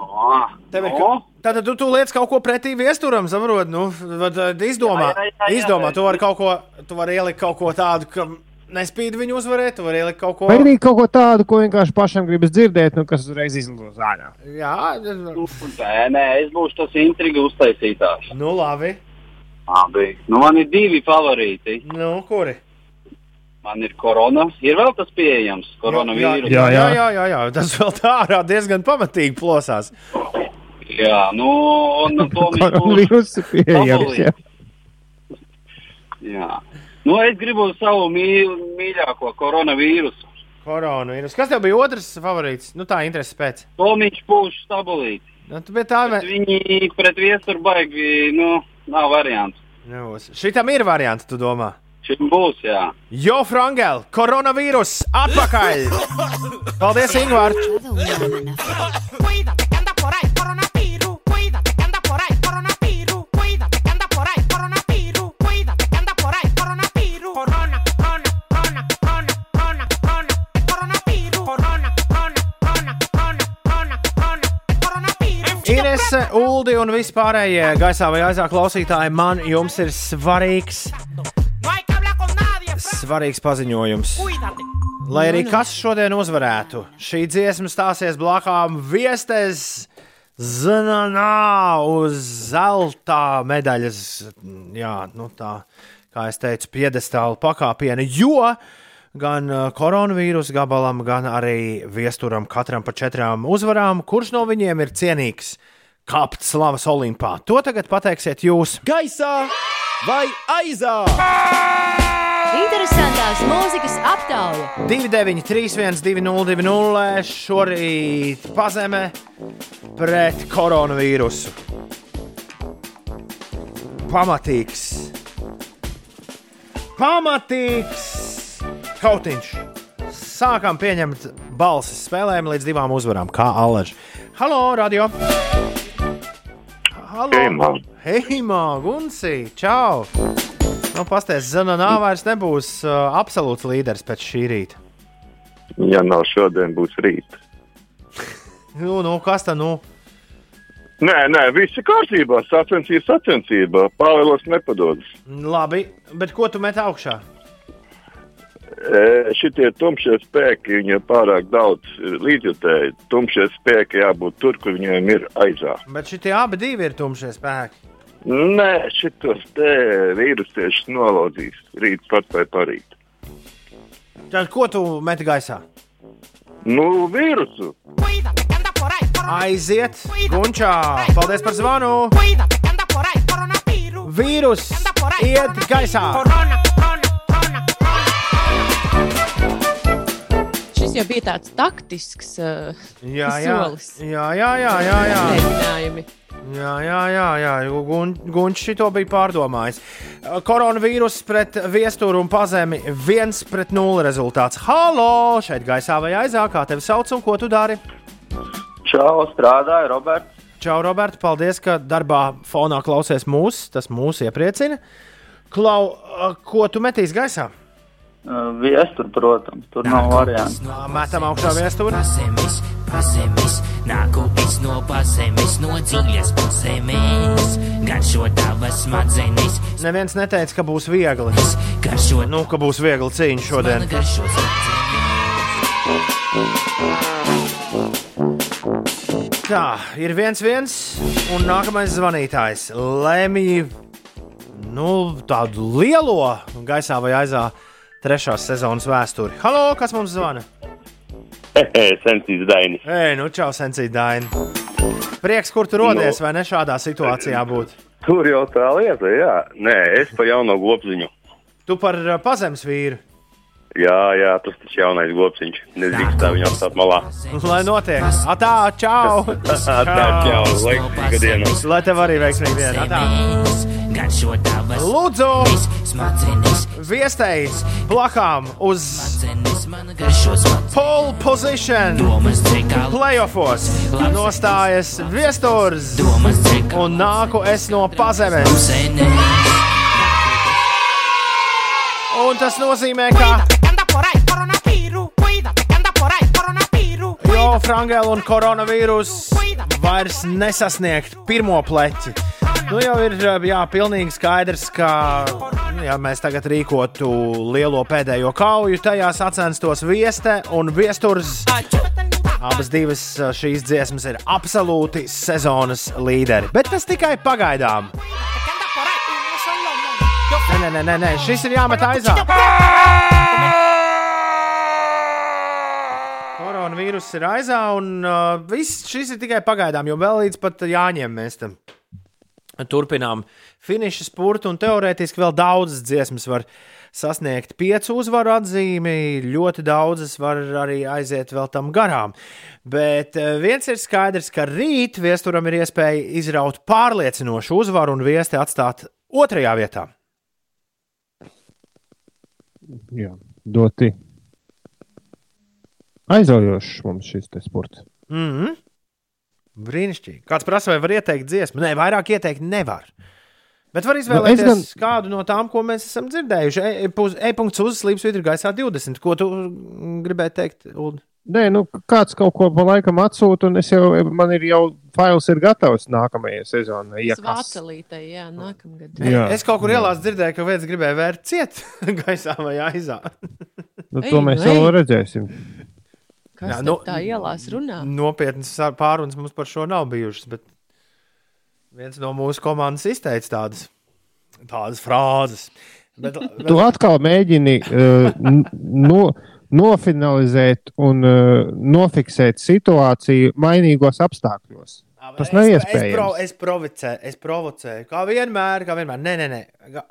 Oh, Tev ir, ka- Tātad tu, tu liec kaut ko pretī viesturam, saproti? Nu, vad, izdomā, Jā, jā, jā, jā, izdomā. jā. Tu vari kaut ko, tu vari ielikt kaut ko tādu, ka nespīd viņu uzvarēt, tu vari ielikt kaut ko. Vai arī kaut ko tādu, ko vienkārši pašam gribas dzirdēt, nu, kas uzreiz izlido zāļā. Jā, nē, nē, es būšu tas intriga uztaisītājs. nu labi. Labi. Nu, man ir divi favorīti. Nu, kuri? Man ir korona. Ir vēl tas pieejams, koronavīrus. Jā, jā, jā, jā, jā. Tas vēl tā ārā diezgan pamatīgi plosās. jā nu, un [LAUGHS] to mēs Koronavīrus ir pieejams, jā. Jā. Nu, es gribu savu mīl, mīļāko koronavīrusu. Koronavīrus. Kas tev bija otrs favorīts? Nu, tā intereses pēc. Tomiņš pūš stabulīt. Nu, tu tā, Bet viņi pret viesturu baigi, nu, nav variants. Nebūs. Šitam ir variants, tu domā? Šim būs, jā. Jo, Frangel, koronavīrus atpakaļ! [LAUGHS] Paldies, Ingūr! Inese, Uldi un vispārējie gaisā vai aizā klausītāji, man jums ir svarīgs, svarīgs paziņojums. Lai arī kas šodien uzvarētu, šī dziesma stāsies blakām viestes Zananā uz zelta medaļas, jā, nu tā, kā es teicu, piedestāla pakāpiena, jo gan uh, koronavīrus gabalam, gan arī viesturam katram pa četrām uzvarām, kurš no viņiem ir cienīgs kāpt slavas olimpā. To tagad pateiksiet jūs. Gaisā vai aizā? Interesantās mūzikas aptauja. 293, 202, šorīt pazemē pret koronavīrusu. Pamatīgs, pamatīgs kautiņš. Sākam pieņemt balsis, spēlējam līdz divām uzvarām, kā Alaģis. Halo, radio! Halo! Hei, Gunsi! Čau! Nu, pasties, Zananā vairs nebūs uh, absolūts līderis pēc šī rīta. Ja nav šodien, būs rīt. [LAUGHS] Nu, nu, kas tā nu? Nē, nē, viss ir kārtībā. Sacensība, sacensība. Pāvēlos nepadodas. Labi, bet ko tu met augšā? E, šitie tumšie spēki, viņiem pārāk daudz ir līdzjutēji. Tumšie spēki jābūt tur, kur viņiem ir aizā. Bet šitie abi divi ir tumšie spēki. Nē, šitos te vīrusiešus nolauzīs rīt pat vai parīt. Tad ko tu meti gaisā? Nu, vīrusu. Aiziet, Gunčā! Paldies par zvanu! Vīrus iet gaisā! Šis jau bija tāds taktisks uh, Jā, jā, solis. jā, jā, jā, jā, jā. Mēģinājumi. Jā, jā, jā, jā. Gun, Gunčs šito bija pārdomājis. Koronavīrus pret viesturu un pazemi 1 pret 0 rezultāts. Halo! Šeit gaisā vai aizā, kā tevi sauc un ko tu dari? Čau, strādāju, Roberts. Čau, Roberta, paldies, ka darbā fonā klausies mūs. Tas mūs iepriecina. Klau, ko tu metīs gaisā? Uh, Viestur, protams, tur nav variantu. Metam augšā viesturi. Pazemes, pazemes, nāku es no pazemes, no dziļas pazemes. Garšo tavas smadzenes, Neviens neteica, ka būs viegli. garšo Nu, ka būs viegli cīņa šodien. garšo Tā, ir viens, viens, un nākamais zvanītājs. Lemj, nu, tādu lielo gaisā vai aizā trešās sezonas vēsturi. Halo, kas mums zvana? Sensīts Dainis. Ei, nu, čau, sensī Daini. Prieks, kur tu rodies, vai ne šādā situācijā būt? Tur jau tā lieta, jā. Nē, es pa jauno globziņu. Tu par uh, pazemes vīru. Jā, jā, tas taču jaunais globziņš. Nedrīkst tā viņam stāt malā. Lai notiek. Atā, čau! [LAUGHS] Tā, čau, laimīga diena. Lai tev arī veiksmīgi diena. Atā. Lūdzu, viestei plakām uz pole position. Playoffs nostājas viesturs un nāku es no pazemes. Un tas nozīmē, ka Jo Frangela un koronavīrus vairs nesasniegt pirmo pleķi. Nu jau ir jā, pilnīgi skaidrs, ka ja mēs tagad rīkotu lielo pēdējo kauju, tajā sacenstos vieste un viesturs. Abas divas šīs dziesmas ir absolūti sezonas līderi, bet tas tikai pagaidām. Nē, nē, nē, nē, šis ir jāmet aizā. Koronavīrus ir aizā, un uh, viss šis ir tikai pagaidām, jo vēl līdz pat jāņem mēs tam turpinām finiša spurtu, un teorētiski vēl daudzas dziesmas var sasniegt piecu uzvaru atzīmi, ļoti daudzas var arī aiziet vēl tam garām. Bet uh, viens ir skaidrs, ka rīt viesturam ir iespēja izraut pārliecinošu uzvaru un viesti atstāt otrajā vietā. Jā, ļoti aizraujošs mums šis te sports. Mm -hmm. Brīnišķīgi. Kāds prasa, vai var ieteikt dziesmu? Nē, vairāk ieteikt nevar. Bet var izvēlēties Nu, gan... kādu no tām, ko mēs esam dzirdējuši. E- E- E-punkts uzslīps vidū gaisā 20. Ko tu gribēji teikt, Ulu? Nē, nu, kāds kaut ko pa laikam atsūta, un es jau, man ir jau fails ir gatavs nākamajai sezonai. Ja kas. Svācelītei, jā, nākamgad. Jā. Es kaut kur ielās dzirdēju, ka viens gribēja vērt ciet [LAUGHS] gaisā vai aizā. Nu, to mēs nu, ej. vēl redzēsim. Kas Jā, jā, nu, tā ielās runā? Nopietnas sar- pārunas mums par šo nav bijušas, bet viens no mūsu komandas izteica tādas, tādas frāzes. Bet, bet, Tu atkal mēģini uh, no, nofinalizēt un uh, nofiksēt situāciju mainīgos apstākļos. Tas nav Es, pro, iespējams. es, provocēju, es provocēju, kā vienmēr, kā vienmēr. Nē, nē, nē.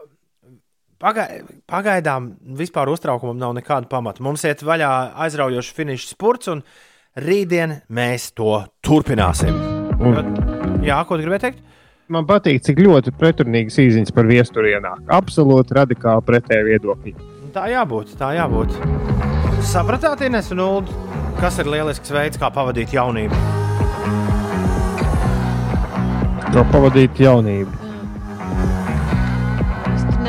Ga- Pagai, pagaidām vispār uztraukumam nav nekāda pamata. Mums iet vaļā aizraujošs finišs spurts, un rītdien mēs to turpināsim. Un- Jā, ko tu gribēji teikt? Man patīk, cik ļoti pretrunīgas īsiņas par viesturi ienāk. Absolūti radikāli pretēji viedokļi. Tā jābūt, tā jābūt. Sapratāt, Ines un Ulu, kas ir lielisks veids, kā pavadīt jaunību? Kā pavadīt jaunību.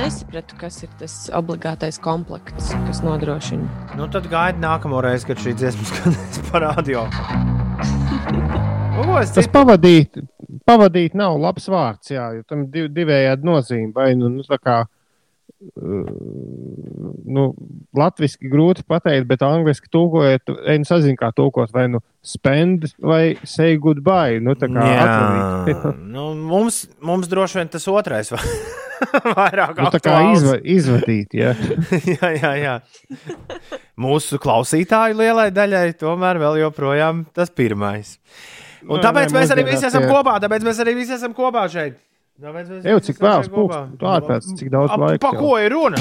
Nesapratu, kas ir tas obligātais komplekts, kas nodrošina. Nu, tad gaidi nākamo reizi, kad šī dziesma [LAUGHS] skanēs par radio. O, es Tas pavadīt, pavadīt nav labs vārds, jā, jo tam div, divējādi nozīme. Vai nu, nu tā kā uh, nu, latviešu grūti pateikt, bet angļuiski tūkojot, es nezinu, kā tūkot, vai nu spend vai say goodbye. Nu, tā kā atvadīt. [LAUGHS] nu, mums, mums droši vien tas otrais [LAUGHS] vairāk Nu, tā kā izva, izvadīt, jā. [LAUGHS] jā, jā, jā. Mūsu klausītāju lielai daļai tomēr vēl joprojām tas pirmais. Un Nē, tāpēc nē, mēs arī visi esam tie- kopā. Tāpēc mēs arī visi esam kopā šeit. Visi cik vēls pulksts, tu ārpēc, cik daudz laika Pa jau. ko ir runa?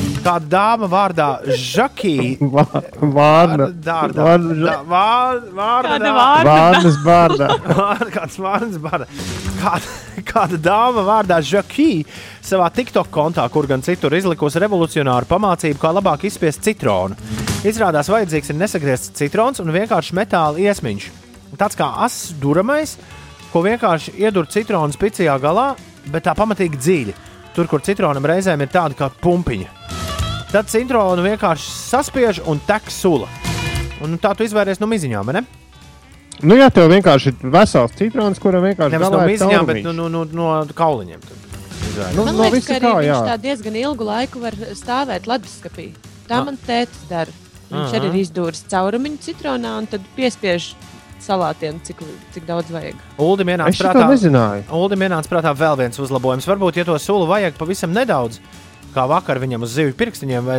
kāda dāma vārdā Žakī. Vārna. Dārda. Vārna- Da- vār- vārda Kāda dā- vārda? Vārnas bārdā. [LAUGHS] Vārda- Kāds vārds bārda. Kāda, kāda dāma vārdā Žakī savā TikTok kontā, kur gan citur izlikusi revolucionāru pamācību, kā labāk izspiest citronu. Izrādās, vajadzīgs ir nesagriezts citrons un vienkārši metāla iesmiņš. Tāds kā ass duramais, ko vienkārši iedur citronu spicījā galā, bet tā pamatīgi dziļi. Tur, kur citronam reizēm ir tāda kā pumpiņa. Tad citronu vienkārši saspiež un tek sula. Un tā tu izvairies no miziņām, vai ne? Nu, jā, tev vienkārši ir vesels citrons, kuram vienkārši Nevis no ir miziņām, bet no, no, no, no kauliņiem. tad izvairies. Nu, Man no liekas, ka arī kā, viņš jā. tā diezgan ilgu laiku var stāvēt leduskapī. Tā Ah. man tētis dara. Viņš Aha. arī ir izdūris caurumiņu citronā un tad piespiež salātienu, cik, cik daudz vajag. Uldim ienāca prātā, nezināju. Uldim ienāca prātā vēl viens uzlabojums. Varbūt, ja to sulu vajag pavisam nedaudz, kā vakar viņam uz zivju pirkstiņiem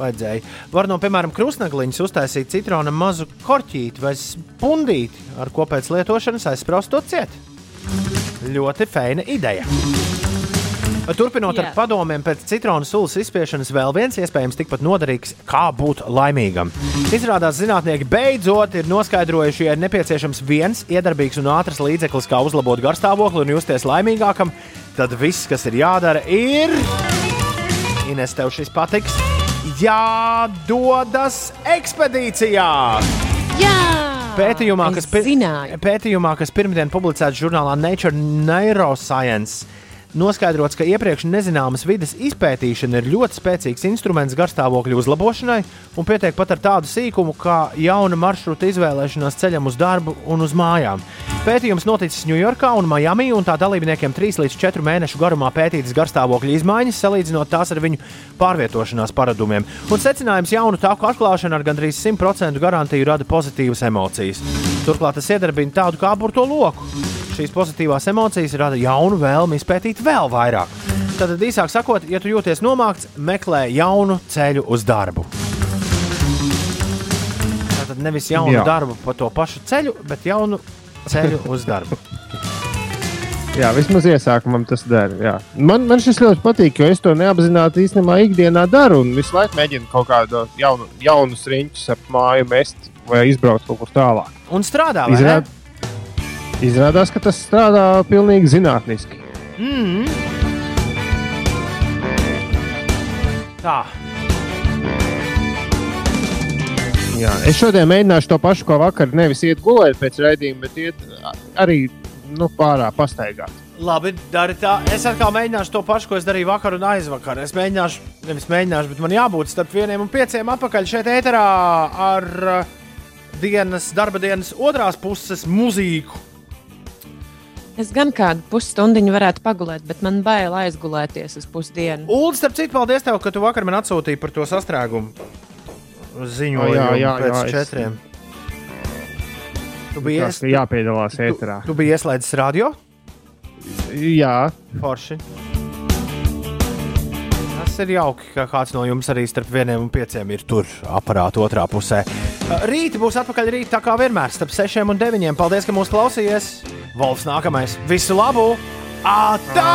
vajadzēja, var no, piemēram, krustnegliņas uztaisīt citrona mazu korķīti vai spundīti, ar ko pēc lietošanas aizspraust to ciet. Ļoti feina ideja. Turpinot ar Jā. padomiem pēc citronu sulas izspiešanas, vēl viens iespējams tikpat noderīgs, kā būt laimīgam. Izrādās, zinātnieki beidzot ir noskaidrojuši, ja ir nepieciešams viens iedarbīgs un ātrs līdzeklis, kā uzlabot garstāvokli un justies laimīgākam, tad viss, kas ir jādara, ir. Ines, tev šis patiks. Jādodas ekspedīcijā! Jā! Pētījumā, es kas, pir pētījumā, kas pirmdien publicēts žurnālā Nature Neuroscience, noskaidrots, ka iepriekš nezināmas vidas izpētīšana ir ļoti spēcīgs instruments garstāvokļa uzlabošanai un pietiek pat ar tādu sīkumu kā jauna maršruta izvēlēšanās ceļam uz darbu un uz mājām. Pētījums noticis Ņujorkā un Miami, un tā dalībniekiem 3 līdz 4 mēnešu garumā pētītas garstāvokļa izmaiņas, salīdzinot tās ar viņu pārvietošanās paradumiem. Un secinājums jaunu tāku atklāšana ar gandrīz 100% garantiju rada pozitīvas emocijas. Turklāt tas iedarbina tādu kā burto loku. Šīs pozitīvās emocijas rada jaunu vēlmi izpētīt vēl vairāk. Tad, īsāk sakot, ja tu jūties nomākts, meklē jaunu ceļu uz darbu. Tad nevis jaunu Jā. Darbu pa to pašu ceļu, bet jaunu ceļu uz darbu. [LAUGHS] Jā, vismaz iesākumam tas dara. Man, man šis ļoti patīk, jo es to neapzināti īstenībā ikdienā daru un visu laiku mēģinu kaut kādu jaunu, jaunu riņķus ap māju mest vai izbraukt kaut kur tālāk. Un strādā, vai Izrād, izrādās, ka tas strādā pilnīgi zinātniski. Mm. Tā. Jā, es šodien mēģināšu to pašu, ko vakar. Nevis iet gulēt pēc raidījuma, bet iet arī nu, pārā pastaigāt. Labi, dari tā. Es atkal mēģināšu to pašu, ko es darīju vakar un aizvakar. Es mēģināšu, nevis mēģināšu, bet man jābūt starp vieniem un pieciem atpakaļ šeit ēterā ar uh, dienas, darba dienas otrās puses mūzīku. Es gan kādu pusstundu varētu pagulēt, bet man bail aizgulēties uz pusdienu. Ulu, starp citu, paldies tev, ka tu vakar man atsūtīji par to sastrēgumu ziņojumu jā, jā, pēc jā, es- četriem. Tu biji, ir jāpiedalās tu, ēterā. tu biji ieslēdzis radio? Jā, Forši. Tas ir jauki, ka kāds no jums arī starp vieniem un pieciem ir tur aparāta otrā pusē. Rīta būs atpakaļ rīt, tā kā vienmēr, starp sešiem un deviņiem. Paldies, ka mūs klausījāties! Volfs nākamais! Visu labu! Atā!